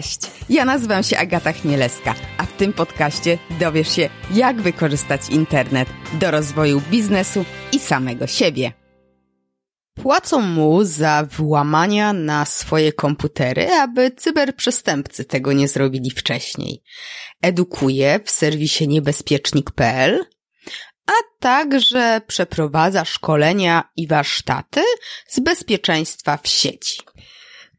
Cześć, ja nazywam się Agata Chmielewska, a w tym podcaście dowiesz się, jak wykorzystać internet do rozwoju biznesu i samego siebie. Płacą mu za włamania na swoje komputery, aby cyberprzestępcy tego nie zrobili wcześniej. Edukuje w serwisie niebezpiecznik.pl, a także przeprowadza szkolenia i warsztaty z bezpieczeństwa w sieci.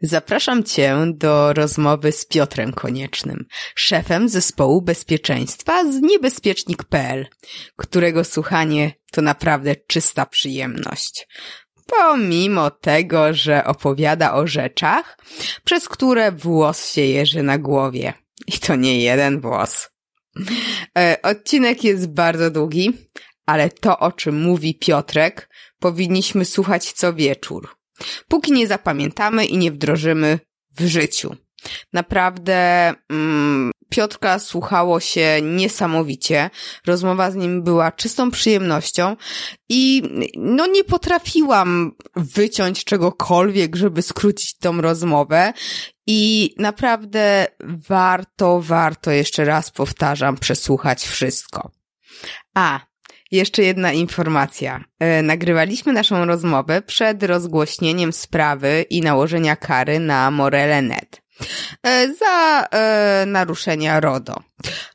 Zapraszam Cię do rozmowy z Piotrem Koniecznym, szefem zespołu bezpieczeństwa z niebezpiecznik.pl, którego słuchanie to naprawdę czysta przyjemność. Pomimo tego, że opowiada o rzeczach, przez które włos się jeży na głowie. I to nie jeden włos. E, odcinek jest bardzo długi, ale to, o czym mówi Piotrek, powinniśmy słuchać co wieczór póki nie zapamiętamy i nie wdrożymy w życiu. Naprawdę mm, Piotrka słuchało się niesamowicie. Rozmowa z nim była czystą przyjemnością i no nie potrafiłam wyciąć czegokolwiek, żeby skrócić tą rozmowę. I naprawdę warto, warto jeszcze raz powtarzam, przesłuchać wszystko. A, jeszcze jedna informacja. E, nagrywaliśmy naszą rozmowę przed rozgłośnieniem sprawy i nałożenia kary na Morele.net e, za e, naruszenia RODO.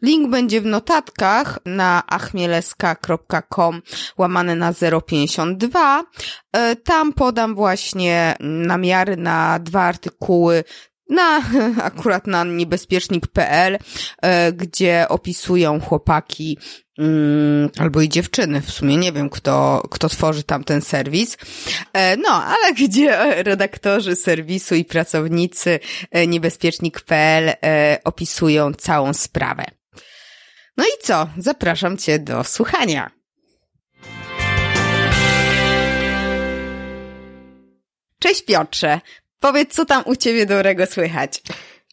Link będzie w notatkach na achmieleska.com łamane na 052. E, tam podam właśnie namiary na dwa artykuły na akurat na niebezpiecznik.pl, e, gdzie opisują chłopaki mm, albo i dziewczyny, w sumie nie wiem, kto, kto tworzy tam ten serwis. E, no, ale gdzie redaktorzy serwisu i pracownicy e, niebezpiecznik.pl opisują całą sprawę. No i co? Zapraszam Cię do słuchania. Cześć Piotrze, Powiedz, co tam u ciebie dobrego słychać?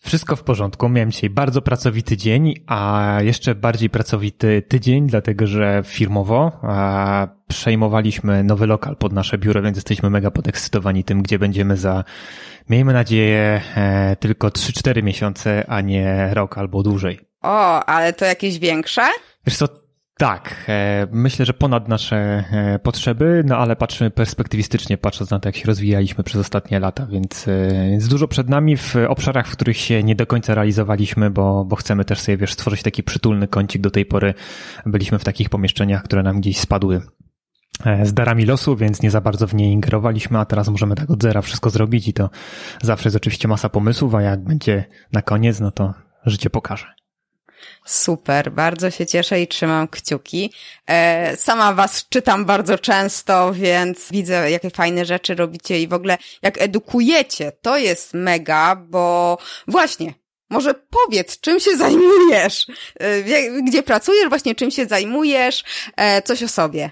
Wszystko w porządku. Miałem dzisiaj bardzo pracowity dzień, a jeszcze bardziej pracowity tydzień, dlatego że firmowo przejmowaliśmy nowy lokal pod nasze biuro, więc jesteśmy mega podekscytowani tym, gdzie będziemy za, miejmy nadzieję, e, tylko 3-4 miesiące, a nie rok albo dłużej. O, ale to jakieś większe? Wiesz co, tak, e, myślę, że ponad nasze e, potrzeby, no ale patrzymy perspektywistycznie, patrząc na to, jak się rozwijaliśmy przez ostatnie lata, więc e, jest dużo przed nami w obszarach, w których się nie do końca realizowaliśmy, bo, bo chcemy też sobie, wiesz, stworzyć taki przytulny kącik. Do tej pory byliśmy w takich pomieszczeniach, które nam gdzieś spadły z darami losu, więc nie za bardzo w nie ingerowaliśmy, a teraz możemy tak od zera wszystko zrobić i to zawsze jest oczywiście masa pomysłów, a jak będzie na koniec, no to życie pokaże. Super, bardzo się cieszę i trzymam kciuki. E, sama was czytam bardzo często, więc widzę, jakie fajne rzeczy robicie i w ogóle jak edukujecie, to jest mega, bo właśnie, może powiedz, czym się zajmujesz, e, gdzie pracujesz, właśnie czym się zajmujesz, e, coś o sobie.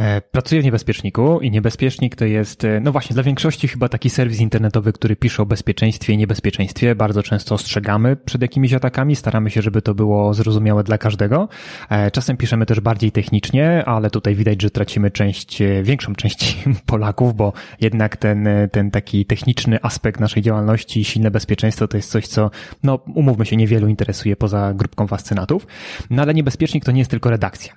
E, pracuję w Niebezpieczniku i Niebezpiecznik to jest, e, no właśnie, dla większości chyba taki serwis internetowy, który pisze o bezpieczeństwie i niebezpieczeństwie. Bardzo często ostrzegamy przed jakimiś atakami, staramy się, żeby to było zrozumiałe dla każdego. E, czasem piszemy też bardziej technicznie, ale tutaj widać, że tracimy część, większą część Polaków, bo jednak ten, ten taki techniczny aspekt naszej działalności i silne bezpieczeństwo to jest coś, co, no umówmy się, niewielu interesuje poza grupką fascynatów. No ale Niebezpiecznik to nie jest tylko redakcja.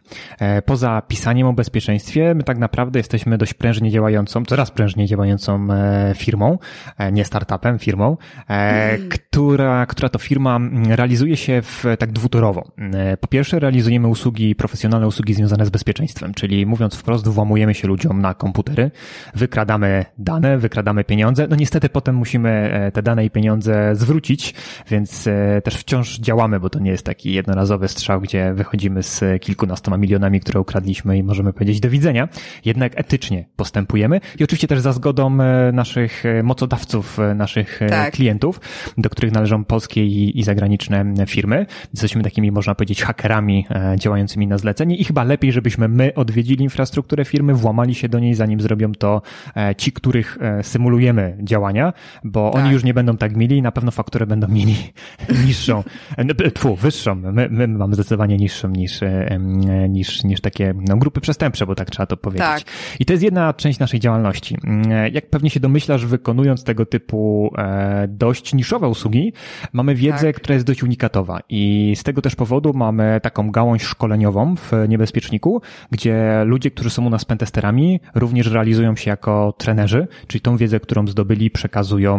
Poza pisaniem o bezpieczeństwie, bezpieczeństwie my tak naprawdę jesteśmy dość prężnie działającą, coraz prężniej działającą e, firmą, e, nie startupem, firmą, mm. która, która to firma realizuje się w, tak dwutorowo. Po pierwsze realizujemy usługi, profesjonalne usługi związane z bezpieczeństwem, czyli mówiąc wprost włamujemy się ludziom na komputery, wykradamy dane, wykradamy pieniądze, no niestety potem musimy te dane i pieniądze zwrócić, więc też wciąż działamy, bo to nie jest taki jednorazowy strzał, gdzie wychodzimy z kilkunastoma milionami, które ukradliśmy i możemy powiedzieć do widzenia jednak etycznie postępujemy i oczywiście też za zgodą e, naszych e, mocodawców, e, naszych tak. klientów, do których należą polskie i, i zagraniczne firmy. Jesteśmy takimi, można powiedzieć, hakerami działającymi na zlecenie i chyba lepiej, żebyśmy my odwiedzili infrastrukturę firmy, włamali się do niej, zanim zrobią to ci, których symulujemy działania, bo tak. oni już nie będą tak mili i na pewno fakturę będą mieli niższą, tfu, wyższą. My, my mamy zdecydowanie niższą niż, niż, niż takie no, grupy przestępcze, bo tak tak trzeba to powiedzieć. Tak. I to jest jedna część naszej działalności. Mm, jak pewnie się domyślasz, wykonując tego typu e, dość niszowe usługi, mamy wiedzę, tak. która jest dość unikatowa i z tego też powodu mamy taką gałąź szkoleniową w Niebezpieczniku, gdzie ludzie, którzy są u nas pentesterami, również realizują się jako trenerzy, czyli tą wiedzę, którą zdobyli, przekazują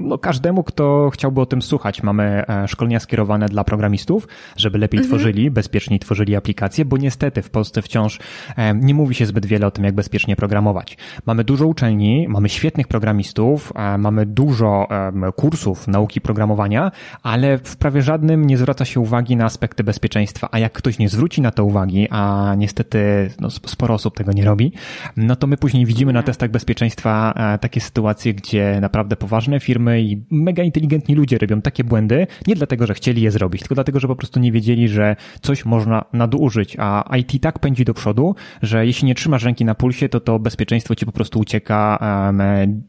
no, każdemu, kto chciałby o tym słuchać. Mamy e, szkolenia skierowane dla programistów, żeby lepiej mhm. tworzyli, bezpieczniej tworzyli aplikacje, bo niestety w Polsce wciąż e, nie mówi się zbyt wiele o tym, jak bezpiecznie programować. Mamy dużo uczelni, mamy świetnych programistów, e, mamy dużo kursów nauki programowania, ale w prawie żadnym nie zwraca się uwagi na aspekty bezpieczeństwa, a jak ktoś nie zwróci na to uwagi, a niestety no, sporo osób tego nie robi, no to my później widzimy na testach bezpieczeństwa takie sytuacje, gdzie naprawdę poważne firmy i mega inteligentni ludzie robią takie błędy, nie dlatego, że chcieli je zrobić, tylko dlatego, że po prostu nie wiedzieli, że coś można nadużyć, a IT tak pędzi do przodu, że jeśli nie trzymasz ręki na pulsie, to to bezpieczeństwo ci po prostu ucieka,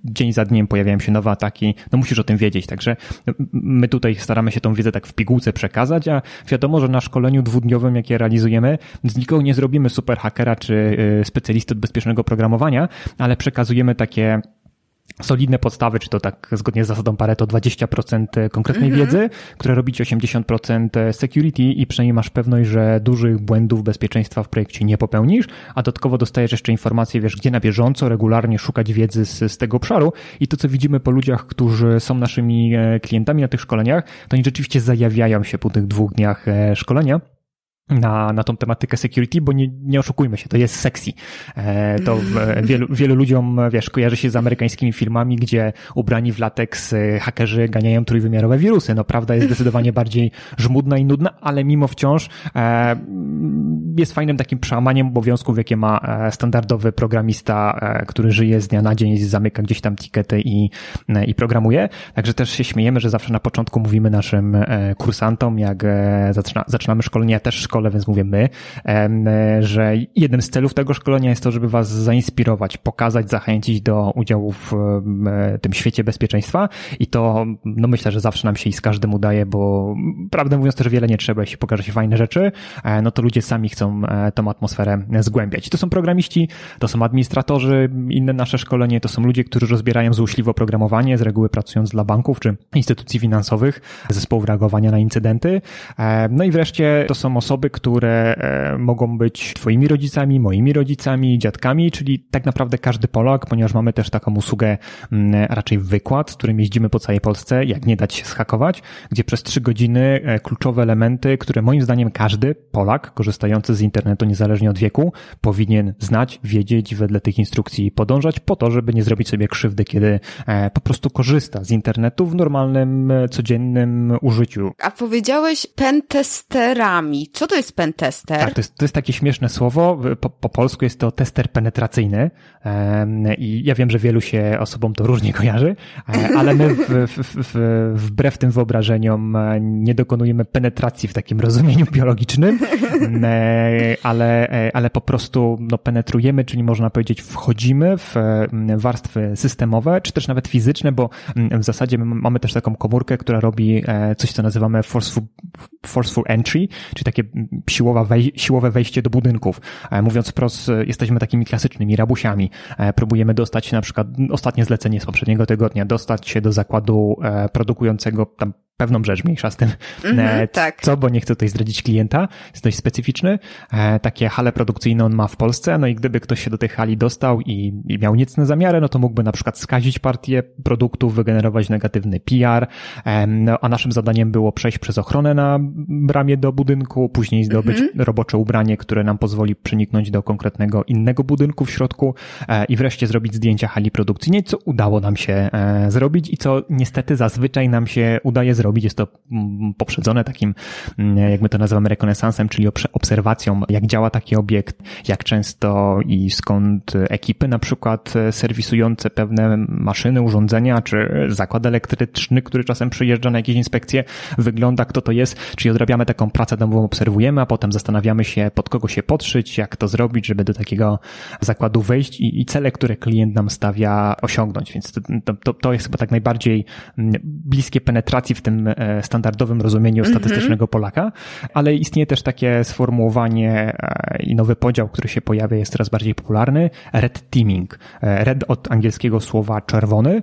dzień za dniem pojawiają się nowe ataki, no musisz o tym wiedzieć, także my tutaj staramy się tą wiedzę tak w pigułce przekazać, a wiadomo, że na szkoleniu dwudniowym, jakie realizujemy, z nikogo nie zrobimy super hakera czy y, specjalisty od bezpiecznego programowania, ale przekazujemy takie solidne podstawy, czy to tak zgodnie z zasadą Pareto 20% konkretnej mm -hmm. wiedzy, które robi ci 80% security i przynajmniej masz pewność, że dużych błędów bezpieczeństwa w projekcie nie popełnisz, a dodatkowo dostajesz jeszcze informacje, wiesz, gdzie na bieżąco, regularnie szukać wiedzy z, z tego obszaru i to, co widzimy po ludziach, którzy są naszymi e, klientami na tych szkoleniach, to oni rzeczywiście zajawiają się po tych dwóch dniach e, szkolenia na, na tą tematykę security, bo nie, nie oszukujmy się, to jest sexy. E, to e, wielu, wielu ludziom, wiesz, kojarzy się z amerykańskimi filmami, gdzie ubrani w lateks e, hakerzy ganiają trójwymiarowe wirusy. No prawda jest zdecydowanie bardziej żmudna i nudna, ale mimo wciąż jest fajnym takim przełamaniem obowiązków, jakie ma standardowy programista, który żyje z dnia na dzień, zamyka gdzieś tam tikety i, i programuje. Także też się śmiejemy, że zawsze na początku mówimy naszym kursantom, jak zaczyna, zaczynamy szkolenie, ja też szkolę szkole, więc mówię my, że jednym z celów tego szkolenia jest to, żeby was zainspirować, pokazać, zachęcić do udziału w tym świecie bezpieczeństwa i to, no myślę, że zawsze nam się i z każdym udaje, bo prawdę mówiąc też wiele nie trzeba, jeśli pokaże się fajne rzeczy, e, no to ludzie sami chcą e, tą atmosferę zgłębiać. To są programiści, to są administratorzy, inne nasze szkolenie, to są ludzie, którzy rozbierają złośliwe oprogramowanie, z reguły pracując dla banków czy instytucji finansowych, zespołów reagowania na incydenty. E, no i wreszcie to są osoby, które e, mogą być twoimi rodzicami, moimi rodzicami, dziadkami, czyli tak naprawdę każdy Polak, ponieważ mamy też taką usługę, mm, raczej wykład, z którym jeździmy po całej Polsce, jak nie dać się schakować, gdzie przez trzy godziny e, kluczowe elementy, które moim zdaniem każdy Polak korzystający z internetu, niezależnie od wieku, powinien znać, wiedzieć, wedle tych instrukcji podążać po to, żeby nie zrobić sobie krzywdy, kiedy e, po prostu korzysta z internetu w normalnym, codziennym użyciu. A powiedziałeś pentesterami. Co to jest pentester? Tak, to jest, to jest takie śmieszne słowo. Po, po polsku jest to tester penetracyjny i ja wiem, że wielu się osobom to różnie kojarzy, e, ale my w, w, w, wbrew tym wyobrażeniom e, nie dokonujemy penetracji w takim rozumieniu biologicznym, ale, ale po prostu no, penetrujemy, czyli można powiedzieć wchodzimy w warstwy systemowe, czy też nawet fizyczne, bo w zasadzie mamy też taką komórkę, która robi coś, co nazywamy forceful, forceful entry, czyli takie siłowa wej siłowe wejście do budynków. E, mówiąc wprost, e, jesteśmy takimi klasycznymi rabusiami. E, próbujemy dostać na przykład, ostatnie zlecenie z poprzedniego tygodnia, dostać się do zakładu produkującego tam pewną rzecz, mniejsza z tym, mm-hmm, tak. co, bo nie chcę tutaj zdradzić klienta, jest dość specyficzny. E, takie hale produkcyjne on ma w Polsce, no i gdyby ktoś się do tej hali dostał i, i miał niecne zamiary, no to mógłby na przykład skazić partię produktów, wygenerować negatywny PR, e, no, a naszym zadaniem było przejść przez ochronę na bramie do budynku, później zdobyć mm-hmm. robocze ubranie, które nam pozwoli przeniknąć do konkretnego innego budynku w środku e, i wreszcie zrobić zdjęcia hali produkcyjnej, co udało nam się zrobić i co niestety zazwyczaj nam się udaje zrobić robić. Jest to mm, poprzedzone takim, mm, jak my to nazywamy, rekonesansem, czyli obserwacją, jak działa taki obiekt, jak często i skąd ekipy na przykład serwisujące pewne maszyny, urządzenia, czy zakład elektryczny, który czasem przyjeżdża na jakieś inspekcje, wygląda, kto to jest, czyli odrabiamy taką pracę domową, obserwujemy, a potem zastanawiamy się, pod kogo się podszyć, jak to zrobić, żeby do takiego zakładu wejść i, i cele, które klient nam stawia, osiągnąć. Więc to, to, to jest chyba tak najbardziej mm, bliskie penetracji w tym tym e, standardowym rozumieniu mhm. statystycznego Polaka, ale istnieje też takie sformułowanie i nowy podział, który się pojawia, jest coraz bardziej popularny, red teaming. Red od angielskiego słowa czerwony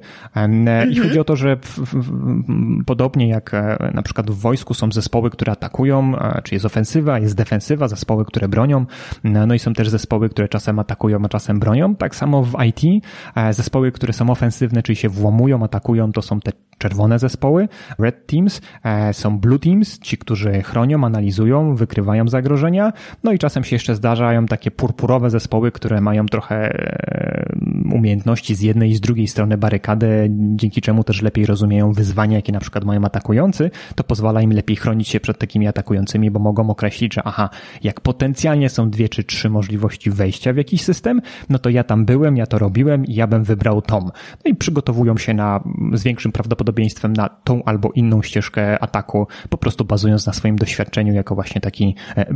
i chodzi o to, że w, w, podobnie jak na przykład w wojsku są zespoły, które atakują, czy jest ofensywa, jest defensywa, zespoły, które bronią, no i są też zespoły, które czasem atakują, a czasem bronią. Tak samo w IT zespoły, które są ofensywne, czyli się włamują, atakują, to są te czerwone zespoły, red teams, e, są blue teams, ci, którzy chronią, analizują, wykrywają zagrożenia, no i czasem się jeszcze zdarzają takie purpurowe zespoły, które mają trochę e, umiejętności z jednej i z drugiej strony barykady, dzięki czemu też lepiej rozumieją wyzwania, jakie na przykład mają atakujący, to pozwala im lepiej chronić się przed takimi atakującymi, bo mogą określić, że aha, jak potencjalnie są dwie czy trzy możliwości wejścia w jakiś system, no to ja tam byłem, ja to robiłem i ja bym wybrał tą. No i przygotowują się na z większym prawdopodobieństwem na tą albo inną ścieżkę ataku, po prostu bazując na swoim doświadczeniu jako właśnie taki e,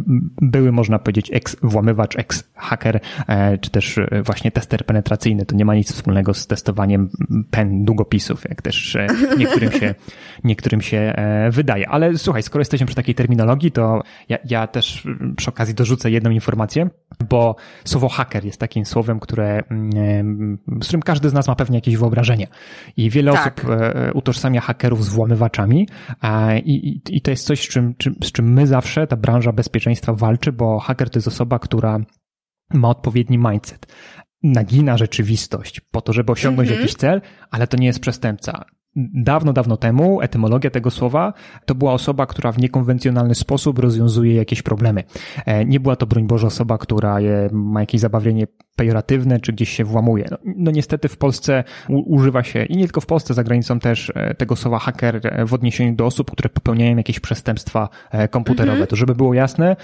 były, można powiedzieć, ex-włamywacz, ex-hacker, e, czy też e, właśnie tester penetracyjny. To nie ma nic wspólnego z testowaniem pen długopisów, jak też niektórym się, niektórym się wydaje. Ale słuchaj, skoro jesteśmy przy takiej terminologii, to ja, ja też przy okazji dorzucę jedną informację, bo słowo hacker jest takim słowem, które, mm, z którym każdy z nas ma pewnie jakieś wyobrażenie. I wiele tak. osób utożsamia hakerów z włamywaczami i, i, i to jest coś, z czym, z czym my zawsze, ta branża bezpieczeństwa walczy, bo haker to jest osoba, która ma odpowiedni mindset nagina rzeczywistość po to, żeby osiągnąć mm -hmm. jakiś cel, ale to nie jest przestępca. Dawno, dawno temu etymologia tego słowa to była osoba, która w niekonwencjonalny sposób rozwiązuje jakieś problemy. E, nie była to, broń Boże, osoba, która ma jakieś zabawienie pejoratywne, czy gdzieś się włamuje. No, no niestety w Polsce u, używa się, i nie tylko w Polsce, za granicą też e, tego słowa hacker e, w odniesieniu do osób, które popełniają jakieś przestępstwa komputerowe. Mhm. To żeby było jasne,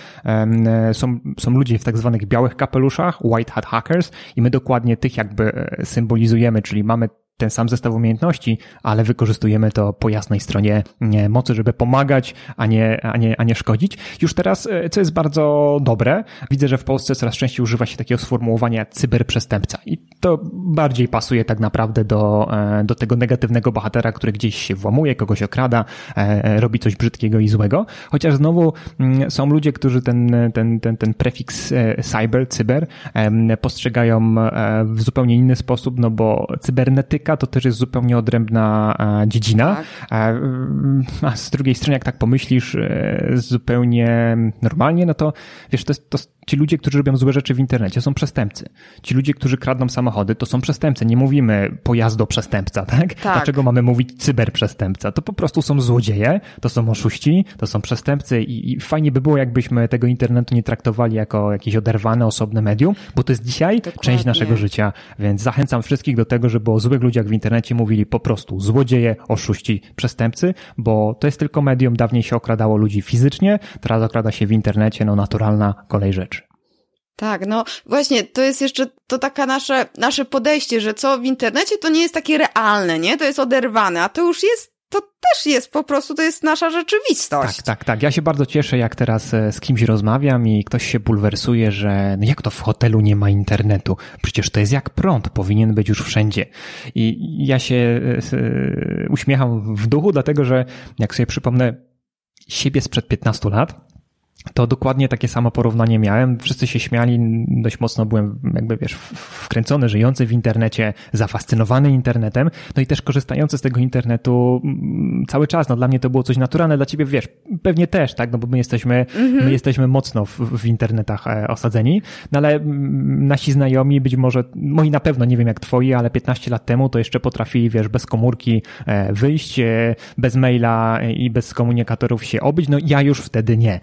są, są ludzie w tak zwanych białych kapeluszach, white hat hackers i my dokładnie tych jakby symbolizujemy, czyli mamy ten sam zestaw umiejętności, ale wykorzystujemy to po jasnej stronie mocy, żeby pomagać, a nie, a nie, a nie szkodzić. Już teraz, e, co jest bardzo dobre, widzę, że w Polsce coraz częściej używa się takiego sformułowania cyberprzestępca i to bardziej pasuje tak naprawdę do, e, do tego negatywnego bohatera, który gdzieś się włamuje, kogoś okrada, e, robi coś brzydkiego i złego, chociaż znowu mm, są ludzie, którzy ten, ten, ten, ten prefiks cyber, cyber postrzegają w zupełnie inny sposób, no bo cybernetyka to też jest zupełnie odrębna e, dziedzina. Tak. A z drugiej strony, jak tak pomyślisz e, zupełnie normalnie, no to wiesz, to, to ci ludzie, którzy robią złe rzeczy w internecie, są przestępcy. Ci ludzie, którzy kradną samochody, to są przestępcy. Nie mówimy pojazdoprzestępca, tak? tak? Dlaczego mamy mówić cyberprzestępca? To po prostu są złodzieje, to są oszuści, to są przestępcy i, i fajnie by było, jakbyśmy tego internetu nie traktowali jako jakieś oderwane, osobne medium, bo to jest dzisiaj Dokładnie. część naszego życia, więc zachęcam wszystkich do tego, żeby o złych ludziach w internecie mówili po prostu złodzieje, oszuści, przestępcy, bo to jest tylko medium. Dawniej się okradało ludzi fizycznie, teraz okrada się w internecie, no naturalna kolej rzeczy. Tak, no właśnie, to jest jeszcze to taka nasze, nasze podejście, że co w internecie to nie jest takie realne, nie? To jest oderwane, a to już jest, to też jest po prostu, to jest nasza rzeczywistość. Tak, tak, tak. Ja się bardzo cieszę, jak teraz e, z kimś rozmawiam i ktoś się bulwersuje, że no jak to w hotelu nie ma internetu? Przecież to jest jak prąd, powinien być już wszędzie. I ja się e, e, uśmiecham w duchu, dlatego że jak sobie przypomnę siebie sprzed 15 lat, to dokładnie takie samo porównanie miałem. Wszyscy się śmiali, dość mocno byłem jakby, wiesz, wkręcony, żyjący w internecie, zafascynowany internetem, no i też korzystający z tego internetu mm, cały czas. No dla mnie to było coś naturalne, dla ciebie, wiesz, pewnie też, tak, no bo my jesteśmy, mhm. my jesteśmy mocno w, w internetach e, osadzeni, no ale mm, nasi znajomi, być może, moi na pewno, nie wiem jak twoi, ale 15 lat temu to jeszcze potrafili, wiesz, bez komórki e, wyjść, e, bez maila i bez komunikatorów się obyć, no ja już wtedy nie.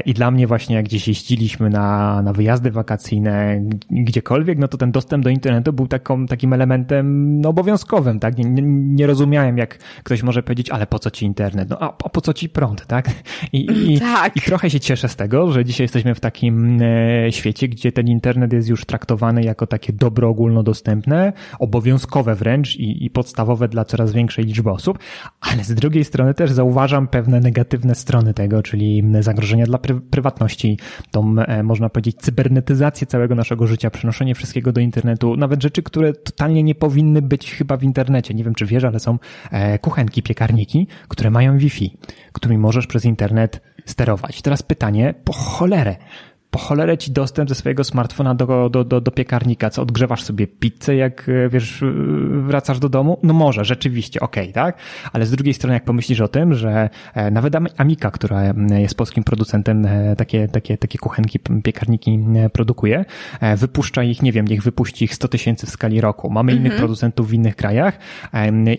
I dla mnie właśnie jak gdzieś jeździliśmy na, na wyjazdy wakacyjne, gdziekolwiek, no to ten dostęp do internetu był taką, takim elementem no, obowiązkowym, tak? Nie, nie, rozumiałem, jak ktoś może powiedzieć, ale po co ci internet? No a, a po co ci prąd, tak? I, i, tak. I trochę się cieszę z tego, że dzisiaj jesteśmy w takim e, świecie, gdzie ten internet jest już traktowany jako takie dobro ogólnodostępne, obowiązkowe wręcz i, i podstawowe dla coraz większej liczby osób, ale z drugiej strony też zauważam pewne negatywne strony tego, czyli zagrożenia dla pry prywatności, tą, e, można powiedzieć, cybernetyzację całego naszego życia, przenoszenie wszystkiego do internetu, nawet rzeczy, które totalnie nie powinny być chyba w internecie. Nie wiem, czy wiesz, ale są e, kuchenki, piekarniki, które mają Wi-Fi, którymi możesz przez internet sterować. Teraz pytanie, po cholerę, po cholerę ci dostęp ze swojego smartfona do, do, do, do piekarnika, co odgrzewasz sobie pizzę, jak e, wiesz, e, wracasz do domu? No może, rzeczywiście, okej, okay, tak? Ale z drugiej strony, jak pomyślisz o tym, że e, nawet Amika, która jest polskim producentem, takie, takie, takie kuchenki, piekarniki produkuje, wypuszcza ich, nie wiem, niech wypuści ich 100 tysięcy w skali roku. Mamy mhm. innych producentów w innych krajach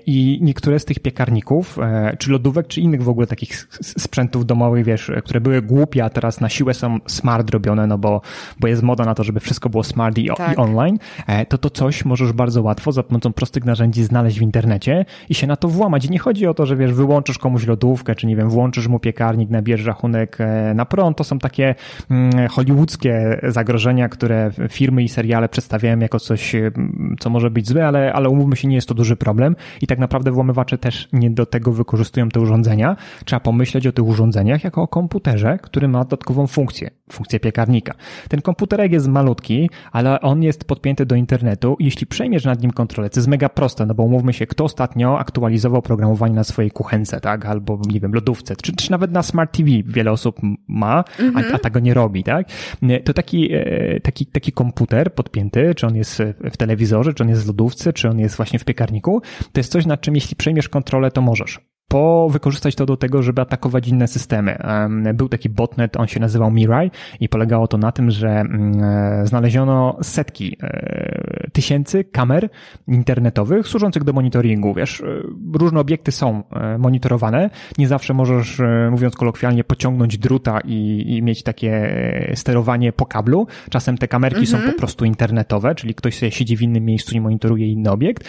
i niektóre z tych piekarników, czy lodówek, czy innych w ogóle takich sprzętów domowych, wiesz, które były głupie, a teraz na siłę są smart robione, robione, no bo, bo jest moda na to, żeby wszystko było smart i, tak. i online, e, to to coś możesz bardzo łatwo za pomocą prostych narzędzi znaleźć w internecie i się na to włamać. I nie chodzi o to, że wiesz, wyłączysz komuś lodówkę, czy nie wiem, włączysz mu piekarnik, nabierzesz rachunek e, na prąd. To są takie mm, hollywoodzkie zagrożenia, które firmy i seriale przedstawiają jako coś, mm, co może być złe, ale, ale umówmy się, nie jest to duży problem i tak naprawdę włamywacze też nie do tego wykorzystują te urządzenia. Trzeba pomyśleć o tych urządzeniach jako o komputerze, który ma dodatkową funkcję, funkcję piekarnika. Ten komputerek jest malutki, ale on jest podpięty do internetu i jeśli przejmiesz nad nim kontrolę, to jest mega proste, no bo umówmy się, kto ostatnio aktualizował programowanie na swojej kuchence, tak, albo nie wiem, lodówce, czy, czy nawet na Smart TV wiele osób ma, mhm. a, a tego nie robi, tak? To taki, e, taki, taki komputer podpięty, czy on jest w telewizorze, czy on jest w lodówce, czy on jest właśnie w piekarniku, to jest coś, nad czym jeśli przejmiesz kontrolę, to możesz po wykorzystać to do tego, żeby atakować inne systemy. Był taki botnet, on się nazywał Mirai i polegało to na tym, że mm, e, znaleziono setki e, tysięcy kamer internetowych służących do monitoringu. Wiesz, e, różne obiekty są monitorowane. Nie zawsze możesz, mówiąc kolokwialnie, pociągnąć druta i, i mieć takie sterowanie po kablu. Czasem te kamerki mhm. są po prostu internetowe, czyli ktoś sobie siedzi w innym miejscu i monitoruje inny obiekt.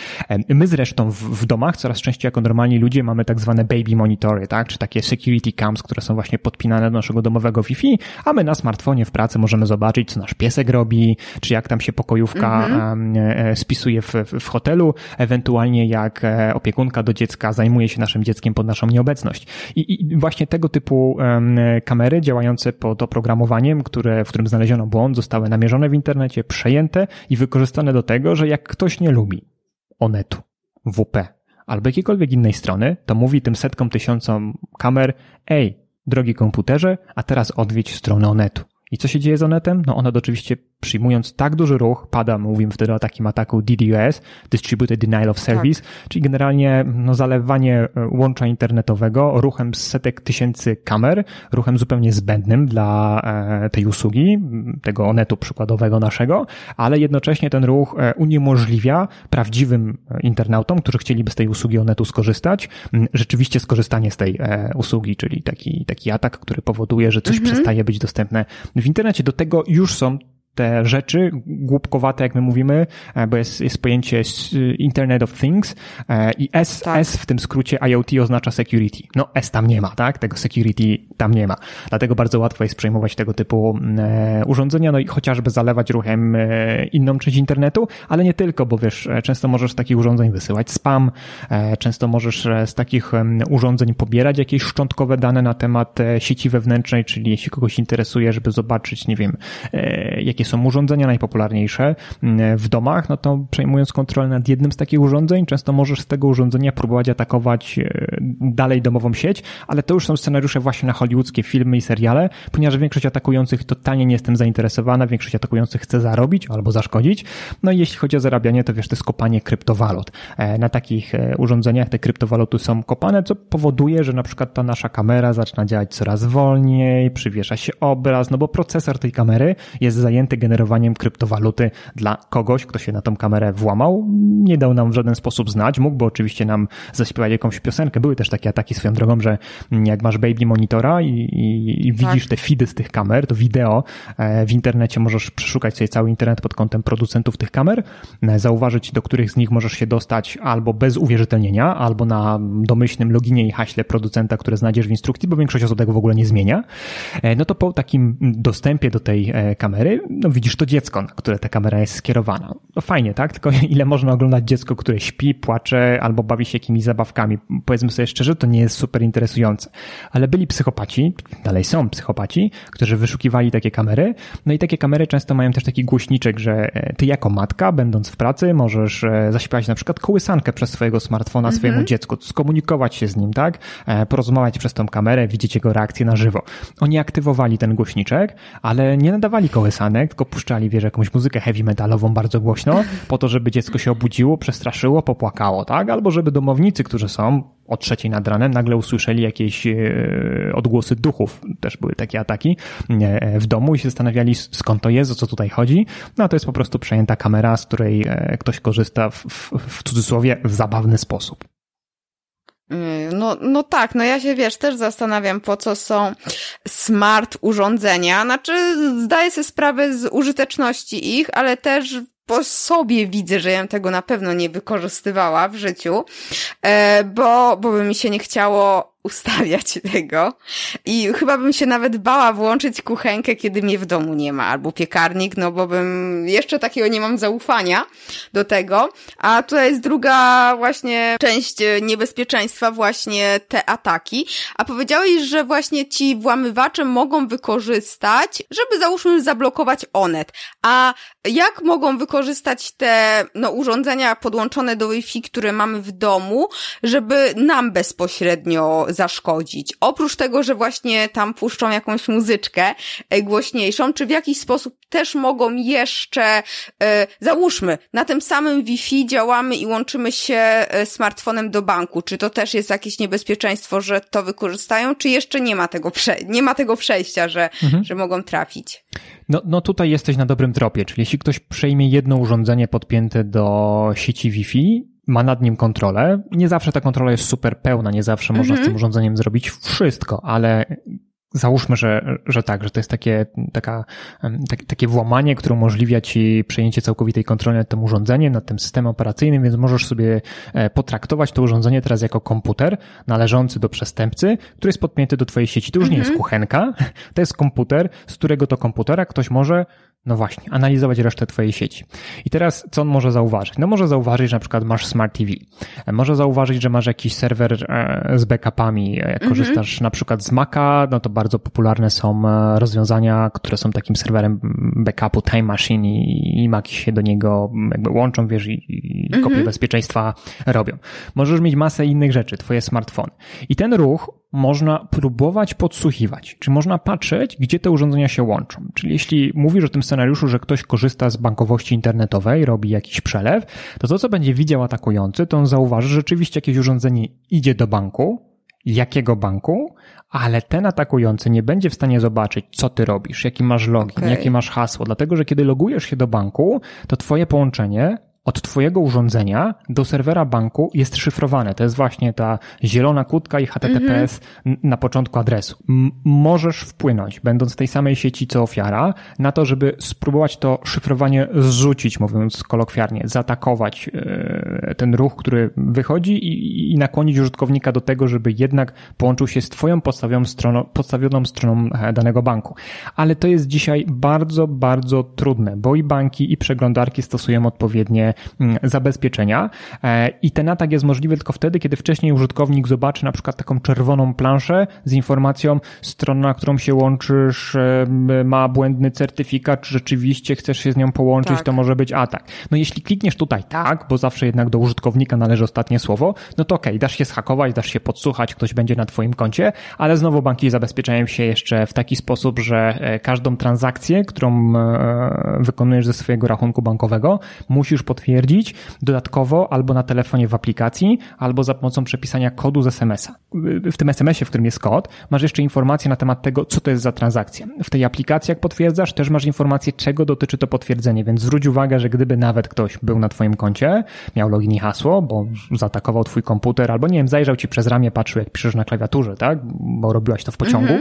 My zresztą w, w domach coraz częściej jako normalni ludzie mamy tak zwane baby monitory, tak, czy takie security cams, które są właśnie podpinane do naszego domowego Wi-Fi, a my na smartfonie w pracy możemy zobaczyć, co nasz piesek robi, czy jak tam się pokojówka mhm. E, spisuje w, w hotelu, ewentualnie jak e, opiekunka do dziecka zajmuje się naszym dzieckiem pod naszą nieobecność. I, i właśnie tego typu kamery działające pod oprogramowaniem, które, w którym znaleziono błąd, zostały namierzone w internecie, przejęte i wykorzystane do tego, że jak ktoś nie lubi Onetu, WP, albo jakiejkolwiek innej strony, to mówi tym setkom tysiącom kamer, ej, drogi komputerze, a teraz odwiedź stronę Onetu. I co się dzieje z Onetem? No Onet oczywiście przyjmując tak duży ruch, pada, mówimy wtedy o takim ataku DDoS, Distributed Denial of Service, tak. czyli generalnie no, zalewanie e, łącza internetowego ruchem setek tysięcy kamer, ruchem zupełnie zbędnym dla e, tej usługi, tego onetu przykładowego naszego, ale jednocześnie ten ruch e, uniemożliwia prawdziwym internautom, którzy chcieliby z tej usługi onetu skorzystać, rzeczywiście skorzystanie z tej usługi, czyli taki, taki atak, który powoduje, że coś mhm. przestaje być dostępne w internecie. Do tego już są te rzeczy głupkowate, jak my mówimy, e, bo jest, jest pojęcie Internet of Things e, i S, tak. S w tym skrócie IoT oznacza security. No S tam nie ma, tak? Tego security tam nie ma. Dlatego bardzo łatwo jest przejmować tego typu e, urządzenia, no i chociażby zalewać ruchem inną część internetu, ale nie tylko, bo wiesz, często możesz z takich urządzeń wysyłać spam, często możesz z takich urządzeń pobierać jakieś szczątkowe dane na temat sieci wewnętrznej, czyli jeśli kogoś interesuje, żeby zobaczyć, nie wiem, jakie są urządzenia najpopularniejsze w domach, no to przejmując kontrolę nad jednym z takich urządzeń, często możesz z tego urządzenia próbować atakować e, dalej domową sieć, ale to już są scenariusze właśnie na hollywoodzkie filmy i seriale, ponieważ większość atakujących totalnie nie jestem zainteresowana, większość atakujących chce zarobić albo zaszkodzić. No i jeśli chodzi o zarabianie, to wiesz, to jest kopanie kryptowalut. E, na takich e, urządzeniach te kryptowaluty są kopane, co powoduje, że na przykład ta nasza kamera zaczyna działać coraz wolniej, przywiesza się obraz, no bo procesor tej kamery jest zajęty generowaniem kryptowaluty dla kogoś, kto się na tą kamerę włamał. Nie dał nam w żaden sposób znać, mógłby oczywiście nam zaśpiewać jakąś piosenkę. Były też takie ataki swoją drogą, że jak masz baby monitora i, i, i widzisz tak. te feedy z tych kamer, to wideo e, w internecie możesz przeszukać sobie cały internet pod kątem producentów tych kamer, e, zauważyć do których z nich możesz się dostać albo bez uwierzytelnienia, albo na domyślnym loginie i haśle producenta, które znajdziesz w instrukcji, bo większość osób tego w ogóle nie zmienia. E, no to po takim dostępie do tej kamery, no widzisz to dziecko, na które ta kamera jest skierowana. No fajnie, tak? Tylko ile można oglądać dziecko, które śpi, płacze albo bawi się jakimiś zabawkami? Powiedzmy sobie szczerze, to nie jest super interesujące. Ale byli psychopaci psychopaci, dalej są psychopaci, którzy wyszukiwali takie kamery. No i takie kamery często mają też taki głośniczek, że e, ty jako matka, będąc w pracy, możesz e, zaśpiewać na przykład kołysankę przez swojego smartfona swojemu mhm. dziecku, skomunikować się z nim, tak? Porozmawiać przez tą kamerę, widzieć jego reakcję na żywo. Oni aktywowali ten głośniczek, ale nie nadawali kołysanek, tylko puszczali, wiesz, jakąś muzykę heavy metalową bardzo głośno, po to, żeby dziecko się obudziło, przestraszyło, popłakało, tak? Albo żeby domownicy, którzy są o trzeciej nad ranem, nagle usłyszeli jakieś e, odgłosy duchów. Też były takie ataki e, w domu i się zastanawiali, skąd to jest, o co tutaj chodzi. No a to jest po prostu przejęta kamera, z której e, ktoś korzysta w, w, w cudzysłowie w zabawny sposób. Mm, no, no tak, no ja się wiesz, też zastanawiam, po co są smart urządzenia. Znaczy, zdaję sobie sprawę z użyteczności ich, ale też po sobie widzę, że ja tego na pewno nie wykorzystywała w życiu, e, bo, bo by mi się nie chciało ustawiać tego. I chyba bym się nawet bała włączyć kuchenkę, kiedy mnie w domu nie ma, albo piekarnik, no bo bym jeszcze takiego nie mam zaufania do tego. A tutaj jest druga właśnie część niebezpieczeństwa, właśnie te ataki. A powiedziałeś, że właśnie ci włamywacze mogą wykorzystać, żeby załóżmy zablokować Onet. A jak mogą wykorzystać te no, urządzenia podłączone do Wi-Fi, które mamy w domu, żeby nam bezpośrednio zaszkodzić. Oprócz tego, że właśnie tam puszczą jakąś muzyczkę e, głośniejszą, czy w jakiś sposób też mogą jeszcze, e, załóżmy, na tym samym Wi-Fi działamy i łączymy się e, smartfonem do banku. Czy to też jest jakieś niebezpieczeństwo, że to wykorzystają, czy jeszcze nie ma tego, prze nie ma tego przejścia, że, mhm. że mogą trafić? No, no tutaj jesteś na dobrym tropie, czyli jeśli ktoś przejmie jedno urządzenie podpięte do sieci Wi-Fi, ma nad nim kontrolę. Nie zawsze ta kontrola jest super pełna, nie zawsze można z tym mhm. urządzeniem zrobić wszystko, ale Załóżmy, że, że tak, że to jest takie, taka, tak, takie włamanie, które umożliwia ci przejęcie całkowitej kontroli nad tym urządzeniem, nad tym systemem operacyjnym, więc możesz sobie e, potraktować to urządzenie teraz jako komputer należący do przestępcy, który jest podpięty do twojej sieci. To już nie jest mhm. kuchenka, to jest komputer, z którego to komputera ktoś może no właśnie, analizować resztę twojej sieci. I teraz co on może zauważyć? No może zauważyć, że na przykład masz Smart TV. Może zauważyć, że masz jakiś serwer e, z backupami. Jak mhm. korzystasz na przykład z Maca, no to bardzo popularne są e, rozwiązania, które są takim serwerem backupu Time Machine i, i Maci się do niego jakby łączą, wiesz, i, i kopie mhm. bezpieczeństwa robią. Możesz mieć masę innych rzeczy, twoje smartfony. I ten ruch można próbować podsłuchiwać, czy można patrzeć, gdzie te urządzenia się łączą. Czyli jeśli mówisz o tym scenariuszu, że ktoś korzysta z bankowości internetowej, robi jakiś przelew, to to, co będzie widział atakujący, to on zauważy, że rzeczywiście jakieś urządzenie idzie do banku, jakiego banku, ale ten atakujący nie będzie w stanie zobaczyć, co ty robisz, jaki masz login, okay. jakie masz hasło, dlatego że kiedy logujesz się do banku, to twoje połączenie od Twojego urządzenia do serwera banku jest szyfrowane. To jest właśnie ta zielona kutka i HTTPS mm -hmm. na początku adresu. M możesz wpłynąć, będąc w tej samej sieci co ofiara, na to, żeby spróbować to szyfrowanie zrzucić, mówiąc kolokwialnie, zaatakować yy, ten ruch, który wychodzi i, i, nakłonić użytkownika do tego, żeby jednak połączył się z Twoją podstawioną stroną, podstawioną stroną e, danego banku. Ale to jest dzisiaj bardzo, bardzo trudne, bo i banki, i przeglądarki stosują odpowiednie zabezpieczenia e, i ten atak jest możliwy tylko wtedy, kiedy wcześniej użytkownik zobaczy na przykład taką czerwoną planszę z informacją strona, na którą się łączysz e, ma błędny certyfikat, czy rzeczywiście chcesz się z nią połączyć, tak. to może być atak. No jeśli klikniesz tutaj tak, bo zawsze jednak do użytkownika należy ostatnie słowo, no to okej, okay, dasz się schakować, dasz się podsłuchać, ktoś będzie na twoim koncie, ale znowu banki zabezpieczają się jeszcze w taki sposób, że e, każdą transakcję, którą wykonujesz ze swojego rachunku bankowego, musisz potwierdzić potwierdzić dodatkowo albo na telefonie w aplikacji, albo za pomocą przepisania kodu z SMS-a. W tym SMS-ie, w którym jest kod, masz jeszcze informacje na temat tego, co to jest za transakcja. W tej aplikacji, jak potwierdzasz, też masz informację, czego dotyczy to potwierdzenie, więc zwróć uwagę, że gdyby nawet ktoś był na twoim koncie, miał login i hasło, bo zaatakował twój komputer, albo nie wiem, zajrzał ci przez ramię, patrzył, jak piszesz na klawiaturze, tak? Bo robiłaś to w pociągu,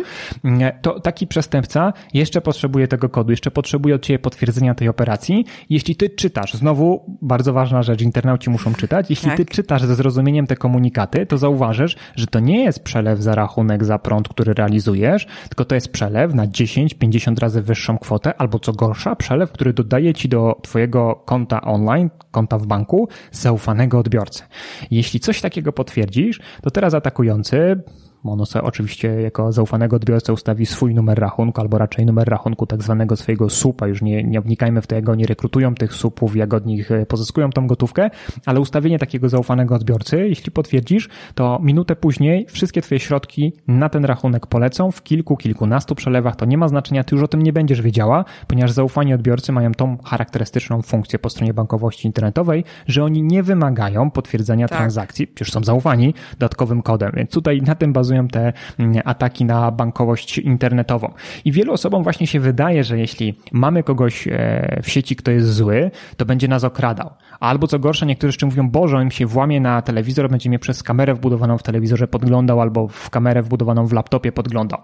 mm-hmm. to taki przestępca jeszcze potrzebuje tego kodu, jeszcze potrzebuje od ciebie potwierdzenia tej operacji. Jeśli ty czytasz, znowu bardzo ważna rzecz, internauci muszą czytać. Jeśli tak. ty czytasz ze zrozumieniem te komunikaty, to zauważysz, że to nie jest przelew za rachunek za prąd, który realizujesz, tylko to jest przelew na 10-50 razy wyższą kwotę, albo co gorsza, przelew, który dodaje ci do twojego konta online, konta w banku, zaufanego odbiorcę. Jeśli coś takiego potwierdzisz, to teraz atakujący ono sobie oczywiście jako zaufanego odbiorcę ustawi swój numer rachunku, albo raczej numer rachunku tak zwanego swojego supa. Już nie, nie wnikajmy w to, jak oni rekrutują tych supów, jak od nich e, pozyskują tą gotówkę, ale ustawienie takiego zaufanego odbiorcy, jeśli potwierdzisz, to minutę później wszystkie twoje środki na ten rachunek polecą w kilku, kilkunastu przelewach. To nie ma znaczenia, ty już o tym nie będziesz wiedziała, ponieważ zaufani odbiorcy mają tą charakterystyczną funkcję po stronie bankowości internetowej, że oni nie wymagają potwierdzenia tak. transakcji, przecież są zaufani dodatkowym kodem. Więc tutaj na tym bazują te mm, ataki na bankowość internetową. I wielu osobom właśnie się wydaje, że jeśli mamy kogoś e, w sieci, kto jest zły, to będzie nas okradał. Albo co gorsza, niektórzy jeszcze mówią, Boże, im się włamie na telewizor, będzie mnie przez kamerę wbudowaną w telewizorze podglądał albo w kamerę wbudowaną w laptopie podglądał.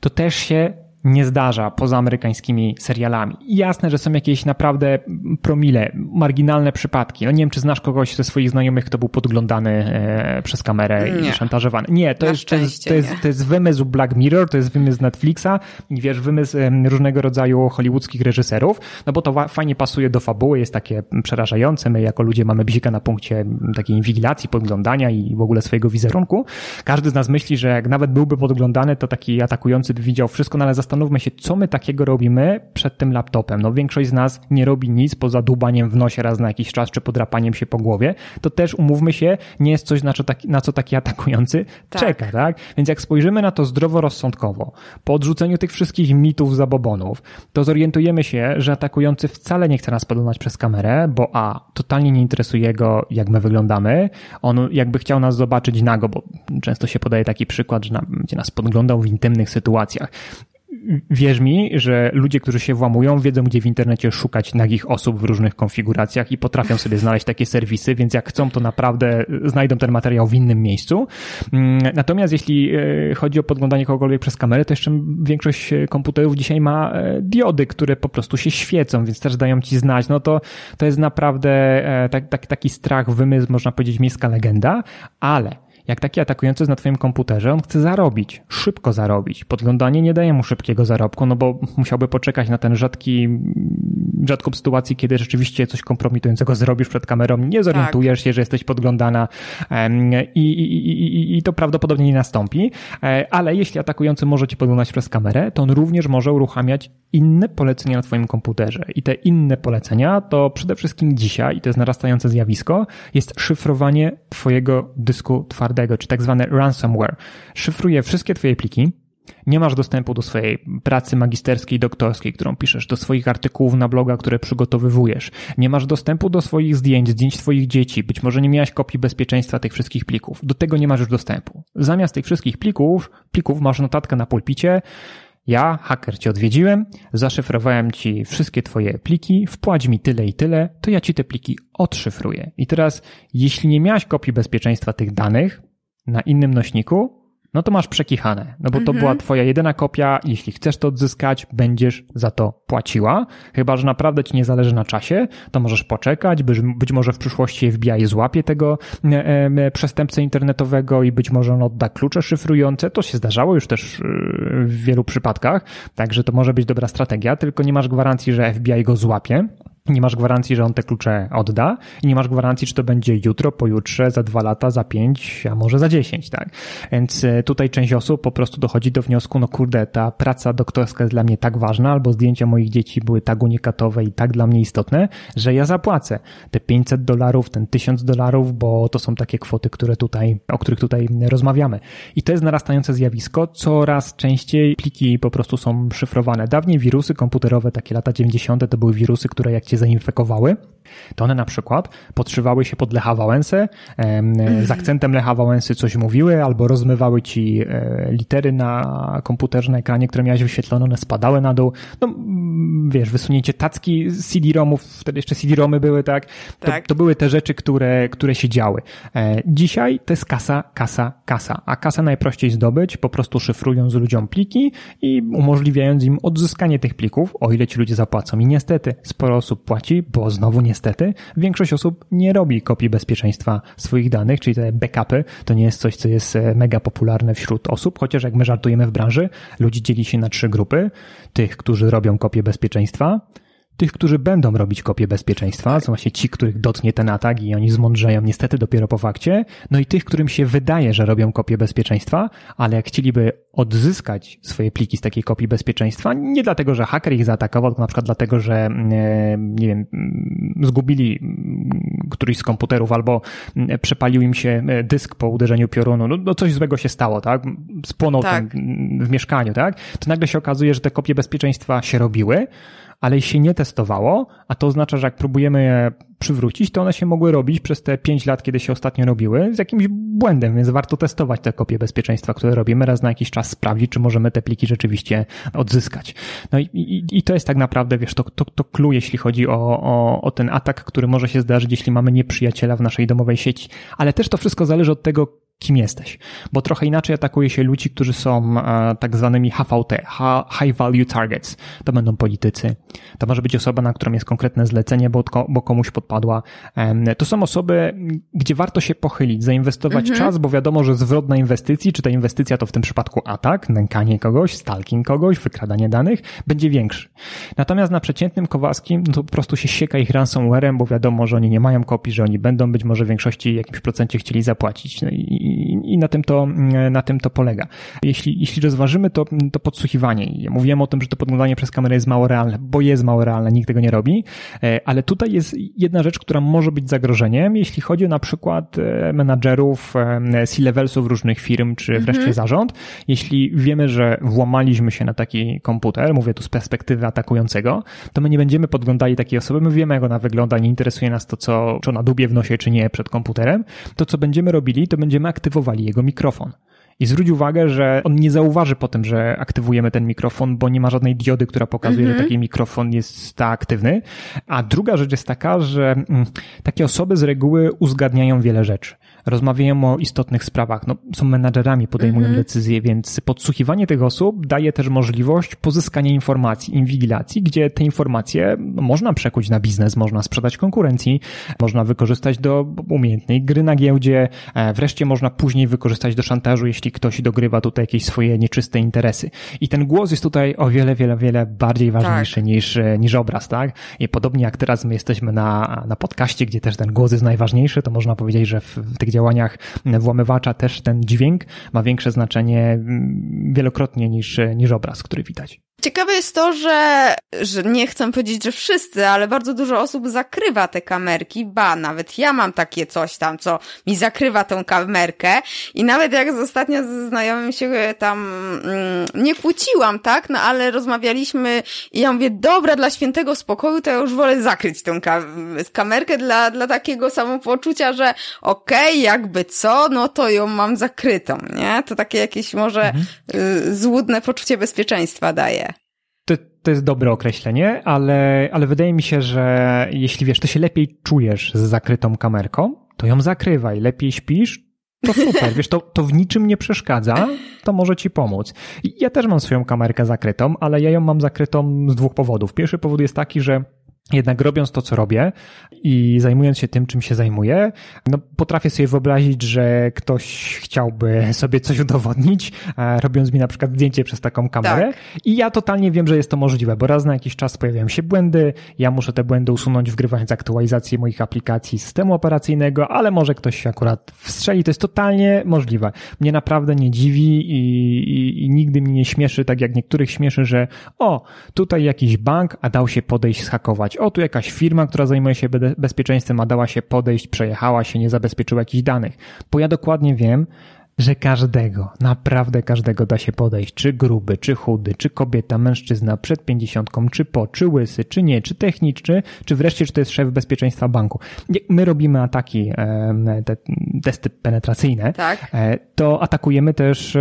To też się nie zdarza poza amerykańskimi serialami. jasne, że są jakieś naprawdę promile, marginalne przypadki. No nie wiem, czy znasz kogoś ze swoich znajomych, kto był podglądany e, przez kamerę nie. i szantażowany. Nie, to jest, to, jest, to, jest, to jest wymysł Black Mirror, to jest wymysł Netflixa i wiesz, wymysł różnego rodzaju hollywoodzkich reżyserów, no bo to fajnie pasuje do fabuły, jest takie przerażające. My jako ludzie mamy bzika na punkcie takiej inwigilacji, podglądania i w ogóle swojego wizerunku. Każdy z nas myśli, że jak nawet byłby podglądany, to taki atakujący by widział wszystko, no ale zastanów zastanówmy się, co my takiego robimy przed tym laptopem. No większość z nas nie robi nic poza dubaniem w nosie raz na jakiś czas, czy podrapaniem się po głowie. To też, umówmy się, nie jest coś, na co taki, na co taki atakujący tak. czeka, tak? Więc jak spojrzymy na to zdroworozsądkowo, po odrzuceniu tych wszystkich mitów, zabobonów, to zorientujemy się, że atakujący wcale nie chce nas podglądać przez kamerę, bo a, totalnie nie interesuje go, jak my wyglądamy. On jakby chciał nas zobaczyć nago, bo często się podaje taki przykład, że będzie nas podglądał w intymnych sytuacjach wierz mi, że ludzie, którzy się włamują, wiedzą, gdzie w internecie szukać nagich osób w różnych konfiguracjach i potrafią sobie znaleźć takie serwisy, więc jak chcą, to naprawdę znajdą ten materiał w innym miejscu. Mm, natomiast jeśli e, chodzi o podglądanie kogokolwiek przez kamerę, to jeszcze większość komputerów dzisiaj ma e, diody, które po prostu się świecą, więc też dają ci znać. No to, to jest naprawdę e, tak, tak, taki strach, wymysł, można powiedzieć, miejska legenda, ale jak taki atakujący jest na twoim komputerze, on chce zarobić, szybko zarobić. Podglądanie nie daje mu szybkiego zarobku, no bo musiałby poczekać na ten rzadki, rzadką sytuację, kiedy rzeczywiście coś kompromitującego zrobisz przed kamerą, nie zorientujesz tak. się, że jesteś podglądana i, i, i, i to prawdopodobnie nie nastąpi, e, ale jeśli atakujący może ci podglądać przez kamerę, to on również może uruchamiać inne polecenia na twoim komputerze. I te inne polecenia to przede wszystkim dzisiaj, i to jest narastające zjawisko, jest szyfrowanie twojego dysku twardego twardego, czy tak zwane ransomware. Szyfruje wszystkie twoje pliki, nie masz dostępu do swojej pracy magisterskiej, doktorskiej, którą piszesz, do swoich artykułów na bloga, które przygotowywujesz. Nie masz dostępu do swoich zdjęć, zdjęć twoich dzieci. Być może nie miałeś kopii bezpieczeństwa tych wszystkich plików. Do tego nie masz już dostępu. Zamiast tych wszystkich plików, plików masz notatkę na pulpicie, ja, haker, cię odwiedziłem, zaszyfrowałem ci wszystkie twoje pliki, wpłać mi tyle i tyle, to ja ci te pliki odszyfruję. I teraz, jeśli nie miałeś kopii bezpieczeństwa tych danych na innym nośniku, no to masz przekichane, no bo to mhm. była twoja jedyna kopia, jeśli chcesz to odzyskać, będziesz za to płaciła. Chyba, że naprawdę ci nie zależy na czasie, to możesz poczekać, być, być może w przyszłości FBI złapie tego e, e, przestępcę internetowego i być może on odda klucze szyfrujące. To się zdarzało już też e, w wielu przypadkach, także to może być dobra strategia, tylko nie masz gwarancji, że FBI go złapie. Nie masz gwarancji, że on te klucze odda i nie masz gwarancji, czy to będzie jutro, pojutrze, za dwa lata, za pięć, a może za dziesięć, tak? Więc e, tutaj część osób po prostu dochodzi do wniosku, no kurde, ta praca doktorska jest dla mnie tak ważna, albo zdjęcia moich dzieci były tak unikatowe i tak dla mnie istotne, że ja zapłacę te 500 dolarów, ten 1000 dolarów, bo to są takie kwoty, które tutaj, o których tutaj rozmawiamy. I to jest narastające zjawisko, coraz częściej pliki po prostu są szyfrowane. Dawniej wirusy komputerowe, takie lata 90. to były wirusy, które jak cię się zainfekowały, to one na przykład podszywały się pod Lecha Wałęsę, z akcentem Lecha Wałęsy coś mówiły, albo rozmywały ci e, litery na komputerze, na ekranie, które miałeś wyświetlone, one spadały na dół. No, wiesz, wysunięcie tacki CD-ROMów, wtedy jeszcze CD-ROMy były, tak? To, tak. to były te rzeczy, które, które się działy. E, dzisiaj to jest kasa, kasa, kasa. A kasę najprościej zdobyć, po prostu szyfrując ludziom pliki i umożliwiając im odzyskanie tych plików, o ile ci ludzie zapłacą. I niestety sporo osób płaci, bo znowu niestety większość osób nie robi kopii bezpieczeństwa swoich danych, czyli te backupy to nie jest coś, co jest e, mega popularne wśród osób, chociaż jak my żartujemy w branży, ludzi dzieli się na trzy grupy. Tych, którzy robią kopię bezpieczeństwa, tych, którzy będą robić kopię bezpieczeństwa, są właśnie ci, których dotknie ten atak i oni zmądrzeją niestety dopiero po fakcie, no i tych, którym się wydaje, że robią kopię bezpieczeństwa, ale jak chcieliby odzyskać swoje pliki z takiej kopii bezpieczeństwa, nie dlatego, że haker ich zaatakował, tylko na przykład dlatego, że e, nie wiem, zgubili któryś z komputerów albo przepalił im się e, dysk po uderzeniu piorunu, no, no coś złego się stało, tak? Spłonął tak. ten w mieszkaniu, tak? To nagle się okazuje, że te kopie bezpieczeństwa się robiły, ale się nie testowało, a to oznacza, że jak próbujemy je przywrócić, to one się mogły robić przez te 5 lat, kiedy się ostatnio robiły, z jakimś błędem, więc warto testować te kopie bezpieczeństwa, które robimy, raz na jakiś czas sprawdzić, czy możemy te pliki rzeczywiście odzyskać. No i, i, i to jest tak naprawdę, wiesz, to, to, to clue, jeśli chodzi o, o, o ten atak, który może się zdarzyć, jeśli mamy nieprzyjaciela w naszej domowej sieci. Ale też to wszystko zależy od tego, kim jesteś. Bo trochę inaczej atakuje się ludzi, którzy są e, tak zwanymi HVT, High Value Targets. To będą politycy. To może być osoba, na którą jest konkretne zlecenie, bo, bo komuś podpadła. To są osoby, gdzie warto się pochylić, zainwestować mhm. czas, bo wiadomo, że zwrot na inwestycji, czy ta inwestycja to w tym przypadku atak, nękanie kogoś, stalking kogoś, wykradanie danych, będzie większy. Natomiast na przeciętnym Kowalskim no to po prostu się sieka ich ransomwarem, bo wiadomo, że oni nie mają kopii, że oni będą być może w większości jakimś procencie chcieli zapłacić. No i i, na, tym to, na tym to polega. Jeśli, jeśli rozważymy to, to podsłuchiwanie, ja mówiłem o tym, że to podglądanie przez kamerę jest mało realne, bo jest mało realne, nikt tego nie robi, e, ale tutaj jest jedna rzecz, która może być zagrożeniem, jeśli chodzi o na przykład e, menadżerów e, C-levelsów różnych firm, czy mhm. wreszcie zarząd. Jeśli wiemy, że włamaliśmy się na taki komputer, mówię tu z perspektywy atakującego, to my nie będziemy podglądali takiej osoby, my wiemy, jak ona wygląda, nie interesuje nas to, co, czy ona dubie w nosie, czy nie przed komputerem. To, co będziemy robili, to będziemy aktywowali jego mikrofon. I zwróć uwagę, że on nie zauważy potem, że aktywujemy ten mikrofon, bo nie ma żadnej diody, która pokazuje, mm -hmm. że mhm. taki mikrofon jest aktywny. A druga rzecz jest taka, że mm, takie osoby z reguły uzgadniają wiele rzeczy rozmawiają o istotnych sprawach. No, są menadżerami, podejmują -hmm. decyzje, więc podsłuchiwanie tych osób daje też możliwość pozyskania informacji, inwigilacji, gdzie te informacje można przekuć na biznes, można sprzedać konkurencji, można wykorzystać do umiejętnej gry na giełdzie, e, wreszcie można później wykorzystać do szantażu, jeśli ktoś dogrywa tutaj jakieś swoje nieczyste interesy. I ten głos jest tutaj o wiele, wiele, wiele bardziej ważniejszy tak. niż, e, niż obraz, tak? I podobnie jak teraz my jesteśmy na, na podcaście, gdzie też ten głos jest najważniejszy, to można powiedzieć, że w, w tych działaniach włamywacza też ten dźwięk ma większe znaczenie mm, wielokrotnie niż, niż obraz, który widać. Ciekawe jest to, że, że nie chcę powiedzieć, że wszyscy, ale bardzo dużo osób zakrywa te kamerki, ba, nawet ja mam takie coś tam, co mi zakrywa tę kamerkę i nawet jak ostatnio ze znajomym się tam mm, nie kłóciłam, tak, no ale rozmawialiśmy i ja mówię, dobra, dla świętego spokoju to ja już wolę zakryć tę ka kamerkę dla, dla takiego samopoczucia, że okej, okay, jakby co, no to ją mam zakrytą, nie? To takie jakieś może mhm. y, złudne poczucie bezpieczeństwa daje to, jest dobre określenie, ale, ale wydaje mi się, że jeśli wiesz, to się lepiej czujesz z zakrytą kamerką, to ją zakrywaj. Lepiej śpisz, to super, wiesz, to, to w niczym nie przeszkadza, to może ci pomóc. Ja też mam swoją kamerkę zakrytą, ale ja ją mam zakrytą z dwóch powodów. Pierwszy powód jest taki, że jednak robiąc to, co robię i zajmując się tym, czym się zajmuję, no potrafię sobie wyobrazić, że ktoś chciałby sobie coś udowodnić, robiąc mi na przykład zdjęcie przez taką kamerę. Tak. I ja totalnie wiem, że jest to możliwe, bo raz na jakiś czas pojawiają się błędy, ja muszę te błędy usunąć, wgrywając aktualizację moich aplikacji systemu operacyjnego, ale może ktoś się akurat wstrzeli. To jest totalnie możliwe. Mnie naprawdę nie dziwi i, i, i nigdy mnie nie śmieszy, tak jak niektórych śmieszy, że o, tutaj jakiś bank, a dał się podejść, o tu jakaś firma, która zajmuje się bezpieczeństwem, a dała się podejść, przejechała się, nie zabezpieczyła jakichś danych. Bo ja dokładnie wiem, że każdego, naprawdę każdego da się podejść, czy gruby, czy chudy, czy kobieta, mężczyzna, przed pięćdziesiątką, czy po, czy łysy, czy nie, czy techniczny, czy wreszcie, czy to jest szef bezpieczeństwa banku. My robimy ataki, te testy penetracyjne, tak. E, to atakujemy też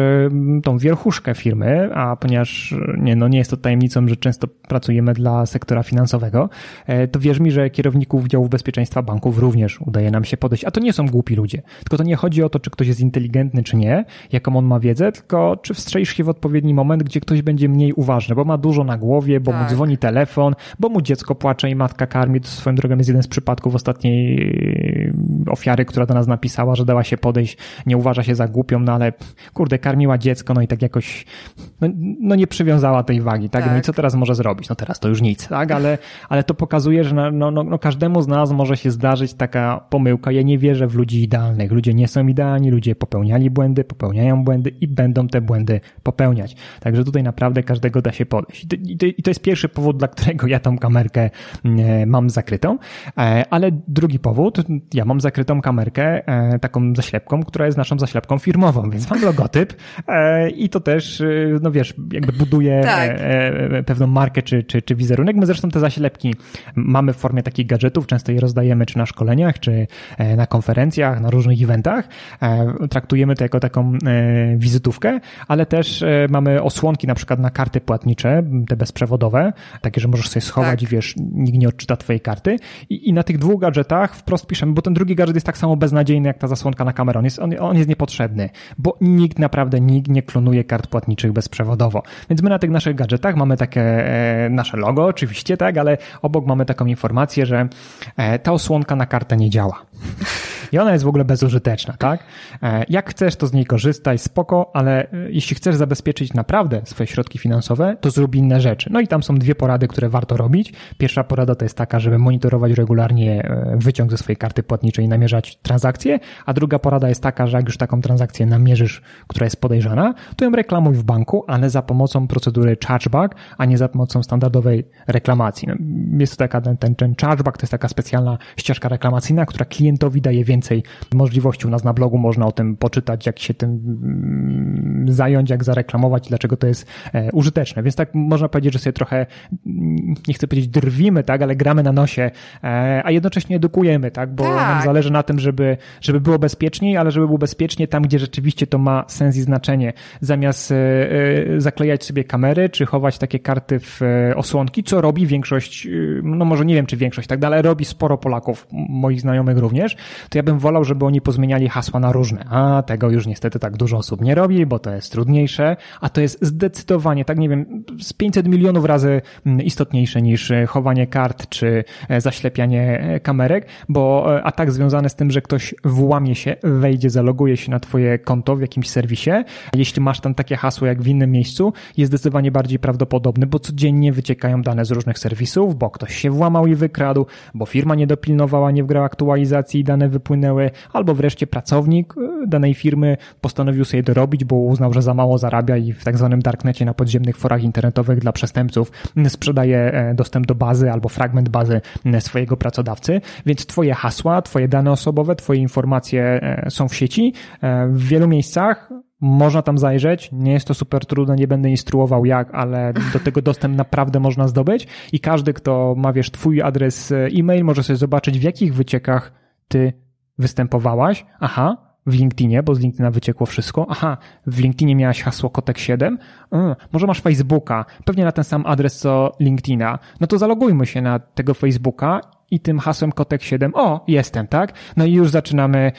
tą wierchuszkę firmy, a ponieważ nie, no nie jest to tajemnicą, że często pracujemy dla sektora finansowego, e, to wierz mi, że kierowników działów bezpieczeństwa banków również udaje nam się podejść, a to nie są głupi ludzie, tylko to nie chodzi o to, czy ktoś jest inteligentny, czy nie, jaką on ma wiedzę, tylko czy wstrzelisz się w odpowiedni moment, gdzie ktoś będzie mniej uważny, bo ma dużo na głowie, bo tak. mu dzwoni telefon, bo mu dziecko płacze i matka karmi. To swoją drogą jest jeden z przypadków ostatniej yy, ofiary, która do nas napisała, że dała się podejść, nie uważa się za głupią, no ale kurde, karmiła dziecko, no i tak jakoś no, no nie przywiązała tej wagi, tak? tak? No i tak. co teraz może zrobić? No teraz to już nic, tak? Ale, ale to pokazuje, że no, no, no każdemu z nas może się zdarzyć taka pomyłka. Ja nie wierzę w ludzi idealnych. Ludzie nie są idealni, ludzie popełniali błędy, popełniają błędy i będą te błędy popełniać. Także tutaj naprawdę każdego da się podejść. I to, jest pierwszy powód, dla którego ja tą kamerkę mm, mam zakrytą. E, ale drugi powód, ja mam zakrytą kamerkę e, taką zaślepką, która jest naszą zaślepką firmową, więc mam logotyp e, i to też, no wiesz, jakby buduje tak. pewną markę czy, czy, czy wizerunek. My zresztą te zaślepki mamy w formie takich gadżetów, często je rozdajemy czy na szkoleniach, czy na konferencjach, na różnych eventach. Traktujemy jako taką wizytówkę, ale też mamy osłonki na przykład na karty płatnicze, te bezprzewodowe, takie, że możesz sobie schować tak. i wiesz, nikt nie odczyta twojej karty. I, I, na tych dwóch gadżetach wprost piszemy, bo ten drugi gadżet jest tak samo beznadziejny jak ta zasłonka na kamerę. On jest, on, on jest niepotrzebny, bo nikt naprawdę, nikt nie klonuje kart płatniczych bezprzewodowo. Więc my na tych naszych gadżetach mamy takie e, nasze logo, oczywiście, tak, ale obok mamy taką informację, że e, ta osłonka na kartę nie działa. I ona jest w ogóle bezużyteczna, tak? E, jak chcesz, to z niej korzystaj, spoko, ale e, jeśli chcesz zabezpieczyć naprawdę swoje środki finansowe, to zrób inne rzeczy. No i tam są dwie porady, które warto robić. Pierwsza porada to jest taka, żeby monitorować regularnie e, wyciąg ze swojej karty płatniczej i namierzać transakcje, a druga porada jest taka, że jak już taką transakcję namierzysz, która jest podejrzana, to ją reklamuj w banku, ale za pomocą procedury chargeback, a nie za pomocą standardowej reklamacji. No, jest to taka, ten, ten, ten chargeback to jest taka specjalna ścieżka reklamacyjna, która klientowi daje więcej możliwości. U nas na blogu można o tym poczytać, jak się tym mm, zająć, jak zareklamować, dlaczego to jest e, użyteczne. Więc tak można powiedzieć, że sobie trochę, nie chcę powiedzieć drwimy, tak, ale gramy na nosie, e, a jednocześnie edukujemy, tak, bo tak. nam zależy na tym, żeby, żeby było bezpieczniej, ale żeby było bezpiecznie tam, gdzie rzeczywiście to ma sens i znaczenie. Zamiast e, zaklejać sobie kamery, czy chować takie karty w osłonki, co robi większość, no może nie wiem, czy większość, tak dalej, robi sporo Polaków, moich znajomych również, to ja bym wolał, żeby oni pozmieniali hasła na różne. A tego już niestety tak dużo osób nie robi, bo to jest trudniejsze, a to jest zdecydowanie, tak nie wiem, z 500 milionów razy mm, istotniejsze niż e, chowanie kart czy e, zaślepianie e, kamerek, bo atak związany z tym, że ktoś włamie się, wejdzie, zaloguje się na twoje konto w jakimś serwisie, jeśli masz tam takie hasło jak w innym miejscu, jest zdecydowanie bardziej prawdopodobny, bo codziennie wyciekają dane z różnych serwisów, bo ktoś się włamał i wykradł, bo firma nie dopilnowała, nie wgrała aktualizacji i dane wypłynęły albo wreszcie pracownik e, danej firmy postanowił sobie dorobić, bo uznał, że za mało zarabia i w tak zwanym darknecie na podziemnych forach internetowych dla przestępców sprzedaje e, dostęp do bazy albo fragment bazy swojego pracodawcy, więc twoje hasła, twoje dane osobowe, twoje informacje e, są w sieci. W wielu miejscach można tam zajrzeć, nie jest to super trudne, nie będę instruował jak, ale do tego dostęp naprawdę można zdobyć. I każdy, kto ma, wiesz, twój adres e-mail, może sobie zobaczyć, w jakich wyciekach ty występowałaś, aha, w LinkedInie, bo z LinkedIna wyciekło wszystko. Aha, w LinkedInie miałaś hasło kotek7. Mm, może masz Facebooka, pewnie na ten sam adres co LinkedIna. No to zalogujmy się na tego Facebooka i tym hasłem kotek 7, o, jestem, tak? No i już zaczynamy,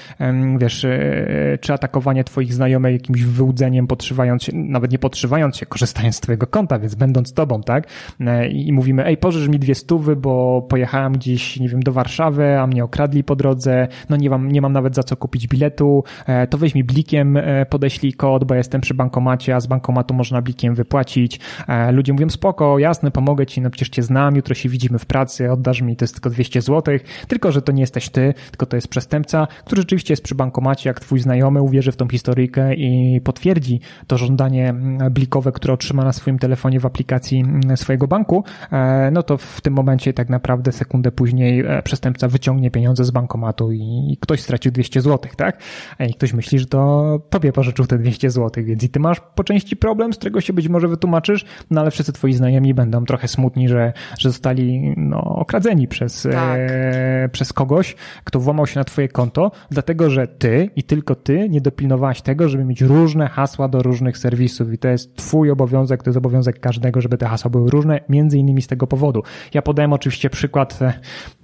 wiesz, e, czy atakowanie twoich znajomych jakimś wyłudzeniem, podszywając się, nawet nie podszywając się, korzystając z twojego konta, więc będąc tobą, tak? E, I mówimy, ej, pożycz mi dwie stówy, bo pojechałem gdzieś, nie wiem, do Warszawy, a mnie okradli po drodze, no nie mam, nie mam nawet za co kupić biletu, e, to weź mi blikiem, podeślij kod, bo jestem przy bankomacie, a z bankomatu można blikiem wypłacić. Ludzie mówią, spoko, jasne, pomogę ci, no przecież cię znam, jutro się widzimy w pracy, oddasz mi, to jest tylko 200 zł, tylko że to nie jesteś ty, tylko to jest przestępca, który rzeczywiście jest przy bankomacie, jak twój znajomy uwierzy w tą historyjkę i potwierdzi to żądanie blikowe, które otrzyma na swoim telefonie w aplikacji swojego banku, e, no to w tym momencie tak naprawdę sekundę później e, przestępca wyciągnie pieniądze z bankomatu i ktoś stracił 200 zł, tak? I ktoś myśli, że to tobie pożyczył te 200 zł, więc i ty masz po części problem, z którego się być może wytłumaczysz, no ale wszyscy twoi znajomi będą trochę smutni, że, że zostali no, okradzeni przez przez, tak. e, przez kogoś, kto włamał się na twoje konto, dlatego że ty i tylko ty nie dopilnowałaś tego, żeby mieć różne hasła do różnych serwisów i to jest twój obowiązek, to jest obowiązek każdego, żeby te hasła były różne, między innymi z tego powodu. Ja podałem oczywiście przykład e,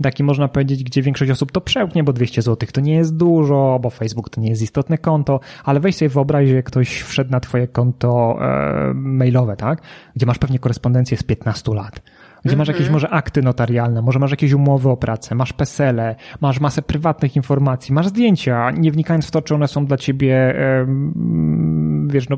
taki można powiedzieć, gdzie większość osób to przełknie, bo 200 zł to nie jest dużo, bo Facebook to nie jest istotne konto, ale weź sobie wyobraź, że ktoś wszedł na twoje konto e, mailowe, tak? Gdzie masz pewnie korespondencję z 15 lat gdzie masz jakieś mhm. może akty notarialne, może masz jakieś umowy o pracę, masz PESELE, masz masę prywatnych informacji, masz zdjęcia, nie wnikając w to, czy one są dla ciebie wiesz, no,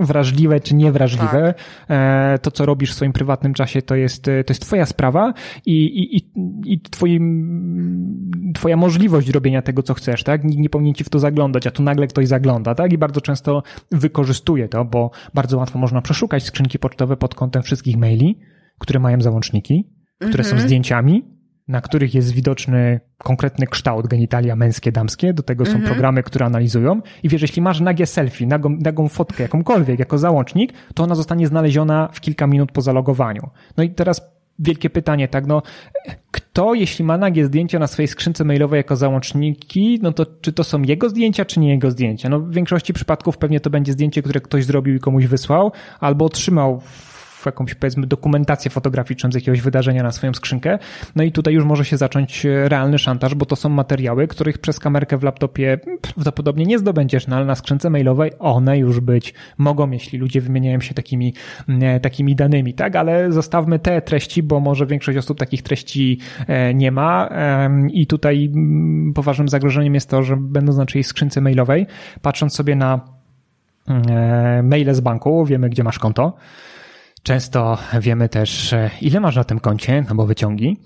wrażliwe czy niewrażliwe. Tak. E, to, co robisz w swoim prywatnym czasie, to jest, to jest twoja sprawa i, i, i, i twoim, twoja możliwość robienia tego, co chcesz, tak? Nikt nie powinien ci w to zaglądać, a tu nagle ktoś zagląda, tak? I bardzo często wykorzystuje to, bo bardzo łatwo można przeszukać skrzynki pocztowe pod kątem wszystkich maili, które mają załączniki, które są mhm. zdjęciami, na których jest widoczny konkretny kształt genitalia męskie, damskie. Do tego są mhm. programy, które analizują. I wiesz, jeśli masz nagie selfie, nagą, nagą fotkę, jakąkolwiek, jako załącznik, to ona zostanie znaleziona w kilka minut po zalogowaniu. No i teraz wielkie pytanie, tak, no, kto, jeśli ma nagie zdjęcia na swojej skrzynce mailowej jako załączniki, no to czy to są jego zdjęcia, czy nie jego zdjęcia? No, w większości przypadków pewnie to będzie zdjęcie, które ktoś zrobił i komuś wysłał, albo otrzymał jakąś powiedzmy dokumentację fotograficzną z jakiegoś wydarzenia na swoją skrzynkę. No i tutaj już może się zacząć e, realny szantaż, bo to są materiały, których przez kamerkę w laptopie prawdopodobnie nie zdobędziesz, no ale na skrzynce mailowej one już być mogą, jeśli ludzie wymieniają się takimi, e, takimi danymi, tak? Ale zostawmy te treści, bo może większość osób takich treści e, nie ma i tutaj poważnym zagrożeniem jest to, że będąc na skrzynce mailowej, patrząc sobie na maile z banku, wiemy gdzie masz konto, Często wiemy też, e, ile masz na tym koncie, no bo wyciągi.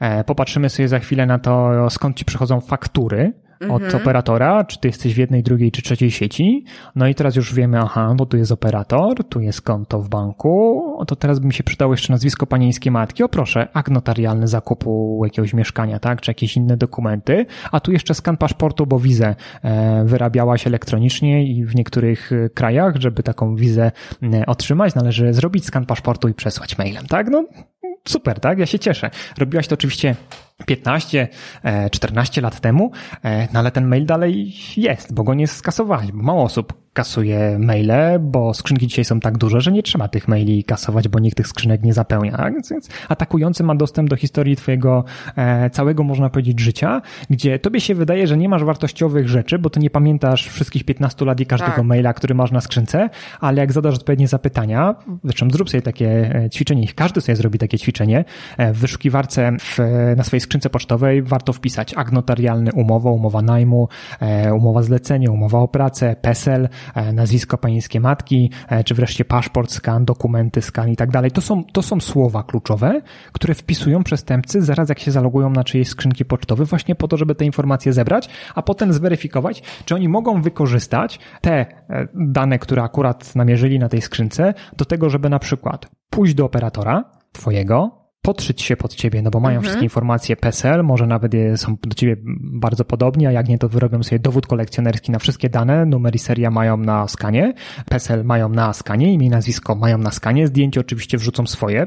E, popatrzymy sobie za chwilę na to, skąd ci przychodzą faktury od mhm. operatora, czy ty jesteś w jednej, drugiej czy trzeciej sieci. No i teraz już wiemy, aha, bo tu jest operator, tu jest konto w banku, to teraz by mi się przydało jeszcze nazwisko panieńskiej matki. O proszę, akt notarialny zakupu jakiegoś mieszkania, tak, czy jakieś inne dokumenty. A tu jeszcze skan paszportu, bo wizę e, wyrabiałaś elektronicznie i w niektórych e, krajach, żeby taką wizę e, otrzymać, należy zrobić skan paszportu i przesłać mailem, tak? No, super, tak? Ja się cieszę. Robiłaś to oczywiście 15, 14 lat temu, no ale ten mail dalej jest, bo go nie skasowałeś, bo mało osób kasuje maile, bo skrzynki dzisiaj są tak duże, że nie trzeba tych maili kasować, bo nikt tych skrzynek nie zapełnia. Więc atakujący ma dostęp do historii twojego e, całego, można powiedzieć, życia, gdzie tobie się wydaje, że nie masz wartościowych rzeczy, bo ty nie pamiętasz wszystkich 15 lat i każdego tak. maila, który masz na skrzynce, ale jak zadasz odpowiednie zapytania, zresztą zrób sobie takie e, ćwiczenie, ich każdy sobie zrobi takie ćwiczenie, e, w wyszukiwarce w, na swojej skrzynce pocztowej warto wpisać akt notarialny, umowa, umowa najmu, e, umowa zlecenia, umowa o pracę, PESEL, nazwisko pańskie matki, e, czy wreszcie paszport, skan, dokumenty, skan i tak dalej. To są, to są słowa kluczowe, które wpisują przestępcy zaraz jak się zalogują na czyjeś skrzynki pocztowe właśnie po to, żeby te informacje zebrać, a potem zweryfikować, czy oni mogą wykorzystać te e, dane, które akurat namierzyli na tej skrzynce do tego, żeby na przykład pójść do operatora twojego, podszyć się pod ciebie, no bo mają mhm. wszystkie informacje PESEL, może nawet są do ciebie bardzo podobni, a jak nie, to wyrobią sobie dowód kolekcjonerski na wszystkie dane, numer i seria mają na skanie, PESEL mają na skanie, imię i nazwisko mają na skanie, zdjęcie oczywiście wrzucą swoje,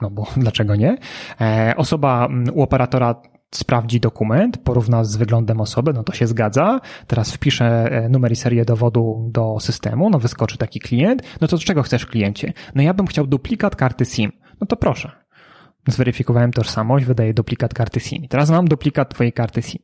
no bo dlaczego nie? E, osoba u operatora sprawdzi dokument, porówna z wyglądem osoby, no to się zgadza. Teraz wpiszę e, numer i serię dowodu do systemu, no wyskoczy taki klient. No to czego chcesz kliencie? No ja bym chciał duplikat karty SIM. No to proszę zweryfikowałem tożsamość, wydaję duplikat karty SIM. Teraz mam duplikat Twojej karty SIM.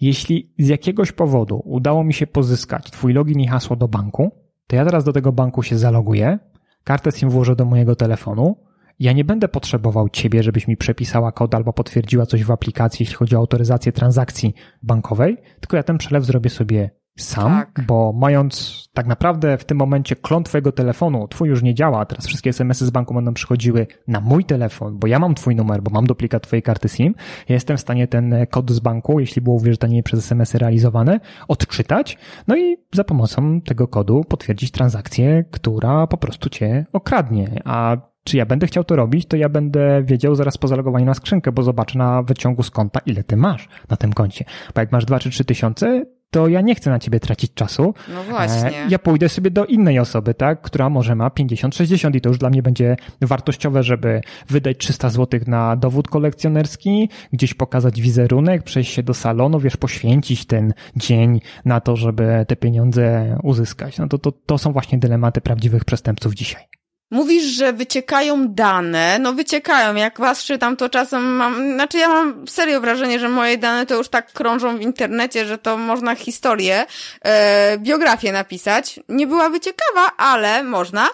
Jeśli z jakiegoś powodu udało mi się pozyskać Twój login i hasło do banku, to ja teraz do tego banku się zaloguję, kartę SIM włożę do mojego telefonu, ja nie będę potrzebował Ciebie, żebyś mi przepisała kod albo potwierdziła coś w aplikacji, jeśli chodzi o autoryzację transakcji bankowej, tylko ja ten przelew zrobię sobie sam, tak. bo mając tak naprawdę w tym momencie klon twojego telefonu, twój już nie działa, teraz wszystkie SMS-y z banku będą przychodziły na mój telefon, bo ja mam twój numer, bo mam duplikat twojej karty SIM, ja jestem w stanie ten kod z banku, jeśli było uwierzytelnie przez SMS-y realizowane, odczytać, no i za pomocą tego kodu potwierdzić transakcję, która po prostu cię okradnie, a czy ja będę chciał to robić, to ja będę wiedział zaraz po zalogowaniu na skrzynkę, bo zobaczę na wyciągu z konta, ile ty masz na tym koncie. Bo jak masz 2 czy 3 tysiące, to ja nie chcę na ciebie tracić czasu. No właśnie. Ja pójdę sobie do innej osoby, tak, która może ma 50-60 i to już dla mnie będzie wartościowe, żeby wydać 300 zł na dowód kolekcjonerski, gdzieś pokazać wizerunek, przejść się do salonu, wiesz, poświęcić ten dzień na to, żeby te pieniądze uzyskać. No to, to, to są właśnie dylematy prawdziwych przestępców dzisiaj. Mówisz, że wyciekają dane. No wyciekają. Jak was czytam, to czasem mam, znaczy ja mam serio wrażenie, że moje dane to już tak krążą w internecie, że to można historię, e, biografię napisać. Nie była wyciekawa, ale można.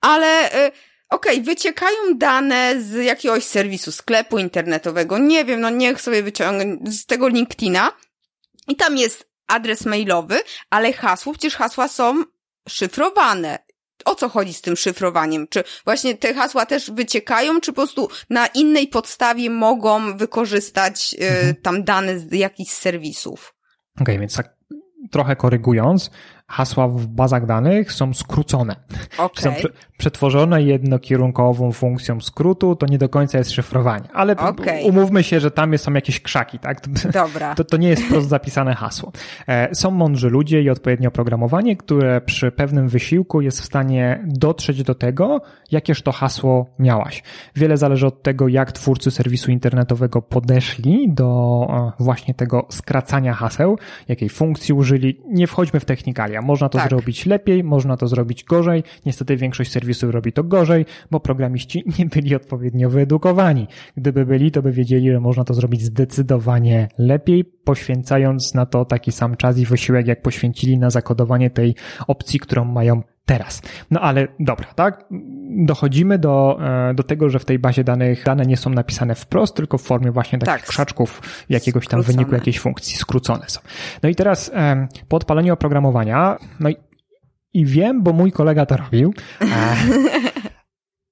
Ale e, okej, okay, wyciekają dane z jakiegoś serwisu, sklepu internetowego. Nie wiem, no niech sobie wyciągnę z tego LinkedIna. I tam jest adres mailowy, ale hasło, przecież hasła są szyfrowane o co chodzi z tym szyfrowaniem? Czy właśnie te hasła też wyciekają, czy po prostu na innej podstawie mogą wykorzystać y, tam dane z jakichś serwisów? Okej, okay, więc tak trochę korygując, hasła w bazach danych są skrócone. Okay. Są przetworzone jednokierunkową funkcją skrótu, to nie do końca jest szyfrowanie. Ale okay. umówmy się, że tam są jakieś krzaki, tak? Dobra. To, to nie jest prosto zapisane hasło. E, są mądrzy ludzie i odpowiednie oprogramowanie, które przy pewnym wysiłku jest w stanie dotrzeć do tego, jakież to hasło miałaś. Wiele zależy od tego, jak twórcy serwisu internetowego podeszli do e, właśnie tego skracania haseł, jakiej funkcji użyli. Nie wchodźmy w technikalia można to tak. zrobić lepiej, można to zrobić gorzej. Niestety większość serwisów robi to gorzej, bo programiści nie byli odpowiednio wyedukowani. Gdyby byli, to by wiedzieli, że można to zrobić zdecydowanie lepiej, poświęcając na to taki sam czas i wysiłek, jak poświęcili na zakodowanie tej opcji, którą mają teraz. No ale dobra, tak? Dochodzimy do, e, do tego, że w tej bazie danych dane nie są napisane wprost, tylko w formie właśnie takich tak. krzaczków jakiegoś tam skrócone. wyniku jakiejś funkcji, skrócone są. No i teraz po odpaleniu oprogramowania, no i, i wiem, bo mój kolega to robił.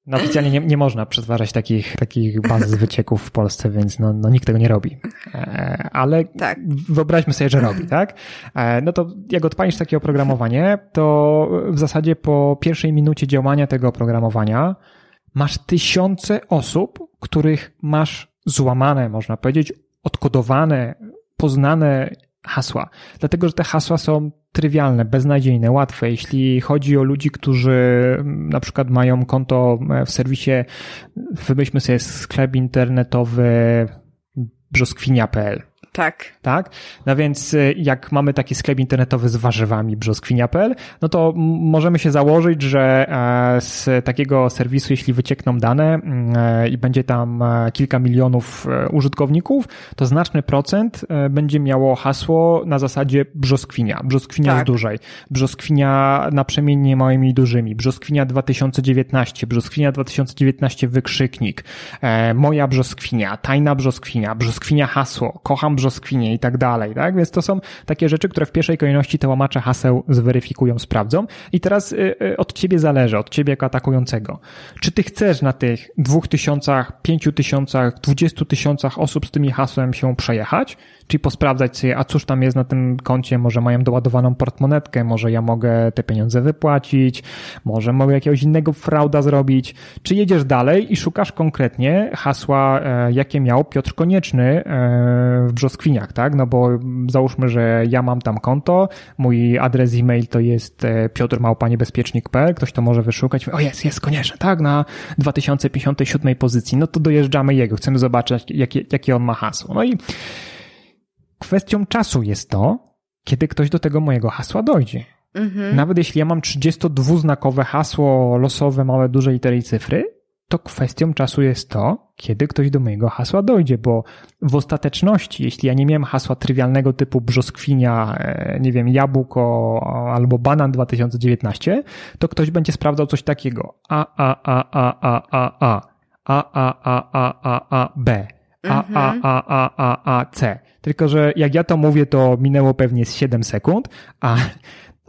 No oficjalnie nie, nie można przetwarzać takich, takich baz wycieków w Polsce, więc no, no nikt tego nie robi. E, ale tak. wyobraźmy sobie, że robi, tak? E, no to jak odpalisz takie oprogramowanie, to w zasadzie po pierwszej minucie działania tego oprogramowania masz tysiące osób, których masz złamane, można powiedzieć, odkodowane, poznane hasła. Dlatego, że te hasła są trywialne, beznadziejne, łatwe. Jeśli chodzi o ludzi, którzy mm, na przykład mają konto e, w serwisie, wymyślmy sobie sklep internetowy brzoskwinia.pl tak. Tak? No więc y, jak mamy taki sklep internetowy z warzywami brzoskwinia.pl, no to możemy się założyć, że e, z takiego serwisu, jeśli wyciekną dane e, i będzie tam e, kilka milionów użytkowników, to znaczny procent będzie miało hasło na zasadzie brzoskwinia. Brzoskwinia tak. z dużej. Brzoskwinia naprzemiennie małymi i dużymi. Brzoskwinia 2019. Brzoskwinia 2019 wykrzyknik. Moja brzoskwinia. Tajna brzoskwinia. Brzoskwinia hasło. Kocham brzoskwinie i tak dalej, tak? Więc to są takie rzeczy, które w pierwszej kolejności te łamacze haseł zweryfikują, sprawdzą. I teraz y, y, od ciebie zależy, od ciebie jako atakującego. Czy ty chcesz na tych dwóch tysiącach, pięciu tysiącach, dwudziestu tysiącach osób z tymi hasłem się przejechać? Czyli posprawdzać sobie, a cóż tam jest na tym koncie, może mają doładowaną portmonetkę, może ja mogę te pieniądze wypłacić, może mogę jakiegoś innego frauda zrobić. Czy jedziesz dalej i szukasz konkretnie hasła, e, jakie miał Piotr Konieczny e, w brzoskwiniach, tak? No bo załóżmy, że ja mam tam konto, mój adres e-mail to jest e, piotrmałpaniebezpiecznik.pl, ktoś to może wyszukać, o jest, jest Konieczny, tak? Na 2057 pozycji, no to dojeżdżamy jego, chcemy zobaczyć, jakie, jakie on ma hasło. No i kwestią czasu jest to, kiedy ktoś do tego mojego hasła dojdzie. Mhm. Nawet jeśli ja mam 32-znakowe hasło losowe, małe, duże litery i cyfry, to kwestią czasu jest to, kiedy ktoś do mojego hasła dojdzie, bo w ostateczności, jeśli ja nie miałem hasła trywialnego typu brzoskwinia, e, nie wiem, jabłko albo banan 2019, to ktoś będzie sprawdzał coś takiego a, a, a, a, a, a, a, a, a, a, a, a, a, b, a, a, a, a, a, a, c. Tylko, że jak ja to mówię, to minęło pewnie z 7 sekund, a,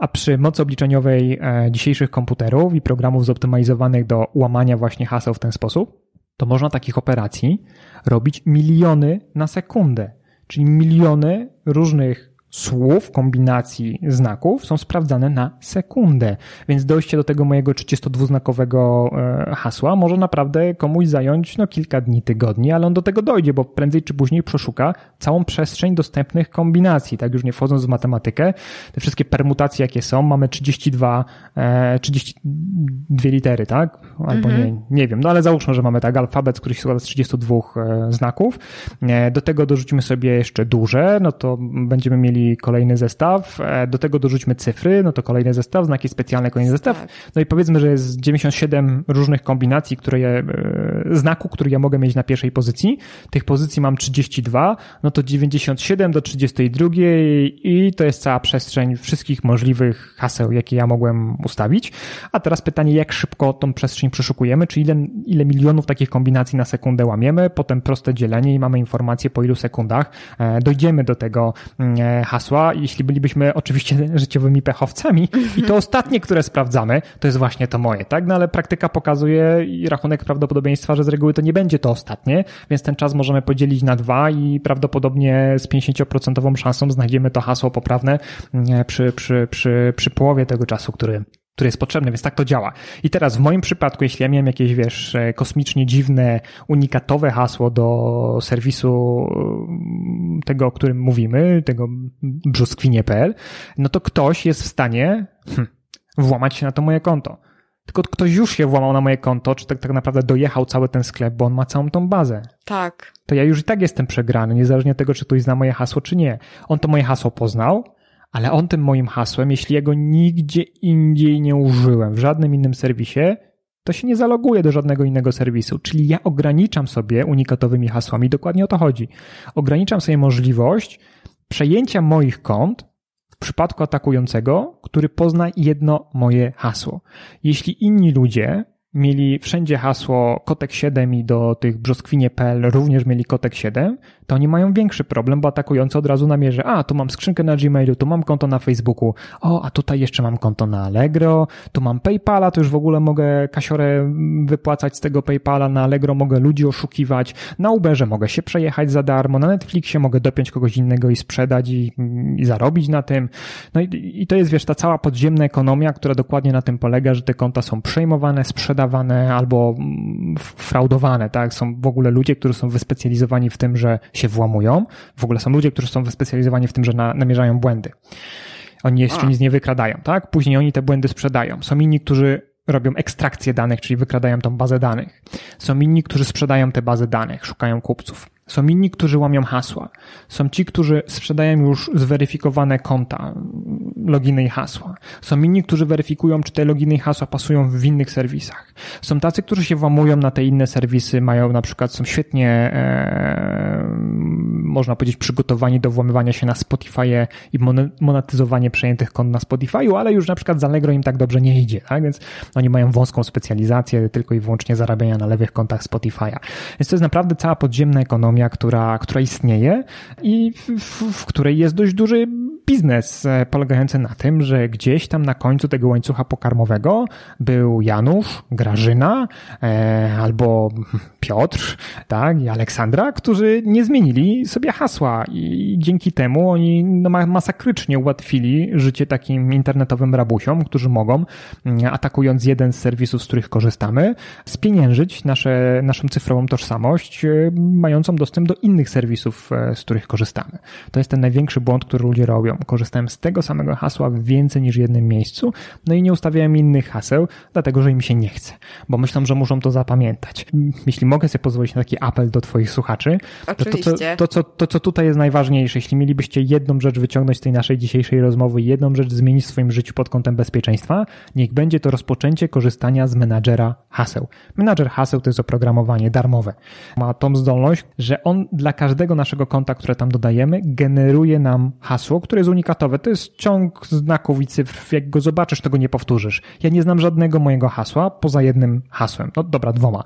a przy mocy obliczeniowej e, dzisiejszych komputerów i programów zoptymalizowanych do łamania właśnie haseł w ten sposób, to można takich operacji robić miliony na sekundę. Czyli miliony różnych słów, kombinacji znaków są sprawdzane na sekundę. Więc dojście do tego mojego 32-znakowego e, hasła może naprawdę komuś zająć no, kilka dni, tygodni, ale on do tego dojdzie, bo prędzej czy później przeszuka całą przestrzeń dostępnych kombinacji. Tak już nie wchodząc w matematykę, te wszystkie permutacje, jakie są, mamy 32, 32 litery, tak? Albo mhm. nie, nie wiem, no ale załóżmy, że mamy tak alfabet, który się składa z 32 e, znaków. E, do tego dorzucimy sobie jeszcze duże, no to będziemy mieli kolejny zestaw, e, do tego dorzućmy cyfry, no to kolejny zestaw, znaki specjalne, kolejny zestaw. Tak. No i powiedzmy, że jest 97 różnych kombinacji, które je, znaku, który ja mogę mieć na pierwszej pozycji. Tych pozycji mam 32, no to 97 do 32 i to jest cała przestrzeń wszystkich możliwych haseł, jakie ja mogłem ustawić. A teraz pytanie, jak szybko tą przestrzeń przeszukujemy, czy ile, ile milionów takich kombinacji na sekundę łamiemy, potem proste dzielenie i mamy informację po ilu sekundach e, dojdziemy do tego mm, e, hasła, jeśli bylibyśmy oczywiście życiowymi pechowcami. I to ostatnie, które sprawdzamy, to jest właśnie to moje, tak? No ale praktyka pokazuje i rachunek prawdopodobieństwa, że z reguły to nie będzie to ostatnie, więc ten czas możemy podzielić na dwa i prawdopodobnie z 50% szansą znajdziemy to hasło poprawne mm, przy, przy, przy, przy połowie tego czasu, który, który jest potrzebny, więc tak to działa. I teraz w moim przypadku, jeśli ja miałem jakieś, wiesz, e, kosmicznie dziwne, unikatowe hasło do serwisu mm, tego, o którym mówimy, tego brzoskwinie.pl, no to ktoś jest w stanie hm, włamać się na to moje konto. Tylko ktoś już się włamał na moje konto, czy tak, tak naprawdę dojechał cały ten sklep, bo on ma całą tą bazę. Tak. To ja już i tak jestem przegrany, niezależnie od tego, czy ktoś zna moje hasło, czy nie. On to moje hasło poznał, ale on tym moim hasłem, jeśli jego nigdzie indziej nie użyłem, w żadnym innym serwisie, to się nie zaloguje do żadnego innego serwisu. Czyli ja ograniczam sobie unikatowymi hasłami, dokładnie o to chodzi. Ograniczam sobie możliwość przejęcia moich kont w przypadku atakującego, który pozna jedno moje hasło. Jeśli inni ludzie mieli wszędzie hasło kotek 7 i do tych brzoskwinie.pl również mieli kotek 7, to oni mają większy problem, bo atakujący od razu namierzy, a tu mam skrzynkę na Gmailu, tu mam konto na Facebooku, o, a tutaj jeszcze mam konto na Allegro, tu mam Paypala, to już w ogóle mogę kasiorę wypłacać z tego Paypala, na Allegro mogę ludzi oszukiwać, na Uberze mogę się przejechać za darmo, na Netflixie mogę dopiąć kogoś innego i sprzedać i, i zarobić na tym. No i, i to jest, wiesz, ta cała podziemna ekonomia, która dokładnie na tym polega, że te konta są przejmowane, sprzedawane albo fraudowane, tak? Są w ogóle ludzie, którzy są wyspecjalizowani w tym, że się włamują. W ogóle są ludzie, którzy są wyspecjalizowani w tym, że na, namierzają błędy. Oni jeszcze nic nie wykradają, tak? Później oni te błędy sprzedają. Są inni, którzy robią ekstrakcję danych, czyli wykradają tą bazę danych. Są inni, którzy sprzedają te bazy danych, szukają kupców. Są inni, którzy łamią hasła. Są ci, którzy sprzedają już zweryfikowane konta, loginy i hasła. Są inni, którzy weryfikują, czy te loginy i hasła pasują w innych serwisach. Są tacy, którzy się włamują na te inne serwisy, mają na przykład, są świetnie, e, można powiedzieć, przygotowani do włamywania się na Spotify i monetyzowanie przejętych kont na Spotify'u, ale już na przykład z Allegro im tak dobrze nie idzie, tak? Więc oni mają wąską specjalizację tylko i wyłącznie zarabiania na lewych kontach Spotify'a. Więc to jest naprawdę cała podziemna ekonomia, która, która istnieje i w, w której jest dość duży biznes e, polegający na tym, że gdzieś tam na końcu tego łańcucha pokarmowego był Janusz, Grażyna e, albo Piotr, tak, i Aleksandra, którzy nie zmienili sobie hasła i dzięki temu oni no, masakrycznie ułatwili życie takim internetowym rabusiom, którzy mogą, mm, atakując jeden z serwisów, z których korzystamy, spieniężyć nasze, naszą cyfrową tożsamość, e, mającą dostęp do innych serwisów, e, z których korzystamy. To jest ten największy błąd, który ludzie robią. Korzystałem z tego samego hasła w więcej niż jednym miejscu, no i nie ustawiałem innych haseł, dlatego że im się nie chce, bo myślą, że muszą to zapamiętać. Jeśli mogę sobie pozwolić na taki apel do Twoich słuchaczy, to to, co, to, co tutaj jest najważniejsze, jeśli mielibyście jedną rzecz wyciągnąć z tej naszej dzisiejszej rozmowy, jedną rzecz zmienić w swoim życiu pod kątem bezpieczeństwa, niech będzie to rozpoczęcie korzystania z menadżera haseł. Menadżer haseł to jest oprogramowanie darmowe. Ma tą zdolność, że on dla każdego naszego konta, które tam dodajemy, generuje nam hasło, które jest unikatowe. To jest ciąg znaków i cyfr. Jak go zobaczysz, tego nie powtórzysz. Ja nie znam żadnego mojego hasła poza jednym hasłem. No dobra, dwoma.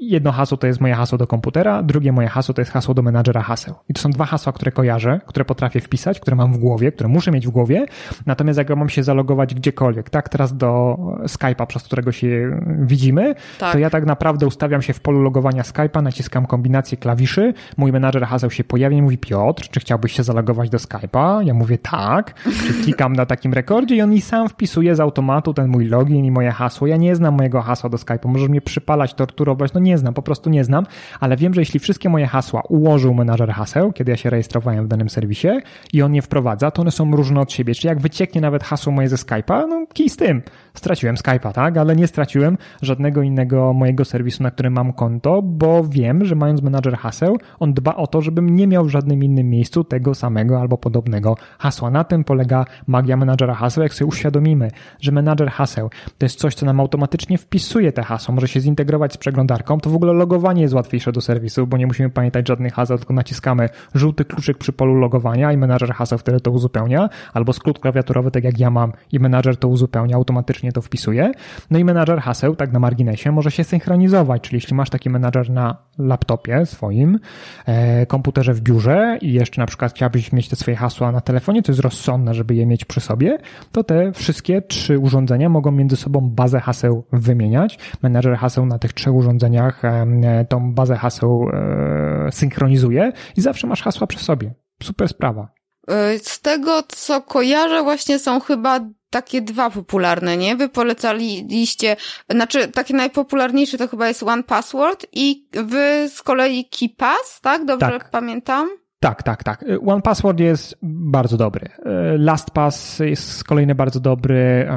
Jedno hasło to jest moje hasło do komputera, drugie moje hasło to jest hasło do menadżera haseł. I to są dwa hasła, które kojarzę, które potrafię wpisać, które mam w głowie, które muszę mieć w głowie, natomiast jak mam się zalogować gdziekolwiek, tak, teraz do Skype'a, przez którego się widzimy, tak. to ja tak naprawdę ustawiam się w polu logowania Skype'a, naciskam kombinację klawiszy, mój menadżer haseł się pojawia i mówi Piotr, czy chciałbyś się zalogować do Skype'a? Ja mówię tak, czy klikam na takim rekordzie i on mi sam wpisuje z automatu ten mój login i moje hasło. Ja nie znam mojego hasła do Skype'a, możesz mnie przypalać, torturować, no nie znam, po prostu nie znam, ale wiem, że jeśli wszystkie moje hasła ułożył menadżer haseł, kiedy ja się rejestrowałem w danym serwisie i on je wprowadza, to one są różne od siebie. Czyli jak wycieknie nawet hasło moje ze Skype'a, no kij z tym. Straciłem Skype'a, tak? Ale nie straciłem żadnego innego mojego serwisu, na którym mam konto, bo wiem, że mając menadżer haseł, on dba o to, żebym nie miał w żadnym innym miejscu tego samego albo podobnego hasła. Na tym polega magia menadżera haseł, jak sobie uświadomimy, że menadżer haseł to jest coś, co nam automatycznie wpisuje te hasło, może się zintegrować z przeglądarką, to w ogóle logowanie jest łatwiejsze do serwisu, bo nie musimy pamiętać żadnych haseł, tylko naciskamy żółty kluczyk przy polu logowania i menadżer haseł wtedy to uzupełnia, albo skrót klawiaturowy, tak jak ja mam i menadżer to uzupełnia, automatycznie to wpisuje. No i menadżer haseł, tak na marginesie, może się synchronizować, czyli jeśli masz taki menadżer na laptopie swoim, e, komputerze w biurze i jeszcze na przykład chciałbyś mieć te swoje hasła na telefonie, to jest rozsądne, żeby je mieć przy sobie, to te wszystkie trzy urządzenia mogą między sobą bazę haseł wymieniać. Menadżer haseł na tych trzech urządzeniach e, tą bazę haseł e, synchronizuje i zawsze masz hasła przy sobie. Super sprawa. E, z tego, co kojarzę, właśnie są chyba takie dwa popularne, nie? Wy polecaliście, znaczy takie najpopularniejsze to chyba jest One Password i wy z kolei KeePass, tak? Dobrze tak. pamiętam? Tak, tak, tak. One Password jest bardzo dobry. LastPass jest kolejny bardzo dobry.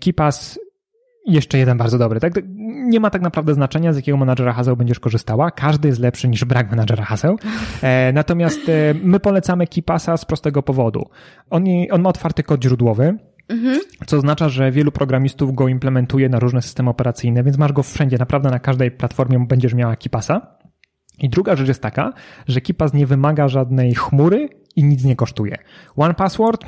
KeePass jeszcze jeden bardzo dobry. Tak, nie ma tak naprawdę znaczenia, z jakiego menadżera haseł będziesz korzystała. Każdy jest lepszy niż brak menadżera haseł. E, natomiast e, my polecamy KeePassa z prostego powodu. On, on ma otwarty kod źródłowy, Mhm. Co oznacza, że wielu programistów go implementuje na różne systemy operacyjne, więc masz go wszędzie, naprawdę na każdej platformie będziesz miała KeePassa. I druga rzecz jest taka, że KeePass nie wymaga żadnej chmury i nic nie kosztuje. One Password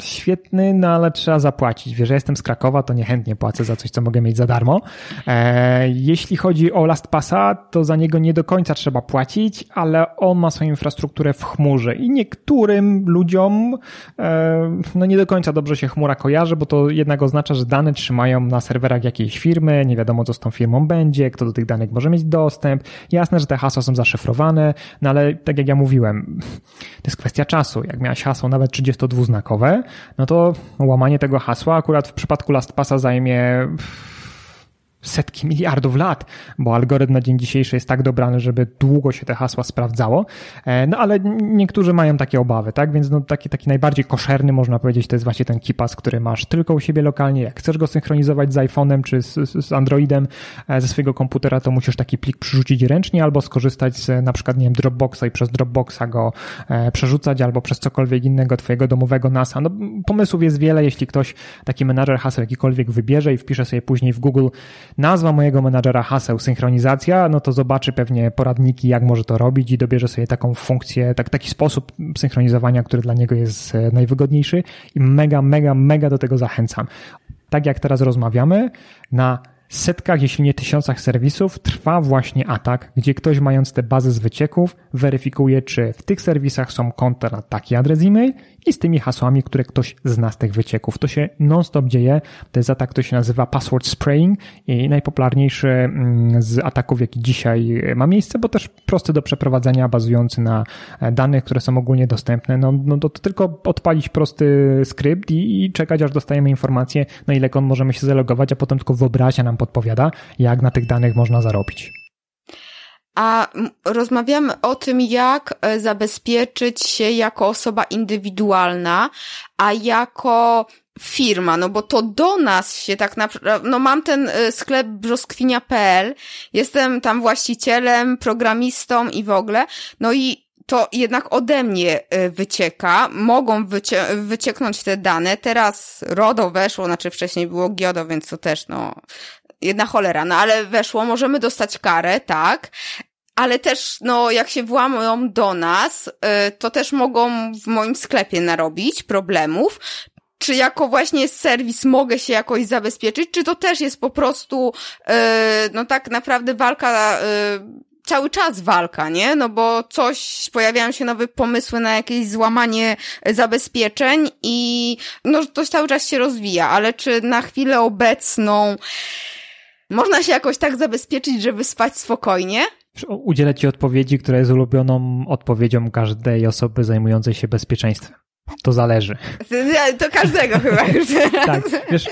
świetny, no ale trzeba zapłacić. Wiesz, że jestem z Krakowa, to niechętnie płacę za coś, co mogę mieć za darmo. E, jeśli chodzi o LastPassa, to za niego nie do końca trzeba płacić, ale on ma swoją infrastrukturę w chmurze i niektórym ludziom e, no nie do końca dobrze się chmura kojarzy, bo to jednak oznacza, że dane trzymają na serwerach jakiejś firmy, nie wiadomo co z tą firmą będzie, kto do tych danych może mieć dostęp. Jasne, że te hasła są zaszyfrowane, no ale tak jak ja mówiłem, to jest kwestia czasu. Jak miałeś hasło nawet 32-znakowe, no to łamanie tego hasła akurat w przypadku LastPassa zajmie setki miliardów lat, bo algorytm na dzień dzisiejszy jest tak dobrany, żeby długo się te hasła sprawdzało. E, no ale niektórzy mają takie obawy, tak? Więc no, taki, taki najbardziej koszerny, można powiedzieć, to jest właśnie ten KeePass, który masz tylko u siebie lokalnie. Jak chcesz go synchronizować z iPhone'em czy z, z Androidem e, ze swojego komputera, to musisz taki plik przerzucić ręcznie albo skorzystać z na przykład, nie wiem, Dropboxa i przez Dropboxa go e, przerzucać albo przez cokolwiek innego twojego domowego NASA. No pomysłów jest wiele, jeśli ktoś taki menadżer haseł jakikolwiek wybierze i wpisze sobie później w Google nazwa mojego menadżera haseł synchronizacja, no to zobaczy pewnie poradniki, jak może to robić i dobierze sobie taką funkcję, tak, taki sposób synchronizowania, który dla niego jest e, najwygodniejszy i mega, mega, mega do tego zachęcam. Tak jak teraz rozmawiamy, na setkach, jeśli nie tysiącach serwisów trwa właśnie atak, gdzie ktoś mając te bazy z wycieków weryfikuje, czy w tych serwisach są konta na taki adres e-mail i z tymi hasłami, które ktoś zna z tych wycieków. To się non-stop dzieje. To jest atak, który się nazywa password spraying i najpopularniejszy mm, z ataków, jaki dzisiaj ma miejsce, bo też prosty do przeprowadzenia, bazujący na e, danych, które są ogólnie dostępne. No, no to tylko odpalić prosty skrypt i, i czekać, aż dostajemy informację, na ile kon możemy się zalogować, a potem tylko wyobraźnia nam podpowiada, jak na tych danych można zarobić a rozmawiamy o tym, jak e, zabezpieczyć się jako osoba indywidualna, a jako firma, no bo to do nas się tak naprawdę, no mam ten e, sklep brzoskwinia.pl, jestem tam właścicielem, programistą i w ogóle, no i to jednak ode mnie e, wycieka, mogą wycie wycieknąć te dane, teraz RODO weszło, znaczy wcześniej było GIODO, więc to też no, jedna cholera, no ale weszło, możemy dostać karę, tak, ale też, no, jak się włamują do nas, y, to też mogą w moim sklepie narobić problemów. czy jako właśnie serwis mogę się jakoś zabezpieczyć, czy to też jest po prostu, yy, no tak naprawdę walka, yy, cały czas walka, nie? No bo coś, pojawiają się nowe pomysły na jakieś złamanie zabezpieczeń i no to cały czas się rozwija, ale czy na chwilę obecną można się jakoś tak zabezpieczyć, żeby spać spokojnie? Udzielę Ci odpowiedzi, która jest ulubioną odpowiedzią każdej osoby zajmującej się bezpieczeństwem. To zależy. To każdego chyba już Tak, wiesz, e,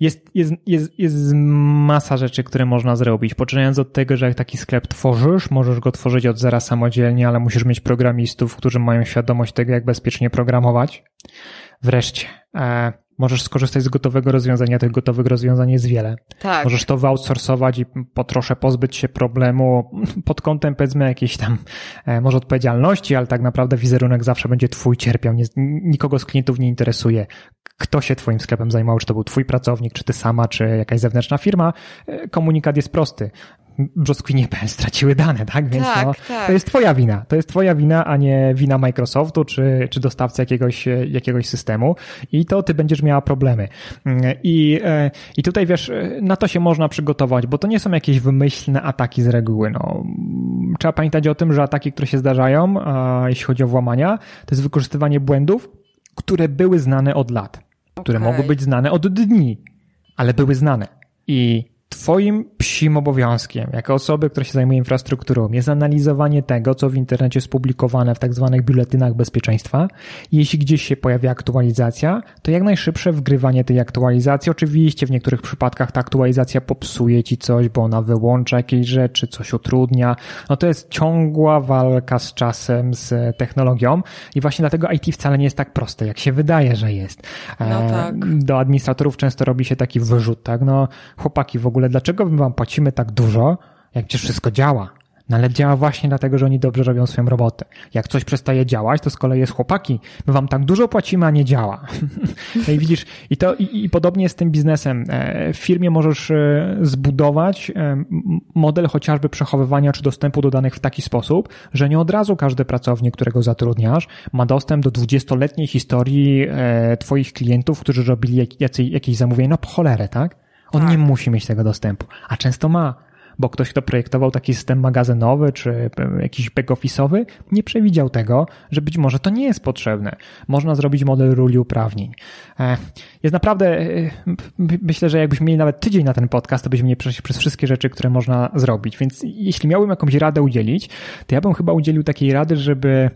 jest, jest, jest, jest masa rzeczy, które można zrobić. Poczynając od tego, że jak taki sklep tworzysz, możesz go tworzyć od zera samodzielnie, ale musisz mieć programistów, którzy mają świadomość tego, jak bezpiecznie programować. Wreszcie, e, Możesz skorzystać z gotowego rozwiązania, tych gotowych rozwiązań jest wiele. Tak. Możesz to wyoutsourcować i po trosze pozbyć się problemu pod kątem powiedzmy jakiejś tam e, może odpowiedzialności, ale tak naprawdę wizerunek zawsze będzie twój cierpiał. Nie, nikogo z klientów nie interesuje, kto się twoim sklepem zajmował, czy to był twój pracownik, czy ty sama, czy jakaś zewnętrzna firma. E, komunikat jest prosty brzoskwinie.pl straciły dane, tak? Więc tak, no, tak. to jest twoja wina. To jest twoja wina, a nie wina Microsoftu czy, czy dostawcy jakiegoś, jakiegoś systemu i to ty będziesz miała problemy. I, e, I tutaj wiesz, na to się można przygotować, bo to nie są jakieś wymyślne ataki z reguły. No, trzeba pamiętać o tym, że ataki, które się zdarzają, jeśli chodzi o włamania, to jest wykorzystywanie błędów, które były znane od lat, które Okay. mogły być znane od dni, ale były znane. I Twoim psim obowiązkiem, jako osoby, która się zajmuje infrastrukturą, jest analizowanie tego, co w internecie jest publikowane w tak zwanych biuletynach bezpieczeństwa. Jeśli gdzieś się pojawia aktualizacja, to jak najszybsze wgrywanie tej aktualizacji. Oczywiście w niektórych przypadkach ta aktualizacja popsuje ci coś, bo ona wyłącza jakieś rzeczy, coś utrudnia. No to jest ciągła walka z czasem, z technologią i właśnie dlatego IT wcale nie jest tak proste, jak się wydaje, że jest. No tak. Do administratorów często robi się taki wyrzut, tak? No chłopaki w ogóle ogóle dlaczego my wam płacimy tak dużo, jak przecież wszystko działa? No ale działa właśnie dlatego, że oni dobrze robią swoją robotę. Jak coś przestaje działać, to z kolei jest chłopaki, my wam tak dużo płacimy, a nie działa. no i widzisz, i to i, i podobnie jest z tym biznesem. E, w firmie możesz e, zbudować e, model chociażby przechowywania czy dostępu do danych w taki sposób, że nie od razu każdy pracownik, którego zatrudniasz, ma dostęp do 20-letniej historii twoich klientów, którzy robili jakieś zamówienia, no po cholerę, tak? On tak. nie musi mieć tego dostępu, a często ma, bo ktoś, kto projektował taki system magazynowy czy jakiś back-office'owy, nie przewidział tego, że być może to nie jest potrzebne. Można zrobić model ruli uprawnień. E, jest naprawdę, e, myślę, że jakbyśmy mieli nawet tydzień na ten podcast, to byśmy nie przeszli przez wszystkie rzeczy, które można zrobić. Więc jeśli miałbym jakąś radę udzielić, to ja bym chyba udzielił takiej rady, żeby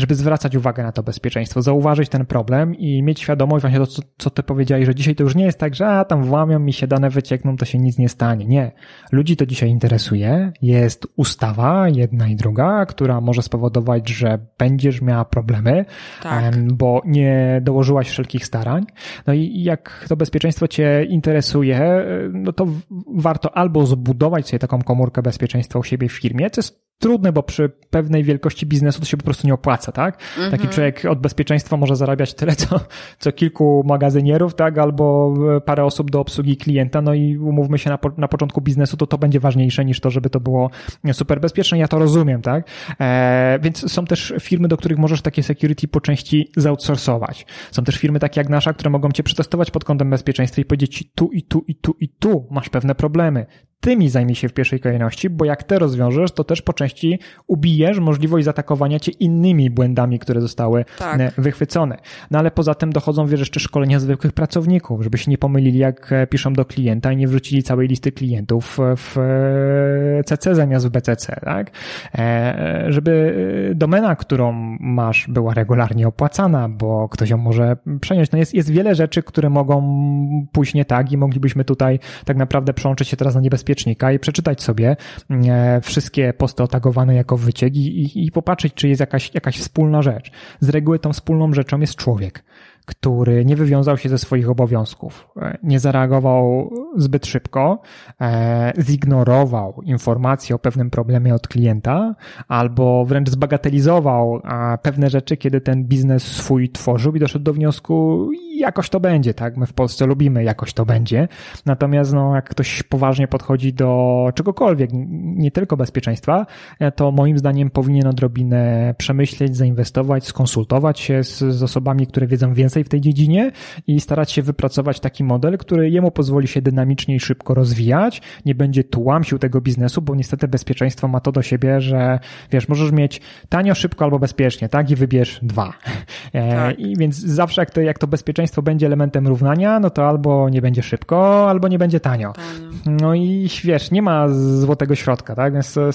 żeby zwracać uwagę na to bezpieczeństwo, zauważyć ten problem i mieć świadomość właśnie to, co, co ty powiedziałeś, że dzisiaj to już nie jest tak, że a, tam włamią mi się dane wyciekną, to się nic nie stanie. Nie. Ludzi to dzisiaj interesuje. Jest ustawa, jedna i druga, która może spowodować, że będziesz miała problemy, tak. bo nie dołożyłaś wszelkich starań. No i jak to bezpieczeństwo cię interesuje, no to warto albo zbudować sobie taką komórkę bezpieczeństwa u siebie w firmie, co jest trudne, bo przy pewnej wielkości biznesu to się po prostu nie opłaca, tak? Mhm. Taki człowiek od bezpieczeństwa może zarabiać tyle, co, co kilku magazynierów, tak? Albo e, parę osób do obsługi klienta, no i umówmy się na, po, na początku biznesu, to to będzie ważniejsze niż to, żeby to było super bezpieczne. Ja to rozumiem, tak? E, więc są też firmy, do których możesz takie security po części zoutsourcować. Są też firmy takie jak nasza, które mogą cię przetestować pod kątem bezpieczeństwa i powiedzieć ci tu i tu i tu i tu masz pewne problemy tymi zajmij się w pierwszej kolejności, bo jak te rozwiążesz, to też po części ubijesz możliwość zaatakowania cię innymi błędami, które zostały tak. E, wychwycone. No ale poza tym dochodzą, wiesz, jeszcze szkolenia zwykłych pracowników, żeby się nie pomylili, jak e, piszą do klienta i nie wrzucili całej listy klientów w CC zamiast w BCC, tak? E, żeby domena, którą masz, była regularnie opłacana, bo ktoś ją może przenieść. No jest, jest wiele rzeczy, które mogą pójść nie tak i moglibyśmy tutaj tak naprawdę przełączyć się teraz na niebezpieczeństwo bezpiecznika i przeczytać sobie e, wszystkie posty otagowane jako wyciek i, i, i popatrzeć, czy jest jakaś, jakaś wspólna rzecz. Z reguły tą wspólną rzeczą jest człowiek który nie wywiązał się ze swoich obowiązków, e, nie zareagował zbyt szybko, e, zignorował informacje o pewnym problemie od klienta, albo wręcz zbagatelizował pewne rzeczy, kiedy ten biznes swój tworzył i doszedł do wniosku, jakoś to będzie, tak? My w Polsce lubimy jakoś to będzie. Natomiast no, jak ktoś poważnie podchodzi do czegokolwiek, nie tylko bezpieczeństwa, to moim zdaniem powinien odrobinę przemyśleć, zainwestować, skonsultować się z, z osobami, które wiedzą więcej w tej dziedzinie i starać się wypracować taki model, który jemu pozwoli się dynamicznie i szybko rozwijać, nie będzie tłamsił tego biznesu, bo niestety bezpieczeństwo ma to do siebie, że wiesz, możesz mieć tanio, szybko albo bezpiecznie, tak? I wybierz dwa. E, tak. I więc zawsze jak to, jak to bezpieczeństwo będzie elementem równania, no to albo nie będzie szybko, albo nie będzie tanio. No i wiesz, nie ma złotego środka, tak? Więc to,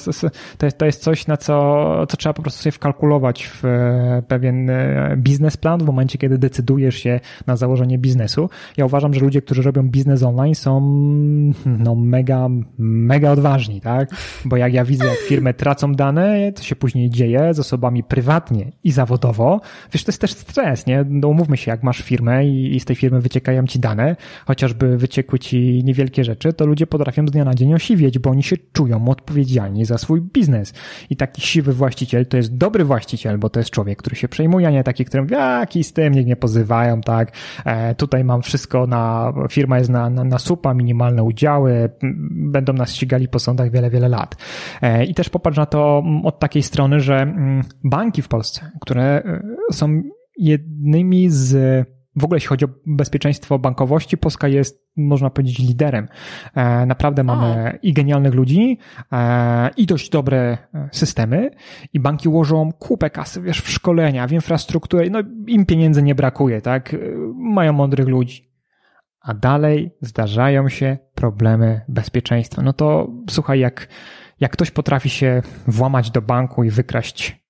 to, to jest coś, na co, co trzeba po prostu sobie wkalkulować w e, pewien e, biznesplan w momencie, kiedy decydujesz się na założenie biznesu. Ja uważam, że ludzie, którzy robią biznes online są no mega, mega odważni, tak? Bo jak ja widzę, jak firmy tracą dane, co się później dzieje z osobami prywatnie i zawodowo, wiesz, to jest też stres, nie? No umówmy się, jak masz firmę i, i z tej firmy wyciekają ci dane, chociażby wyciekły ci niewielkie rzeczy, to ludzie potrafią z dnia na dzień osiwieć, bo oni się czują odpowiedzialni za swój biznes. I taki siwy właściciel to jest dobry właściciel, bo to jest człowiek, który się przejmuje, a nie taki, który mówi, jaki z tym, niech mnie pozywają, tak? E, tutaj mam wszystko na, firma jest na, na, na supa, minimalne udziały, będą nas ścigali po sądach wiele, wiele lat. E, I też popatrz na to od takiej strony, że banki w Polsce, które e, są jednymi z w ogóle jeśli chodzi o bezpieczeństwo bankowości, Polska jest, można powiedzieć, liderem. E, naprawdę mamy i genialnych ludzi, e, i dość dobre e, systemy, i banki łożą kupę kasy, wiesz, w szkolenia, w infrastrukturę, no im pieniędzy nie brakuje, tak? Mają mądrych ludzi. A dalej zdarzają się problemy bezpieczeństwa. No to słuchaj, jak, jak ktoś potrafi się włamać do banku i wykraść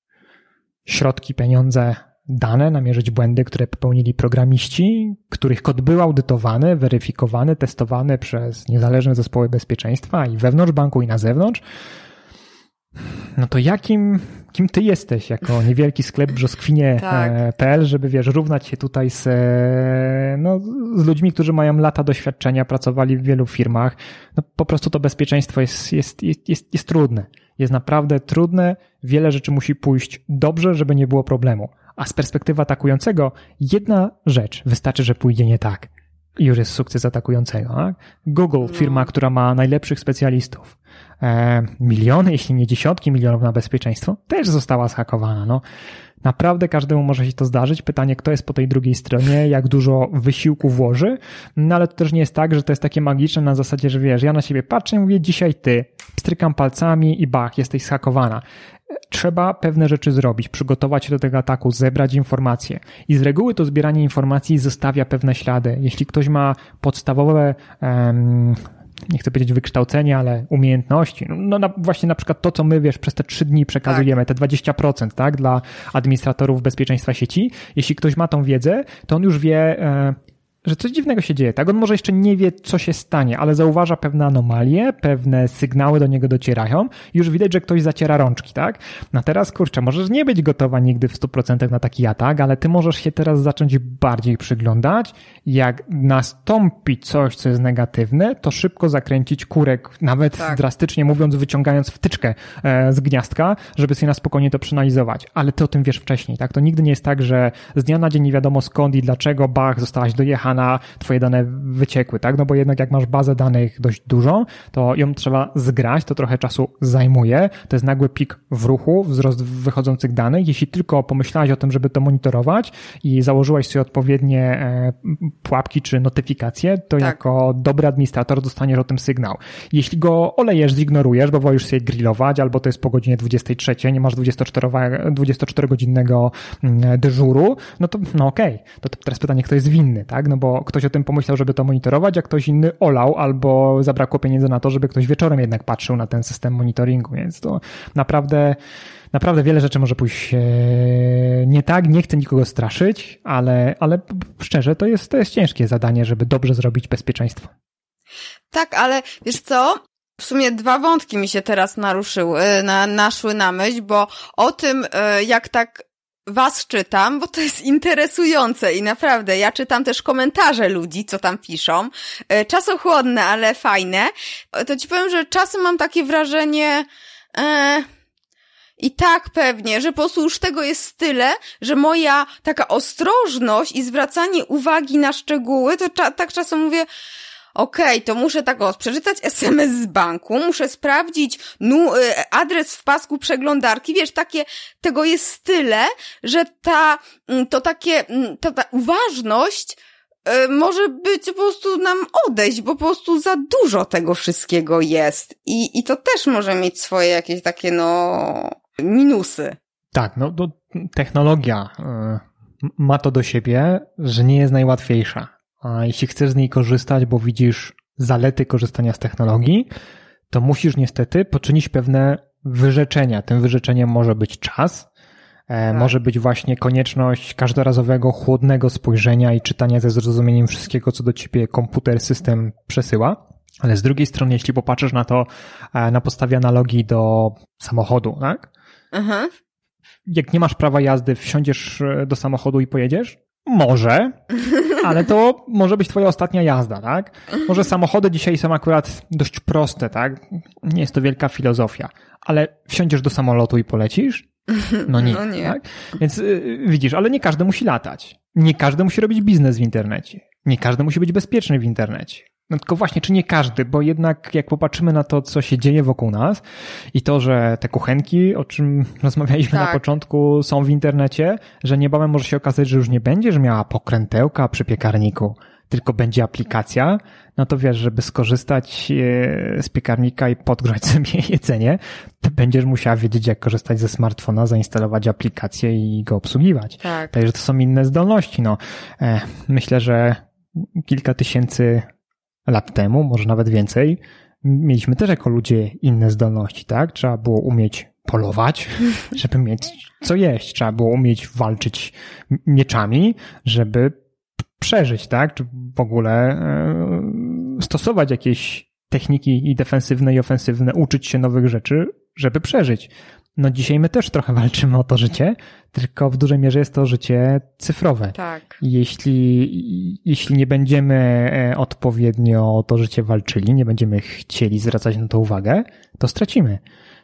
środki, pieniądze, dane, namierzyć błędy, które popełnili programiści, których kod był audytowany, weryfikowany, testowany przez niezależne zespoły bezpieczeństwa i wewnątrz banku i na zewnątrz, no to jakim, kim ty jesteś jako niewielki sklep brzoskwinie.pl, tak. E, żeby wiesz, równać się tutaj z, e, no, z ludźmi, którzy mają lata doświadczenia, pracowali w wielu firmach. No po prostu to bezpieczeństwo jest, jest, jest, jest, jest trudne. Jest naprawdę trudne. Wiele rzeczy musi pójść dobrze, żeby nie było problemu. A z perspektywy atakującego, jedna rzecz wystarczy, że pójdzie nie tak. I już jest sukces atakującego. Tak? Google, no. firma, która ma najlepszych specjalistów, e, miliony, jeśli nie dziesiątki milionów na bezpieczeństwo, też została zhakowana. No, Naprawdę każdemu może się to zdarzyć. Pytanie, kto jest po tej drugiej stronie, jak dużo wysiłku włoży, no ale to też nie jest tak, że to jest takie magiczne na zasadzie, że wiesz, ja na siebie patrzę i mówię, dzisiaj ty, strykam palcami i bach, jesteś zhakowana trzeba pewne rzeczy zrobić, przygotować się do tego ataku, zebrać informacje. I z reguły to zbieranie informacji zostawia pewne ślady. Jeśli ktoś ma podstawowe um, nie chcę powiedzieć wykształcenie, ale umiejętności. No na, właśnie na przykład to, co my, wiesz, przez te trzy dni przekazujemy, tak. te 20%, tak, dla administratorów bezpieczeństwa sieci. Jeśli ktoś ma tą wiedzę, to on już wie, e, że coś dziwnego się dzieje, tak? On może jeszcze nie wie, co się stanie, ale zauważa pewne anomalie, pewne sygnały do niego docierają już widać, że ktoś zaciera rączki, tak? No teraz, kurczę, możesz nie być gotowa nigdy w 100% na taki atak, ale ty możesz się teraz zacząć bardziej przyglądać. Jak nastąpi coś, co jest negatywne, to szybko zakręcić kurek, nawet tak. drastycznie mówiąc, wyciągając wtyczkę e, z gniazdka, żeby sobie na spokojnie to przeanalizować. Ale ty o tym wiesz wcześniej, tak? To nigdy nie jest tak, że z dnia na dzień nie wiadomo skąd i dlaczego, bach, zostałaś dojechana dana, twoje dane wyciekły, tak? No bo jednak jak masz bazę danych dość dużą, to ją trzeba zgrać, to trochę czasu zajmuje. To jest nagły pik w ruchu, wzrost wychodzących danych. Jeśli tylko pomyślałeś o tym, żeby to monitorować i założyłaś sobie odpowiednie e, pułapki czy notyfikacje, to tak. jako dobry administrator dostaniesz o tym sygnał. Jeśli go olejesz, zignorujesz, bo wolisz sobie grillować, albo to jest po godzinie 23, nie masz 24-godzinnego mm, dyżuru, no to no okej. Okay. To teraz pytanie, kto jest winny, tak? No bo ktoś o tym pomyślał, żeby to monitorować, a ktoś inny olał albo zabrakło pieniędzy na to, żeby ktoś wieczorem jednak patrzył na ten system monitoringu, więc to naprawdę naprawdę wiele rzeczy może pójść e, nie tak, nie chcę nikogo straszyć, ale, ale szczerze, to jest, to jest ciężkie zadanie, żeby dobrze zrobić bezpieczeństwo. Tak, ale wiesz co? W sumie dwa wątki mi się teraz naruszyły, na, naszły na myśl, bo o tym, e, jak tak was czytam, bo to jest interesujące i naprawdę, ja czytam też komentarze ludzi, co tam piszą. E, czasochłodne, ale fajne. E, to ci powiem, że czasem mam takie wrażenie, e, I tak pewnie, że po prostu już tego jest tyle, że moja taka ostrożność i zwracanie uwagi na szczegóły, to cza tak czasem mówię, okej, okay, to muszę tak o, przeczytać SMS z banku, muszę sprawdzić nu, y, adres w pasku przeglądarki, wiesz, takie, tego jest tyle, że ta, mm, to takie, mm, to ta uważność y, może być po prostu nam odejść, bo po prostu za dużo tego wszystkiego jest. I, i to też może mieć swoje jakieś takie, no, minusy. Tak, no to technologia y, ma to do siebie, że nie jest najłatwiejsza. A jeśli chcesz z niej korzystać, bo widzisz zalety korzystania z technologii, to musisz niestety poczynić pewne wyrzeczenia. Tym wyrzeczeniem może być czas, e, tak. może być właśnie konieczność każdorazowego chłodnego spojrzenia i czytania ze zrozumieniem wszystkiego, co do ciebie komputer, system przesyła. Ale z drugiej strony, jeśli popatrzysz na to e, na podstawie analogii do samochodu, tak? Mhm. Jak nie masz prawa jazdy, wsiądziesz e, do samochodu i pojedziesz? Może, ale to może być twoja ostatnia jazda, tak? Może samochody dzisiaj są akurat dość proste, tak? Nie jest to wielka filozofia, ale wsiądziesz do samolotu i polecisz? No nie, no nie. Tak? Więc yy, widzisz, ale nie każdy musi latać. Nie każdy musi robić biznes w internecie. Nie każdy musi być bezpieczny w internecie. No tylko właśnie, czy nie każdy, bo jednak jak popatrzymy na to, co się dzieje wokół nas i to, że te kuchenki, o czym rozmawialiśmy tak. na początku, są w internecie, że niebawem może się okazać, że już nie będziesz miała pokrętełka przy piekarniku, tylko będzie aplikacja, no to wiesz, żeby skorzystać e, z piekarnika i podgrzać sobie jedzenie, to będziesz musiała wiedzieć, jak korzystać ze smartfona, zainstalować aplikację i go obsługiwać. Tak. Także to są inne zdolności. No, e, myślę, że kilka tysięcy lat temu, może nawet więcej, mieliśmy też jako ludzie inne zdolności, tak? Trzeba było umieć polować, żeby mieć co jeść. Trzeba było umieć walczyć mieczami, żeby przeżyć, tak? Czy w ogóle e, stosować jakieś techniki i defensywne i ofensywne, uczyć się nowych rzeczy, żeby przeżyć. No dzisiaj my też trochę walczymy o to życie, tylko w dużej mierze jest to życie cyfrowe. Tak. Jeśli, jeśli nie będziemy e, odpowiednio o to życie walczyli, nie będziemy chcieli zwracać na to uwagę, to stracimy.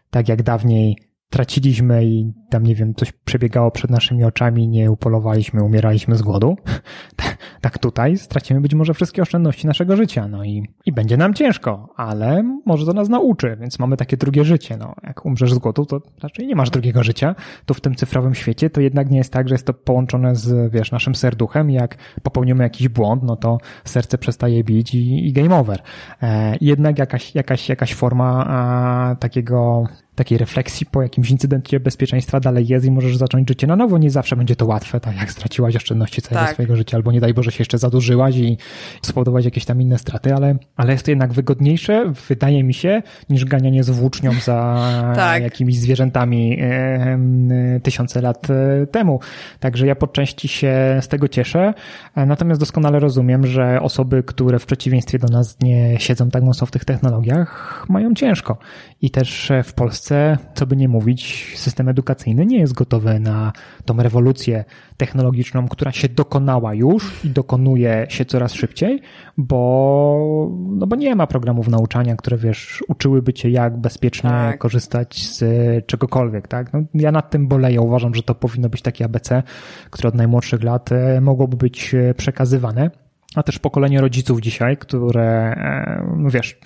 Tak jak dawniej traciliśmy i tam, nie wiem, coś przebiegało przed naszymi oczami, nie upolowaliśmy, umieraliśmy z głodu, tak tutaj stracimy być może wszystkie oszczędności naszego życia, no i, i będzie nam ciężko, ale może to nas nauczy, więc mamy takie drugie życie, no. Jak umrzesz z głodu, to raczej nie masz drugiego życia. Tu w tym cyfrowym świecie to jednak nie jest tak, że jest to połączone z, wiesz, naszym serduchem jak popełnimy jakiś błąd, no to serce przestaje bić i, i game over. E, jednak jakaś, jakaś, jakaś forma a, takiego takiej refleksji po jakimś incydencie bezpieczeństwa dalej jest i możesz zacząć życie na nowo. Nie zawsze będzie to łatwe, tak jak straciłaś oszczędności całego tak. swojego życia, albo nie daj Boże się jeszcze zadłużyłaś i spowodować jakieś tam inne straty, ale, ale jest to jednak wygodniejsze, wydaje mi się, niż ganianie z włócznią za tak. jakimiś zwierzętami e, e, tysiące lat e, temu. Także ja po części się z tego cieszę, natomiast doskonale rozumiem, że osoby, które w przeciwieństwie do nas nie siedzą tak mocno w tych technologiach, mają ciężko. I też w Polsce, co by nie mówić, system edukacyjny nie jest gotowy na tą rewolucję technologiczną, która się dokonała już i dokonuje się coraz szybciej, bo, no bo nie ma programów nauczania, które wiesz, uczyłyby cię jak bezpiecznie tak. korzystać z czegokolwiek, tak? No, ja nad tym boleję, uważam, że to powinno być takie ABC, które od najmłodszych lat e, mogłoby być e, przekazywane a też pokolenie rodziców dzisiaj, które, e, no wiesz,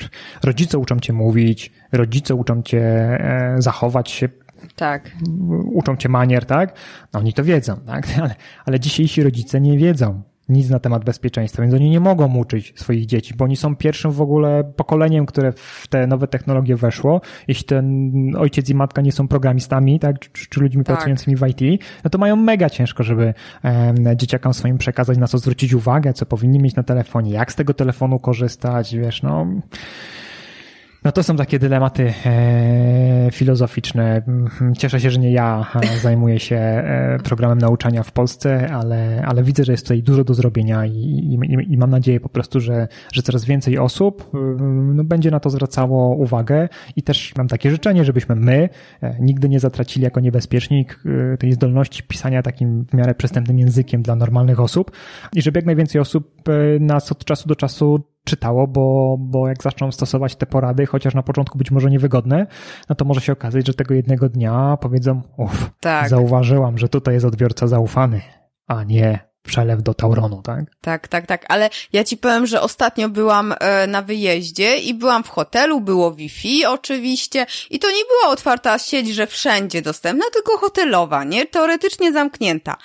rodzice uczą cię mówić, rodzice uczą cię zachować się tak. Uczą cię manier, tak? No oni to wiedzą, tak? Ale, ale dzisiejsi rodzice nie wiedzą nic na temat bezpieczeństwa, więc oni nie mogą uczyć swoich dzieci, bo oni są pierwszym w ogóle pokoleniem, które w te nowe technologie weszło. Jeśli ten ojciec i matka nie są programistami, tak, czy, czy ludźmi tak. pracującymi w IT, no to mają mega ciężko, żeby e, dzieciakom swoim przekazać, na co zwrócić uwagę, co powinni mieć na telefonie, jak z tego telefonu korzystać, wiesz, no no to są takie dylematy e, filozoficzne. Mhm, cieszę się, że nie ja zajmuję się e, programem nauczania w Polsce, ale, ale widzę, że jest tutaj dużo do zrobienia i, i, i mam nadzieję po prostu, że, że coraz więcej osób no, będzie na to zwracało uwagę i też mam takie życzenie, żebyśmy my e, nigdy nie zatracili jako niebezpiecznik tej zdolności pisania takim w miarę przystępnym językiem dla normalnych osób i żeby jak najwięcej osób nas od czasu do czasu czytało, bo, bo jak zaczną stosować te porady, chociaż na początku być może niewygodne, no to może się okazać, że tego jednego dnia powiedzą, uff, tak. zauważyłam, że tutaj jest odbiorca zaufany, a nie przelew do Tauronu, tak? Tak, tak, tak, ale ja ci powiem, że ostatnio byłam e, na wyjeździe i byłam w hotelu, było Wi-Fi oczywiście i to nie była otwarta sieć, że wszędzie dostępna, tylko hotelowa, nie? Teoretycznie zamknięta.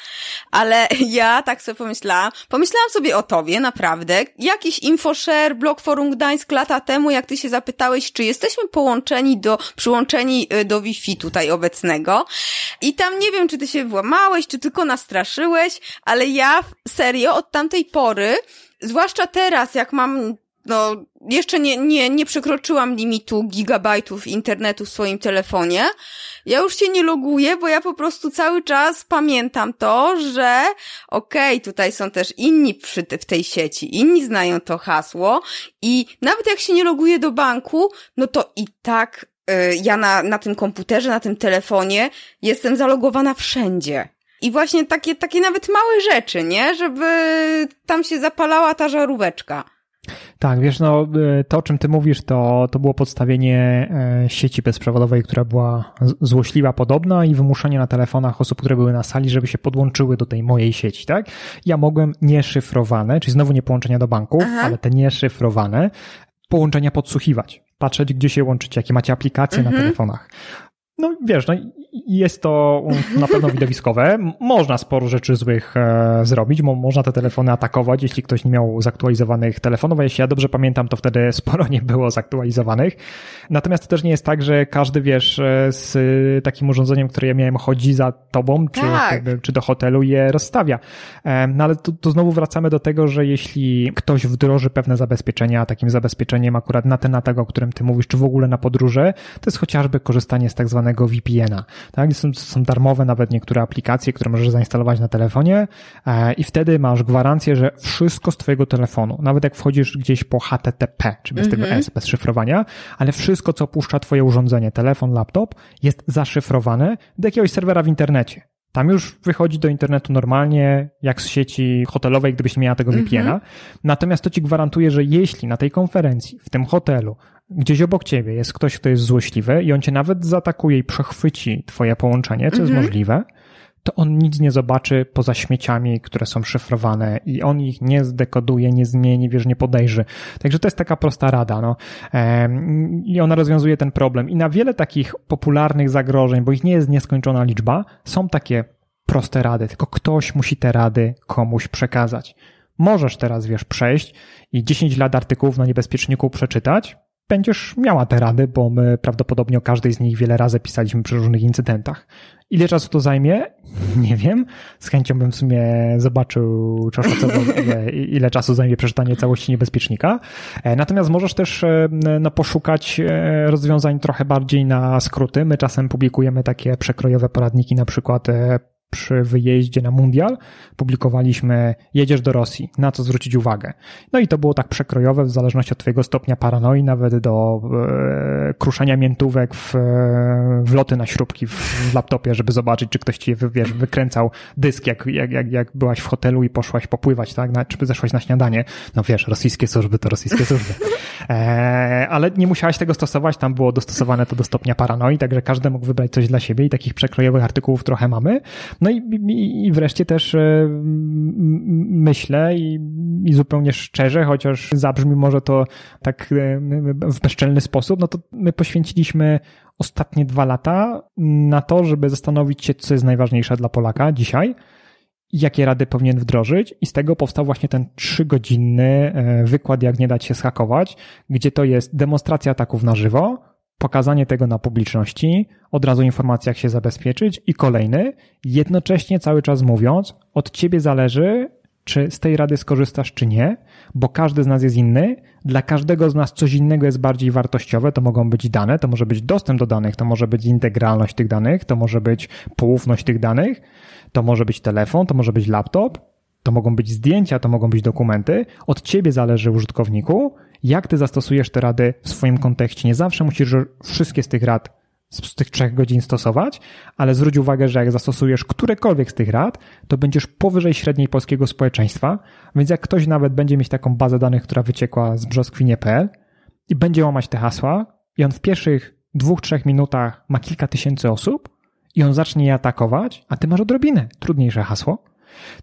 Ale ja tak sobie pomyślałam, pomyślałam sobie o tobie, naprawdę. Jakiś infoshare, blog Forum Gdańsk lata temu, jak ty się zapytałeś, czy jesteśmy połączeni do, przyłączeni e, do Wi-Fi tutaj obecnego i tam nie wiem, czy ty się włamałeś, czy tylko nastraszyłeś, ale ja serio od tamtej pory, zwłaszcza teraz, jak mam no, jeszcze nie, nie, nie przekroczyłam limitu gigabajtów internetu w swoim telefonie. Ja już się nie loguję, bo ja po prostu cały czas pamiętam to, że okej, okay, tutaj są też inni przy w tej sieci, inni znają to hasło i nawet jak się nie loguję do banku, no to i tak y, ja na, na tym komputerze, na tym telefonie jestem zalogowana wszędzie. I właśnie takie, takie nawet małe rzeczy, nie? Żeby tam się zapalała ta żaróweczka. Tak, wiesz, no y, to o czym ty mówisz, to, to było podstawienie e, sieci bezprzewodowej, która była złośliwa podobna i wymuszanie na telefonach osób, które były na sali, żeby się podłączyły do tej mojej sieci, tak? Ja mogłem nieszyfrowane, czyli znowu nie połączenia do banku, Aha. ale te nieszyfrowane połączenia podsłuchiwać. Patrzeć, gdzie się łączycie, jakie macie aplikacje mhm. na telefonach. No wiesz, no jest to na pewno widowiskowe. Można sporo rzeczy złych e, zrobić, Mo, można te telefony atakować, jeśli ktoś nie miał zaktualizowanych telefonów, a jeśli ja dobrze pamiętam, to wtedy sporo nie było zaktualizowanych. Natomiast to też nie jest tak, że każdy, wiesz, e, z takim urządzeniem, które ja miałem, chodzi za tobą, czy, tak. czy do hotelu je rozstawia. E, no ale tu, tu znowu wracamy do tego, że jeśli ktoś wdroży pewne zabezpieczenia, takim zabezpieczeniem akurat na ten atak, o którym ty mówisz, czy w ogóle na podróże, to jest chociażby korzystanie z tak zwanego VPN-a. Tak? Są, są darmowe nawet niektóre aplikacje, które możesz zainstalować na telefonie e, i wtedy masz gwarancję, że wszystko z twojego telefonu, nawet jak wchodzisz gdzieś po HTTP, czy bez tego mhm. S, bez szyfrowania, ale wszystko, co puszcza twoje urządzenie, telefon, laptop, jest zaszyfrowane do jakiegoś serwera w internecie. Tam już wychodzi do internetu normalnie, jak z sieci hotelowej, gdybyś nie miała tego VPN-a. -hmm. Natomiast to ci gwarantuje, że jeśli na tej konferencji, w tym hotelu, gdzieś obok ciebie jest ktoś, kto jest złośliwy i on cię nawet zaatakuje i przechwyci twoje połączenie, co -hmm. jest mhm. możliwe, to on nic nie zobaczy poza śmieciami, które są szyfrowane i on ich nie zdekoduje, nie zmieni, wiesz, nie podejrzy. Także to jest taka prosta rada, no. I ona rozwiązuje ten problem. I na wiele takich popularnych zagrożeń, bo ich nie jest nieskończona liczba, są takie proste rady, tylko ktoś musi te rady komuś przekazać. Możesz teraz, wiesz, przejść i 10 lat artykułów na niebezpieczniku przeczytać, będziesz miała te rady, bo my prawdopodobnie o każdej z nich wiele razy pisaliśmy przy różnych incydentach. Ile czasu to zajmie? Nie wiem. Z chęcią bym w sumie zobaczył czy ile, ile czasu zajmie przeczytanie całości niebezpiecznika. E, natomiast możesz też e, no, poszukać e, rozwiązań trochę bardziej na skróty. My czasem publikujemy takie przekrojowe poradniki, na przykład przy wyjeździe na mundial publikowaliśmy jedziesz do Rosji, na co zwrócić uwagę. No i to było tak przekrojowe w zależności od twojego stopnia paranoi, nawet do e, kruszenia miętówek w, w loty na śrubki w, w laptopie, żeby zobaczyć, czy ktoś ci wiesz, wykręcał dysk, jak, jak, jak, jak byłaś w hotelu i poszłaś popływać, tak? Na, czy zeszłaś na śniadanie. No wiesz, rosyjskie służby to rosyjskie służby. E, ale nie musiałaś tego stosować, tam było dostosowane to do stopnia paranoi, także każdy mógł wybrać coś dla siebie i takich przekrojowych artykułów trochę mamy. No i, i, i wreszcie też e, myślę i, i zupełnie szczerze, chociaż zabrzmi może to tak e, w bezczelny sposób, no to my poświęciliśmy ostatnie dwa lata na to, żeby zastanowić się, co jest najważniejsze dla Polaka dzisiaj, jakie rady powinien wdrożyć i z tego powstał właśnie ten trzygodzinny e, wykład, jak nie dać się schakować, gdzie to jest demonstracja ataków na żywo, pokazanie tego na publiczności, od razu informacja, jak się zabezpieczyć i kolejny, jednocześnie cały czas mówiąc, od ciebie zależy, czy z tej rady skorzystasz, czy nie, bo każdy z nas jest inny. Dla każdego z nas coś innego jest bardziej wartościowe. To mogą być dane, to może być dostęp do danych, to może być integralność tych danych, to może być poufność tych danych, to może być telefon, to może być laptop, to mogą być zdjęcia, to mogą być dokumenty. Od ciebie zależy użytkowniku jak ty zastosujesz te rady w swoim kontekście. Nie zawsze musisz wszystkie z tych rad z tych trzech godzin stosować, ale zwróć uwagę, że jak zastosujesz którekolwiek z tych rad, to będziesz powyżej średniej polskiego społeczeństwa, więc jak ktoś nawet będzie mieć taką bazę danych, która wyciekła z brzoskwinie.pl i będzie łamać te hasła i on w pierwszych dwóch, trzech minutach ma kilka tysięcy osób i on zacznie je atakować, a ty masz odrobinę trudniejsze hasło,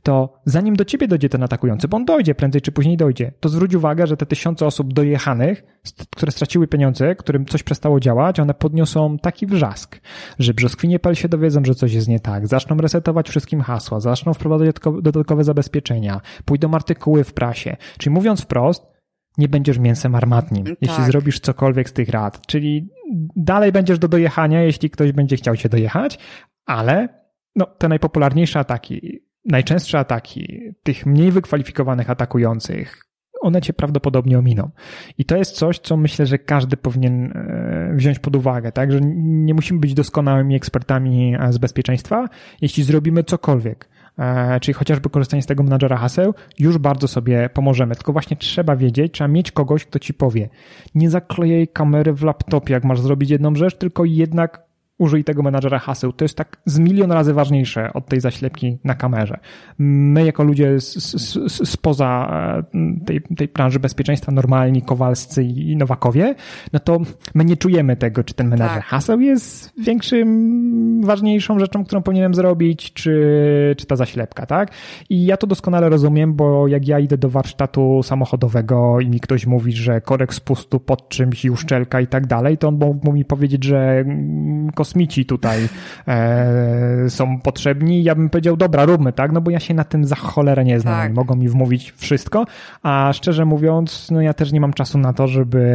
to zanim do ciebie dojdzie ten atakujący, bo on dojdzie, prędzej czy później dojdzie, to zwróć uwagę, że te tysiące osób dojechanych, które straciły pieniądze, którym coś przestało działać, one podniosą taki wrzask, że brzoskwinie.pl się dowiedzą, że coś jest nie tak, zaczną resetować wszystkim hasła, zaczną wprowadzać dodatkowe zabezpieczenia, pójdą artykuły w prasie. Czyli mówiąc wprost, nie będziesz mięsem armatnim, tak. jeśli zrobisz cokolwiek z tych rad. Czyli dalej będziesz do dojechania, jeśli ktoś będzie chciał cię dojechać, ale no, te najpopularniejsze ataki, najczęstsze ataki tych mniej wykwalifikowanych atakujących, one cię prawdopodobnie ominą. I to jest coś, co myślę, że każdy powinien e, wziąć pod uwagę, tak? Że nie musimy być doskonałymi ekspertami e, z bezpieczeństwa. Jeśli zrobimy cokolwiek, e, czyli chociażby korzystanie z tego menadżera haseł, już bardzo sobie pomożemy. Tylko właśnie trzeba wiedzieć, trzeba mieć kogoś, kto ci powie. Nie zaklejaj kamery w laptopie, jak masz zrobić jedną rzecz, tylko jednak użyj tego menadżera haseł. To jest tak z milion razy ważniejsze od tej zaślepki na kamerze. My jako ludzie spoza e, tej, tej branży bezpieczeństwa, normalni, kowalscy i nowakowie, no to my nie czujemy tego, czy ten menadżer tak. haseł jest większym, ważniejszą rzeczą, którą powinienem zrobić, czy, czy ta zaślepka, tak? I ja to doskonale rozumiem, bo jak ja idę do warsztatu samochodowego i mi ktoś mówi, że korek spustu pod czymś i uszczelka i tak dalej, to on mógł mi powiedzieć, że kosmici tutaj e, są potrzebni. Ja bym powiedział, dobra, róbmy, tak? No bo ja się na tym za cholerę nie znam. Tak. Mogą mi wmówić wszystko, a szczerze mówiąc, no ja też nie mam czasu na to, żeby,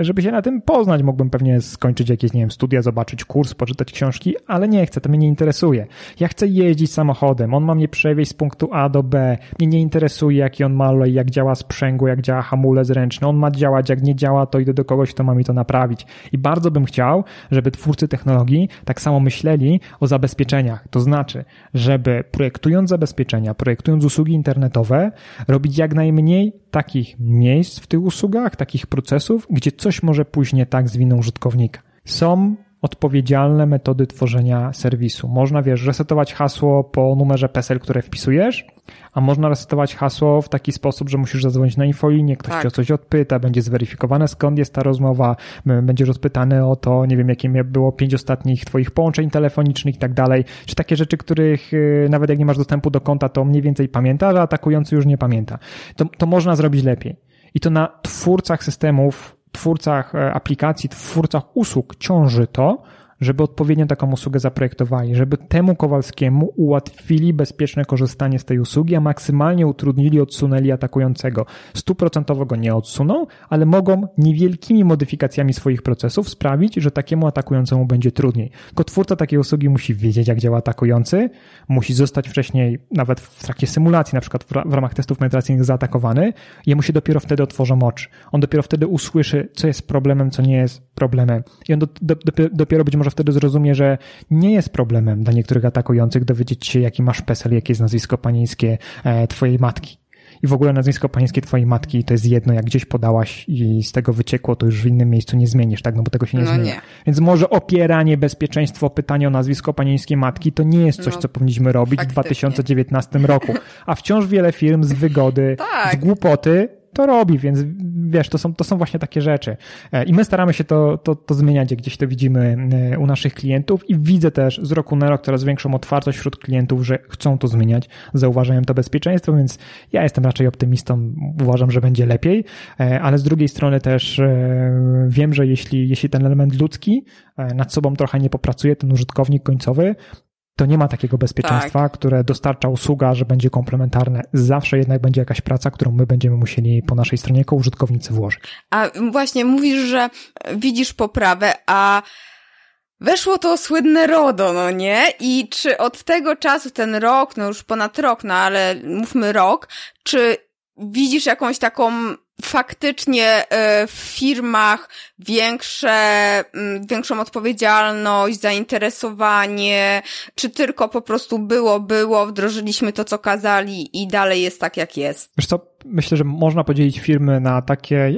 żeby się na tym poznać. Mógłbym pewnie skończyć jakieś, nie wiem, studia, zobaczyć kurs, poczytać książki, ale nie chcę, to mnie nie interesuje. Ja chcę jeździć samochodem, on ma mnie przewieźć z punktu A do B. Mnie nie interesuje, jaki on ma olej, jak działa sprzęgło, jak działa hamulec ręczny. On ma działać, jak nie działa, to idę do kogoś, kto ma mi to naprawić. I bardzo bym chciał, żeby twórcy technologii technologii tak samo myśleli o zabezpieczeniach. To znaczy, żeby projektując zabezpieczenia, projektując usługi internetowe, robić jak najmniej takich miejsc w tych usługach, takich procesów, gdzie coś może pójść nie tak z winą użytkownika. Są odpowiedzialne metody tworzenia serwisu. Można, wiesz, resetować hasło po numerze PESEL, które wpisujesz, a można resetować hasło w taki sposób, że musisz zadzwonić na infolinię, ktoś tak. cię o coś odpyta, będzie zweryfikowane skąd jest ta rozmowa, będziesz odpytany o to, nie wiem, jakie było pięć ostatnich twoich połączeń telefonicznych i tak dalej, czy takie rzeczy, których y, nawet jak nie masz dostępu do konta, to mniej więcej pamiętasz, a atakujący już nie pamięta. To, to można zrobić lepiej. I to na twórcach systemów twórcach e, aplikacji, twórcach usług ciąży to, żeby odpowiednio taką usługę zaprojektowali, żeby temu Kowalskiemu ułatwili bezpieczne korzystanie z tej usługi, a maksymalnie utrudnili, odsunęli atakującego. Stuprocentowo go nie odsuną, ale mogą niewielkimi modyfikacjami swoich procesów sprawić, że takiemu atakującemu będzie trudniej. Tylko twórca takiej usługi musi wiedzieć, jak działa atakujący, musi zostać wcześniej, nawet w trakcie symulacji, na przykład w ramach testów penetracyjnych zaatakowany, jemu się dopiero wtedy otworzą oczy. On dopiero wtedy usłyszy, co jest problemem, co nie jest problemem. I on do, do, dopiero być może wtedy zrozumie, że nie jest problemem dla niektórych atakujących dowiedzieć się, jaki masz PESEL, jakie jest nazwisko panieńskie e, twojej matki. I w ogóle nazwisko panieńskie twojej matki to jest jedno, jak gdzieś podałaś i z tego wyciekło, to już w innym miejscu nie zmienisz, tak? No bo tego się nie no zmieni. Więc może opieranie bezpieczeństwo, pytanie o nazwisko panieńskiej matki to nie jest coś, no, co powinniśmy robić faktycznie. w 2019 roku. A wciąż wiele firm z wygody, tak. z głupoty to robi, więc wiesz, to są, to są właśnie takie rzeczy. E, I my staramy się to, to, to zmieniać, gdzieś to widzimy e, u naszych klientów i widzę też z roku na rok coraz większą otwartość wśród klientów, że chcą to zmieniać, zauważają to bezpieczeństwo, więc ja jestem raczej optymistą, uważam, że będzie lepiej, e, ale z drugiej strony też wiem, że jeśli, jeśli ten element ludzki nad sobą trochę nie popracuje, ten użytkownik końcowy, to nie ma takiego bezpieczeństwa, tak. które dostarcza usługa, że będzie komplementarne. Zawsze jednak będzie jakaś praca, którą my będziemy musieli po naszej stronie jako użytkownicy włożyć. A właśnie mówisz, że widzisz poprawę, a Weszło to słynne RODO, no nie? I czy od tego czasu, ten rok, no już ponad rok, no ale mówmy rok, czy widzisz jakąś taką faktycznie e, w firmach większe, większą odpowiedzialność, zainteresowanie, czy tylko po prostu było, było, wdrożyliśmy to, co kazali i dalej jest tak, jak jest? Wiesz co, myślę, że można podzielić firmy na takie,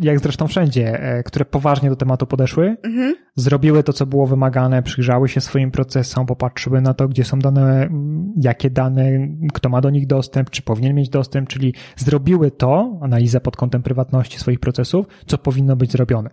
jak zresztą wszędzie, e, które poważnie do tematu podeszły, mhm. zrobiły to, co było wymagane, przyjrzały się swoim procesom, popatrzyły na to, gdzie są dane, jakie dane, kto ma do nich dostęp, czy powinien mieć dostęp, czyli zrobiły to, analizę pod kątem prywatności swoich procesów, co powinno być zrobione.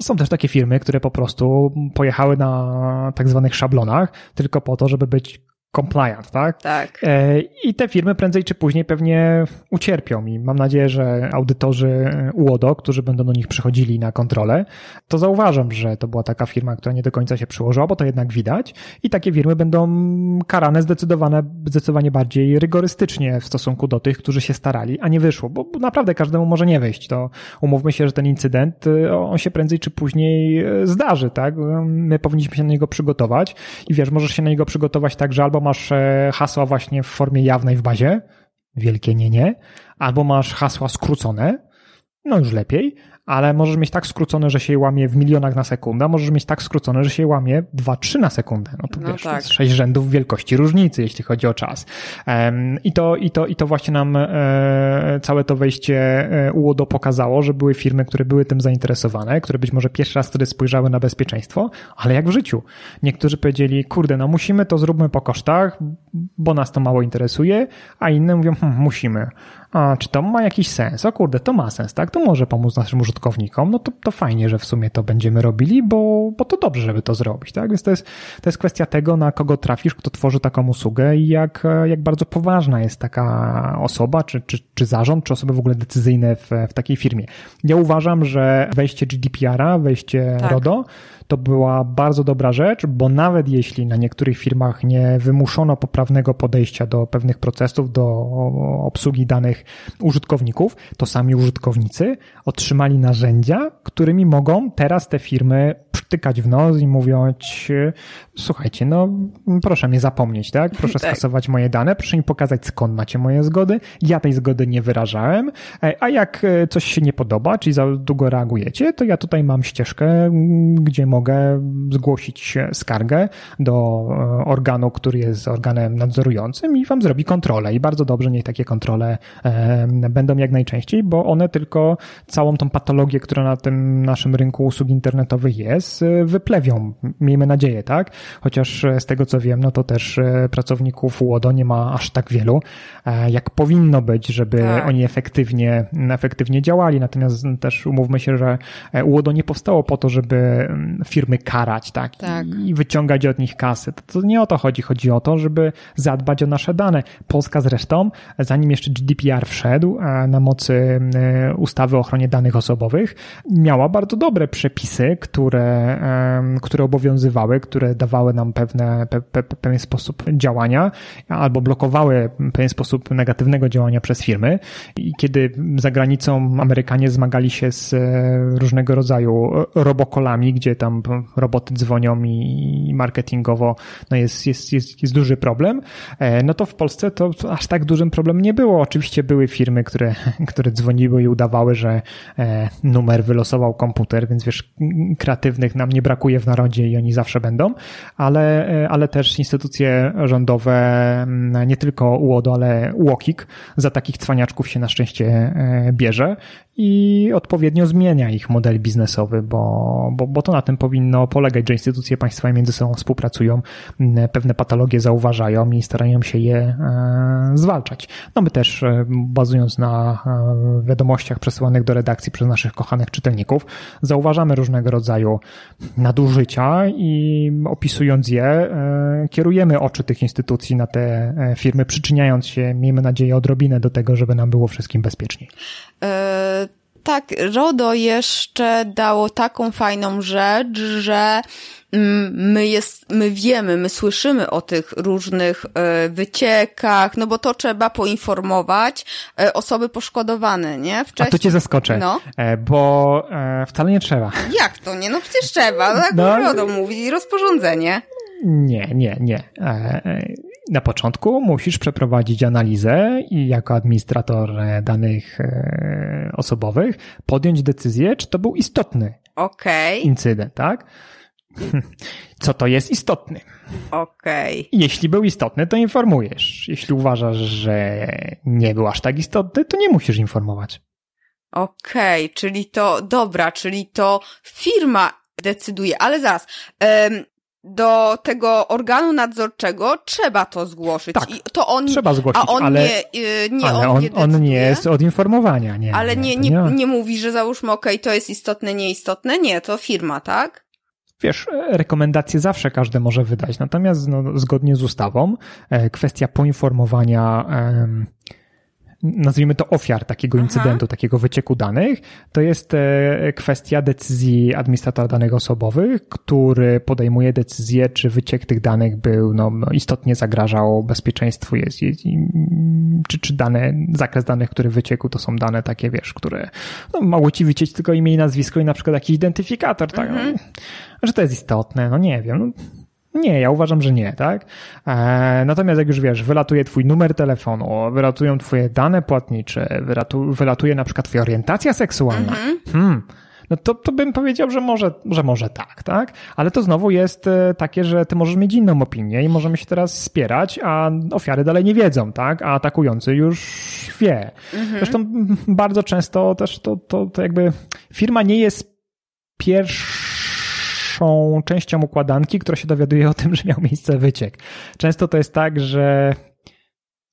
Są też takie firmy, które po prostu pojechały na tak zwanych szablonach, tylko po to, żeby być compliant, tak? Tak. E, I te firmy prędzej czy później pewnie ucierpią i mam nadzieję, że audytorzy UODO, którzy będą do nich przychodzili na kontrolę, to zauważą, że to była taka firma, która nie do końca się przyłożyła, bo to jednak widać i takie firmy będą karane zdecydowane, zdecydowanie bardziej rygorystycznie w stosunku do tych, którzy się starali, a nie wyszło, bo naprawdę każdemu może nie wyjść. To umówmy się, że ten incydent, y, on się prędzej czy później y, zdarzy, tak? My powinniśmy się na niego przygotować i wiesz, możesz się na niego przygotować tak, że albo albo masz e, hasła właśnie w formie jawnej w bazie, wielkie nie, nie, albo masz hasła skrócone, no już lepiej, ale możesz mieć tak skrócone, że się je łamie w milionach na sekundę, możesz mieć tak skrócone, że się je łamie 2-3 na sekundę. No to no wiesz, tak. to jest sześć rzędów wielkości różnicy, jeśli chodzi o czas. I to, i to, i to właśnie nam e, całe to wejście e, UODO pokazało, że były firmy, które były tym zainteresowane, które być może pierwszy raz wtedy spojrzały na bezpieczeństwo, ale jak w życiu. Niektórzy powiedzieli, kurde, no musimy to zróbmy po kosztach, bo nas to mało interesuje, a inne mówią, hm, musimy a czy to ma jakiś sens? O kurde, to ma sens, tak? To może pomóc naszym użytkownikom, no to, to fajnie, że w sumie to będziemy robili, bo, bo to dobrze, żeby to zrobić, tak? Więc to jest, to jest kwestia tego, na kogo trafisz, kto tworzy taką usługę i jak, jak bardzo poważna jest taka osoba, czy, czy, czy zarząd, czy osoby w ogóle decyzyjne w, w takiej firmie. Ja uważam, że wejście GDPR-a, wejście tak. RODO, to była bardzo dobra rzecz, bo nawet jeśli na niektórych firmach nie wymuszono poprawnego podejścia do pewnych procesów, do obsługi danych użytkowników, to sami użytkownicy otrzymali narzędzia, którymi mogą teraz te firmy przytykać w nos i mówić, słuchajcie, no proszę mnie zapomnieć, tak? Proszę tak. skasować moje dane, proszę mi pokazać skąd macie moje zgody. Ja tej zgody nie wyrażałem, e, a jak e, coś się nie podoba, czyli za długo reagujecie, to ja tutaj mam ścieżkę, gdzie mogę zgłosić skargę do e, organu, który jest organem nadzorującym i wam zrobi kontrolę. I bardzo dobrze niech takie kontrole będą jak najczęściej, bo one tylko całą tą patologię, która na tym naszym rynku usług internetowych jest, wyplewią. Miejmy nadzieję, tak? chociaż e, z tego co wiem, no to też e, pracowników UODO nie ma aż tak wielu, e, jak powinno być, żeby tak. oni efektywnie, efektywnie działali. Natomiast też umówmy się, że UODO nie powstało po to, żeby mm, firmy karać, tak, tak. i wyciągać od nich kasy. To, to nie o to chodzi. Chodzi o to, żeby zadbać o nasze dane. Polska zresztą, zanim jeszcze GDPR wszedł na mocy ustawy o ochronie danych osobowych, miała bardzo dobre przepisy, które, które obowiązywały, które dawały nam pewne, pe, pe, pewien sposób działania albo blokowały pewien sposób negatywnego działania przez firmy. I kiedy za granicą Amerykanie zmagali się z e, różnego rodzaju robokolami, gdzie tam roboty dzwonią i marketingowo no jest, jest, jest, jest duży problem, e, no to w Polsce to aż tak dużym problem nie było. Oczywiście były firmy, które, które dzwoniły i udawały, że e, numer wylosował komputer, więc wiesz, kreatywnych nam nie brakuje w narodzie i oni zawsze będą, ale, ale też instytucje rządowe, nie tylko UODO, ale UOKiK za takich cwaniaczków się na szczęście e, bierze i odpowiednio zmienia ich model biznesowy, bo, bo, bo to na tym powinno polegać, że instytucje państwowe między sobą współpracują, pewne patologie zauważają i starają się je e, zwalczać. No my też, e, bazując na wiadomościach przesyłanych do redakcji przez naszych kochanych czytelników, zauważamy różnego rodzaju nadużycia i opisując je, e, kierujemy oczy tych instytucji na te e, firmy, przyczyniając się, miejmy nadzieję, odrobinę do tego, żeby nam było wszystkim bezpieczniej. E, tak, RODO jeszcze dało taką fajną rzecz, że mm, my, jest, my wiemy, my słyszymy o tych różnych wyciekach, no bo to trzeba poinformować osoby poszkodowane, nie? Wcześniej. A to cię zaskoczę, no? bo wcale nie trzeba. Jak to nie? No przecież trzeba, tak no, RODO mówi, rozporządzenie. Nie, nie, nie na początku musisz przeprowadzić analizę i jako administrator e, danych e, osobowych podjąć decyzję, czy to był istotny okay. incydent, tak? Co to jest istotny? Okej. Okay. Jeśli był istotny, to informujesz. Jeśli uważasz, że nie był aż tak istotny, to nie musisz informować. Okej, okay, czyli to, dobra, czyli to firma decyduje, ale zaraz, um, do tego organu nadzorczego trzeba to zgłosić. Tak, I to on, trzeba zgłosić, a on ale, nie, y, nie, ale on, on, nie on nie jest od informowania. Nie, ale nie, nie, nie, nie mówi, że załóżmy, okej, okay, to jest istotne, nieistotne. Nie, to firma, tak? Wiesz, rekomendacje zawsze każdy może wydać, natomiast no, zgodnie z ustawą e, kwestia poinformowania nazwijmy to ofiar takiego incydentu, Aha. takiego wycieku danych, to jest e, kwestia decyzji administratora danych osobowych, który podejmuje decyzję, czy wyciek tych danych był, no, no istotnie zagrażał bezpieczeństwu, jest, jest, czy, czy dane, zakres danych, który wyciekł, to są dane takie, wiesz, które no, mogły ci wyciec tylko imię i nazwisko i na przykład jakiś identyfikator, tak, mhm. no, że to jest istotne, no nie wiem, no, nie, ja uważam, że nie, tak? E, natomiast jak już wiesz, wylatuje twój numer telefonu, wylatują twoje dane płatnicze, wylatu, wylatuje na przykład twoja orientacja seksualna. Mhm. Hmm. No to, to bym powiedział, że może, że może tak, tak? Ale to znowu jest e, takie, że ty możesz mieć inną opinię i możemy się teraz wspierać, a ofiary dalej nie wiedzą, tak? A atakujący już wie. Mhm. Zresztą bardzo często też to, to, to jakby firma nie jest pierwsza pierwszą częścią układanki, która się dowiaduje o tym, że miał miejsce wyciek. Często to jest tak, że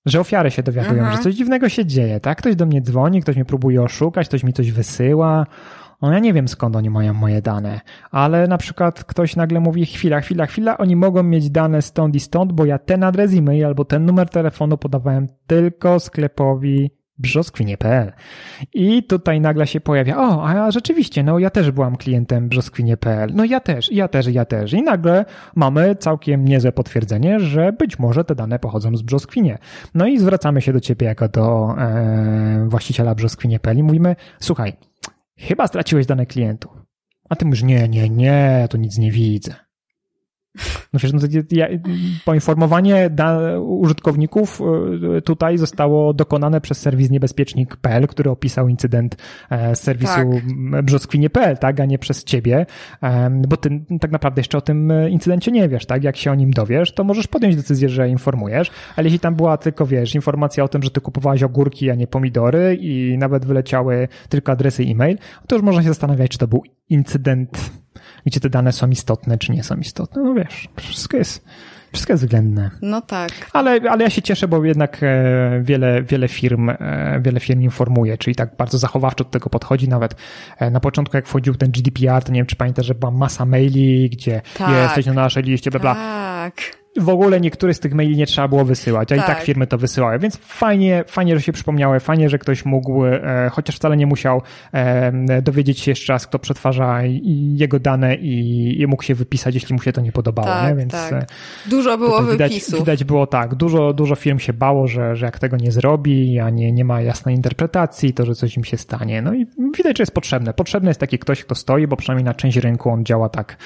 że ofiary się dowiadują, Aha. że coś dziwnego się dzieje, tak? Ktoś do mnie dzwoni, ktoś mnie próbuje oszukać, ktoś mi coś wysyła. No ja nie wiem skąd oni mają moje dane, ale na przykład ktoś nagle mówi chwila, chwila, chwila, oni mogą mieć dane stąd i stąd, bo ja ten adres e-mail albo ten numer telefonu podawałem tylko sklepowi brzoskwinie.pl. I tutaj nagle się pojawia, o, a rzeczywiście, no ja też byłam klientem brzoskwinie.pl. No ja też, ja też, ja też. I nagle mamy całkiem niezłe potwierdzenie, że być może te dane pochodzą z brzoskwinie. No i zwracamy się do ciebie jako do e, właściciela brzoskwinie.pl i mówimy, słuchaj, chyba straciłeś dane klientów. A ty mówisz, nie, nie, nie, tu nic nie widzę. No wiesz, no ja, poinformowanie da, użytkowników y, tutaj zostało dokonane przez serwis niebezpiecznik.pl, który opisał incydent e, z serwisu tak. brzoskwinie.pl, tak, a nie przez ciebie, bo ty tak naprawdę jeszcze o tym incydencie nie wiesz, tak? Jak się o nim dowiesz, to możesz podjąć decyzję, że informujesz, ale jeśli tam była tylko, wiesz, informacja o tym, że ty kupowałeś ogórki, a nie pomidory i nawet wyleciały tylko adresy e-mail, to już można się zastanawiać, czy to był incydent gdzie te dane są istotne, czy nie są istotne. No wiesz, wszystko jest, wszystko jest względne. No tak. Ale, ale ja się cieszę, bo jednak e, wiele, wiele firm, e, wiele firm informuje, czyli tak bardzo zachowawczo do tego podchodzi. Nawet e, na początku, jak wchodził ten GDPR, to nie wiem, czy pamiętasz, że była masa maili, gdzie tak. jesteś na naszej liście, bla, bla. Tak w ogóle niektóre z tych maili nie trzeba było wysyłać, a tak. i tak firmy to wysyłały, więc fajnie, fajnie, że się przypomniały, fajnie, że ktoś mógł, e, chociaż wcale nie musiał e, dowiedzieć się jeszcze raz, kto przetwarza jego dane i, i mógł się wypisać, jeśli mu się to nie podobało, tak, nie? Więc tak. E, dużo było widać, wypisów. Widać było tak, dużo, dużo firm się bało, że, że jak tego nie zrobi, a nie, nie ma jasnej interpretacji, to że coś im się stanie. No i widać, że jest potrzebne. Potrzebny jest taki ktoś, kto stoi, bo przynajmniej na część rynku on działa tak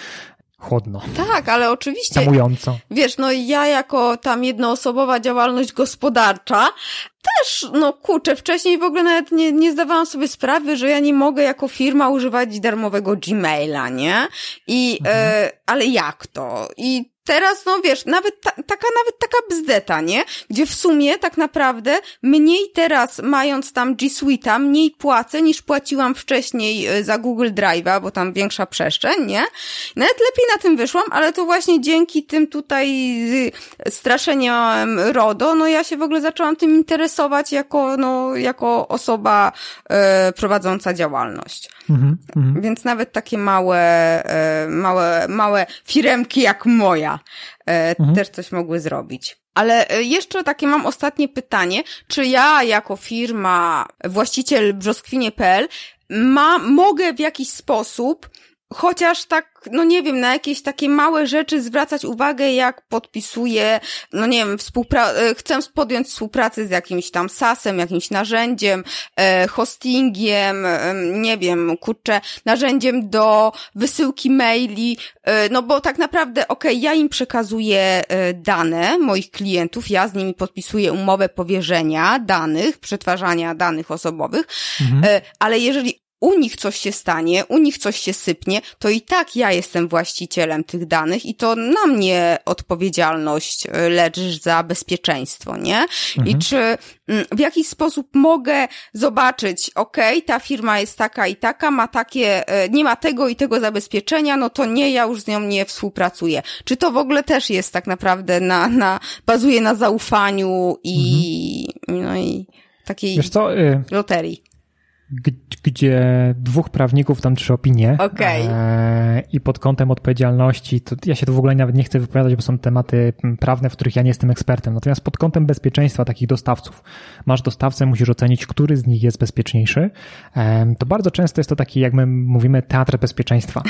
chłodno. Tak, ale oczywiście. Tamująco. Wiesz, no ja jako tam jednoosobowa działalność gospodarcza też, no kurczę, wcześniej w ogóle nawet nie, nie zdawałam sobie sprawy, że ja nie mogę jako firma używać darmowego Gmaila, nie? I, mhm. e, ale jak to? I teraz, no wiesz, nawet ta, taka, nawet taka bzdeta, nie? Gdzie w sumie tak naprawdę mniej teraz, mając tam G Suite'a, mniej płacę niż płaciłam wcześniej e, za Google Drive'a, bo tam większa przestrzeń, nie? Nawet lepiej na tym wyszłam, ale to właśnie dzięki tym tutaj y, straszeniom RODO, no ja się w ogóle zaczęłam tym interesować jako, no, jako osoba e, prowadząca działalność. Mm -hmm. Więc nawet takie małe, e, małe, małe firemki jak moja e, mhm. też coś mogły zrobić. Ale e, jeszcze takie mam ostatnie pytanie. Czy ja jako firma, właściciel brzoskwinie.pl ma, mogę w jakiś sposób chociaż tak, no nie wiem, na jakieś takie małe rzeczy zwracać uwagę, jak podpisuję, no nie wiem, współpra- e, chcę podjąć współpracę z jakimś tam SASem, jakimś narzędziem, e, hostingiem, e, nie wiem, kurczę, narzędziem do wysyłki maili, no bo tak naprawdę, okej, okay, ja im przekazuję dane moich klientów, ja z nimi podpisuję umowę powierzenia danych, przetwarzania danych osobowych, mhm. Ale jeżeli u nich coś się stanie, u nich coś się sypnie, to i tak ja jestem właścicielem tych danych i to na mnie odpowiedzialność y, leży za bezpieczeństwo, nie? Mhm. I czy mm, w jakiś sposób mogę zobaczyć, ok, ta firma jest taka i taka, ma takie, y, nie ma tego i tego zabezpieczenia, no to nie, ja już z nią nie współpracuję. Czy to w ogóle też jest tak naprawdę na, na bazuje na zaufaniu i, mhm. no i takiej Wiesz co, y loterii gdzie dwóch prawników tam trzy opinie. Okay. E, I pod kątem odpowiedzialności, to ja się tu w ogóle nawet nie chcę wypowiadać, bo są tematy prawne, w których ja nie jestem ekspertem. Natomiast pod kątem bezpieczeństwa takich dostawców, masz dostawcę, musisz ocenić, który z nich jest bezpieczniejszy. E, to bardzo często jest to taki, jak my mówimy, teatr bezpieczeństwa.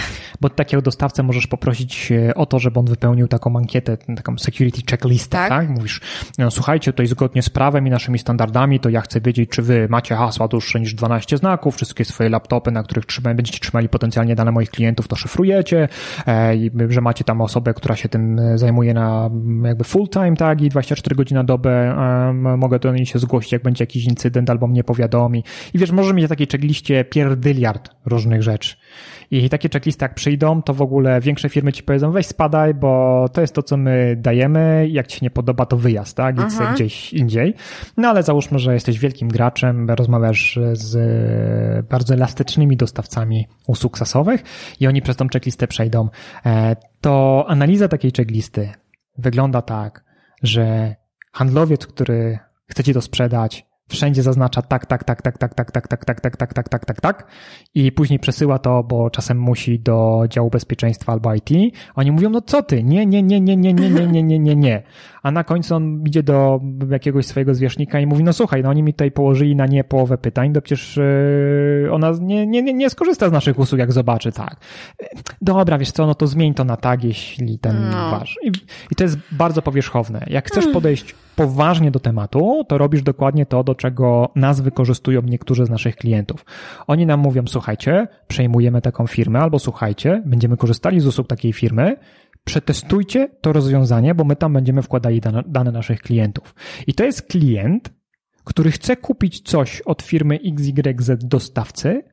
Bo takiego dostawcę możesz poprosić e, o to, żeby on wypełnił taką ankietę, taką security checklistę, tak? tak? Mówisz, no, słuchajcie, to jest zgodnie z prawem i naszymi standardami, to ja chcę wiedzieć, czy wy macie hasła dłuższe niż 12 12 znaków, wszystkie swoje laptopy, na których trzyma, będziecie trzymali potencjalnie dane moich klientów, to szyfrujecie, e, że macie tam osobę, która się tym zajmuje na jakby full time, tak, i 24 godziny na dobę, e, mogę do niej się zgłosić, jak będzie jakiś incydent albo mnie powiadomi. I wiesz, może mieć takiej checkliście pierdyliard różnych rzeczy. I takie checklisty jak przyjdą, to w ogóle większe firmy ci powiedzą, weź spadaj, bo to jest to, co my dajemy, jak ci się nie podoba, to wyjazd, tak? Idź sobie gdzieś indziej. No ale załóżmy, że jesteś wielkim graczem, rozmawiasz z bardzo elastycznymi dostawcami usług sasowych i oni przez tą checklistę przejdą. E, to analiza takiej checklisty wygląda tak, że handlowiec, który chce ci to sprzedać, wszędzie zaznacza tak, tak, tak, tak, tak, tak, tak, tak, tak, tak, tak, tak, tak, tak, tak i później przesyła to, bo czasem musi do działu bezpieczeństwa albo IT. Oni mówią, no co ty, nie, nie, nie, nie, nie, nie, nie, nie, nie, nie, nie. A na końcu on idzie do jakiegoś swojego zwierzchnika i mówi, no słuchaj, no oni mi tutaj położyli na nie połowę pytań, to przecież ona nie, nie, nie, nie skorzysta z naszych usług, jak zobaczy, tak. Dobra, wiesz co, no to zmień to na tak, jeśli ten no. wasz. I, I to jest bardzo powierzchowne. Jak chcesz podejść poważnie do tematu, to robisz dokładnie to, do czego nas wykorzystują niektórzy z naszych klientów. Oni nam mówią, słuchajcie, przejmujemy taką firmę, albo słuchajcie, będziemy korzystali z usług takiej firmy, przetestujcie to rozwiązanie, bo my tam będziemy wkładali dane, dane naszych klientów. I to jest klient, który chce kupić coś od firmy XYZ dostawcy,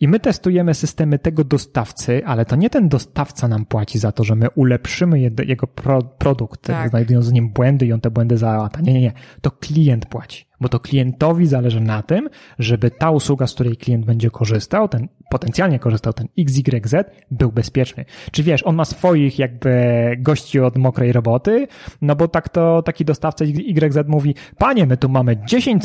i my testujemy systemy tego dostawcy, ale to nie ten dostawca nam płaci za to, że my ulepszymy jego pro, produkt, tak. znajdując w nim błędy i on te błędy załata. Nie, nie, nie. To klient płaci bo to klientowi zależy na tym, żeby ta usługa, z której klient będzie korzystał, ten potencjalnie korzystał, ten XYZ, był bezpieczny. Czy wiesz, on ma swoich jakby gości od mokrej roboty, no bo tak to taki dostawca YZ mówi, panie, my tu mamy 10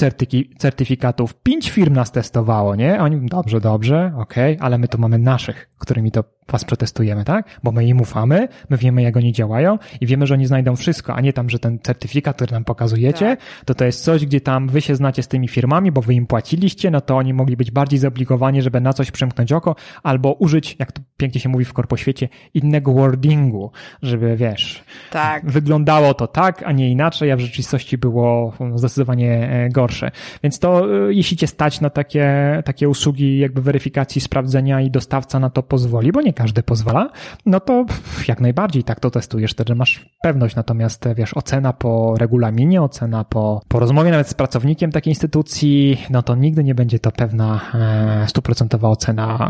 certyfikatów, 5 firm nas testowało, nie? A oni, dobrze, dobrze, okej, okay, ale my tu mamy naszych, którymi to was przetestujemy, tak? Bo my im ufamy, my wiemy, jak oni działają i wiemy, że oni znajdą wszystko, a nie tam, że ten certyfikat, który nam pokazujecie, tak. to to jest coś, gdzie tam wy się znacie z tymi firmami, bo wy im płaciliście, no to oni mogli być bardziej zobligowani, żeby na coś przymknąć oko, albo użyć, jak to pięknie się mówi w korpoświecie, innego wordingu, żeby, wiesz, tak. wyglądało to tak, a nie inaczej, a w rzeczywistości było zdecydowanie e, gorsze. Więc to, e, jeśli cię stać na takie, takie usługi jakby weryfikacji, sprawdzenia i dostawca na to pozwoli, bo nie każdy pozwala, no to jak najbardziej tak to testujesz, wtedy masz pewność. Natomiast wiesz, ocena po regulaminie, ocena po, po rozmowie nawet z pracownikiem takiej instytucji, no to nigdy nie będzie to pewna e, stuprocentowa ocena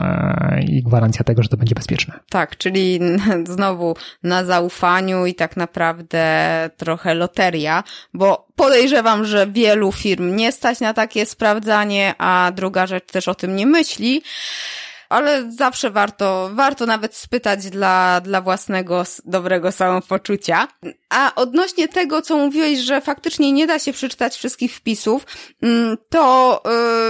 e, i gwarancja tego, że to będzie bezpieczne. Tak, czyli znowu na zaufaniu i tak naprawdę trochę loteria, bo podejrzewam, że wielu firm nie stać na takie sprawdzanie, a druga rzecz też o tym nie myśli ale zawsze warto, warto nawet spytać dla, dla własnego dobrego samopoczucia. A odnośnie tego, co mówiłeś, że faktycznie nie da się przeczytać wszystkich wpisów, mm, to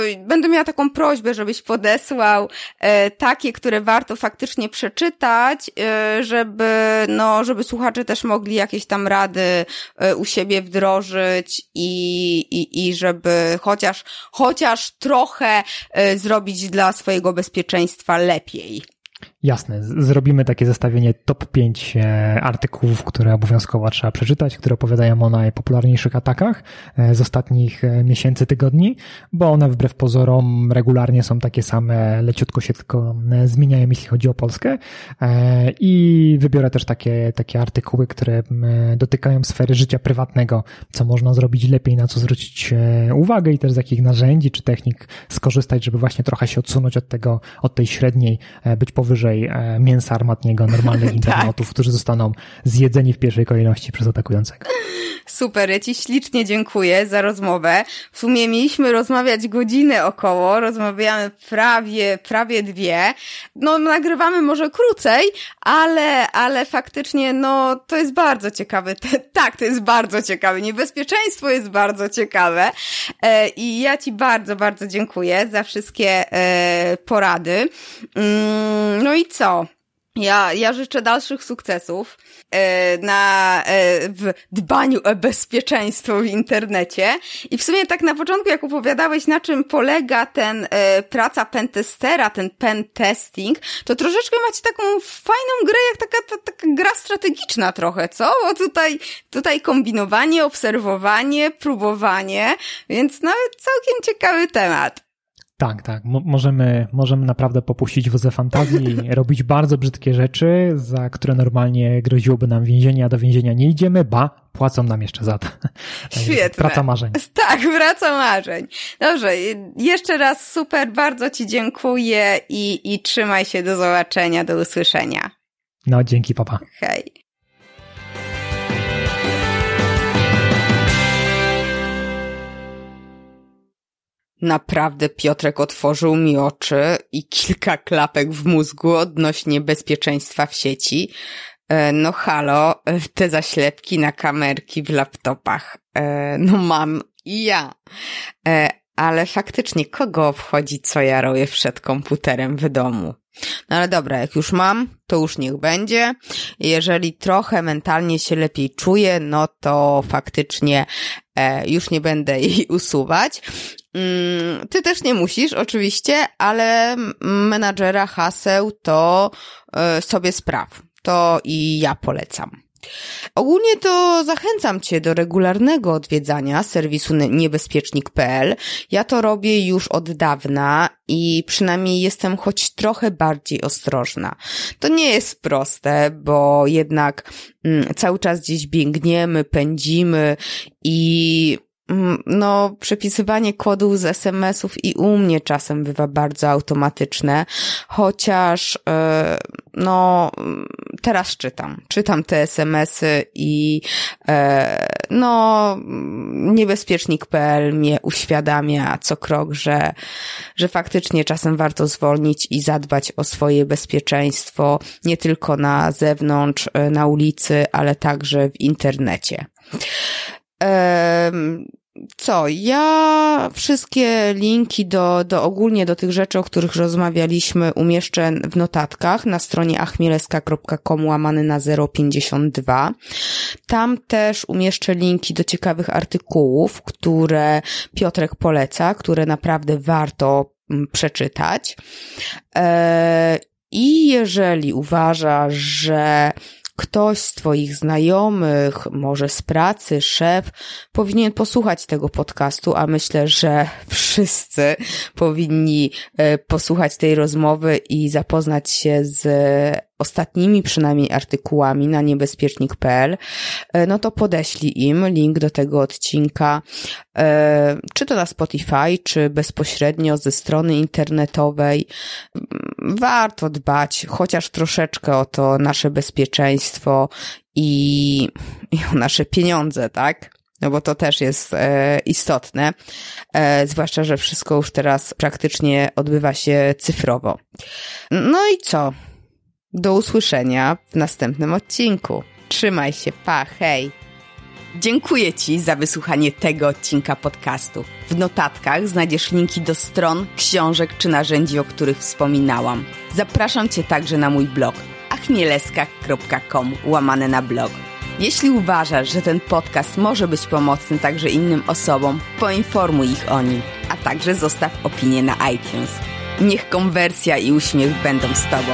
yy, będę miała taką prośbę, żebyś podesłał yy, takie, które warto faktycznie przeczytać, yy, żeby, no, żeby słuchacze też mogli jakieś tam rady y, u siebie wdrożyć i, i, i żeby chociaż, chociaż trochę y, zrobić dla swojego bezpieczeństwa państwa lepiej. Jasne, zrobimy takie zestawienie top 5 e, artykułów, które obowiązkowo trzeba przeczytać, które opowiadają o najpopularniejszych atakach e, z ostatnich e, miesięcy, tygodni, bo one wbrew pozorom regularnie są takie same, leciutko się tylko zmieniają, jeśli chodzi o Polskę. I wybiorę też takie, takie artykuły, które dotykają sfery życia prywatnego, co można zrobić lepiej, na co zwrócić uwagę i też z jakich narzędzi czy technik skorzystać, żeby właśnie trochę się odsunąć od tego, od tej średniej, być powyżej E, mięsa armatniego normalnych tak. internautów, którzy zostaną zjedzeni w pierwszej kolejności przez atakującego. Super, ja Ci ślicznie dziękuję za rozmowę. W sumie mieliśmy rozmawiać godzinę około, rozmawiamy prawie, prawie dwie. No, nagrywamy może krócej, ale, ale faktycznie, no, to jest bardzo ciekawe. tak, to jest bardzo ciekawe. Niebezpieczeństwo jest bardzo ciekawe. E, I ja Ci bardzo, bardzo dziękuję za wszystkie e, porady. Mm, no i co? Ja, ja życzę dalszych sukcesów e, na, e, w dbaniu o bezpieczeństwo w internecie. I w sumie tak na początku, jak opowiadałeś, na czym polega ten e, praca pentestera, ten pen testing, to troszeczkę macie taką fajną grę, jak taka, ta, taka gra strategiczna trochę, co? Bo tutaj, tutaj kombinowanie, obserwowanie, próbowanie, więc nawet całkiem ciekawy temat. Tak, tak. możemy, możemy naprawdę popuścić wozę fantazji, robić bardzo brzydkie rzeczy, za które normalnie groziłoby nam więzienie, a do więzienia nie idziemy, ba, płacą nam jeszcze za to. Świetnie. Praca marzeń. Tak, praca marzeń. Dobrze, jeszcze raz super, bardzo Ci dziękuję i, i trzymaj się, do zobaczenia, do usłyszenia. No, dzięki, papa. Hej. Naprawdę Piotrek otworzył mi oczy i kilka klapek w mózgu odnośnie bezpieczeństwa w sieci. E, no halo, te zaślepki na kamerki w laptopach. E, no mam i ja. E, ale faktycznie kogo obchodzi, co ja robię przed komputerem w domu? No ale dobra, jak już mam, to już niech będzie. Jeżeli trochę mentalnie się lepiej czuję, no to faktycznie już nie będę jej usuwać. Mm, ty też nie musisz, oczywiście, ale menadżera haseł to e, sobie spraw. To i ja polecam. Ogólnie to zachęcam Cię do regularnego odwiedzania serwisu niebezpiecznik.pl. Ja to robię już od dawna i przynajmniej jestem choć trochę bardziej ostrożna. To nie jest proste, bo jednak mm, cały czas gdzieś biegniemy, pędzimy i no, przepisywanie kodów z SMS-ów i u mnie czasem bywa bardzo automatyczne, chociaż, e, no, teraz czytam. Czytam te SMS-y i, e, no, niebezpiecznik.pl mnie uświadamia co krok, że, że faktycznie czasem warto zwolnić i zadbać o swoje bezpieczeństwo, nie tylko na zewnątrz, e, na ulicy, ale także w internecie. Co? Ja wszystkie linki do, do ogólnie do tych rzeczy, o których rozmawialiśmy, umieszczę w notatkach na stronie achmieleska.com łamany na 052. Tam też umieszczę linki do ciekawych artykułów, które Piotrek poleca, które naprawdę warto mm, przeczytać. E, I jeżeli uważa, że ktoś z Twoich znajomych, może z pracy, szef, powinien posłuchać tego podcastu, a myślę, że wszyscy powinni e, posłuchać tej rozmowy i zapoznać się z ostatnimi przynajmniej artykułami na niebezpiecznik.pl, e, no to podeślij im link do tego odcinka, e, czy to na Spotify, czy bezpośrednio ze strony internetowej. Warto dbać chociaż troszeczkę o to nasze bezpieczeństwo i, i o nasze pieniądze, tak? no bo to też jest e, istotne, e, zwłaszcza, że wszystko już teraz praktycznie odbywa się cyfrowo. No i co? Do usłyszenia w następnym odcinku. Trzymaj się, pa, hej! Dziękuję Ci za wysłuchanie tego odcinka podcastu. W notatkach znajdziesz linki do stron, książek czy narzędzi, o których wspominałam. Zapraszam Cię także na mój blog achmieleska.com łamane na blog. Jeśli uważasz, że ten podcast może być pomocny także innym osobom, poinformuj ich o nim, a także zostaw opinię na iTunes. Niech konwersja i uśmiech będą z Tobą.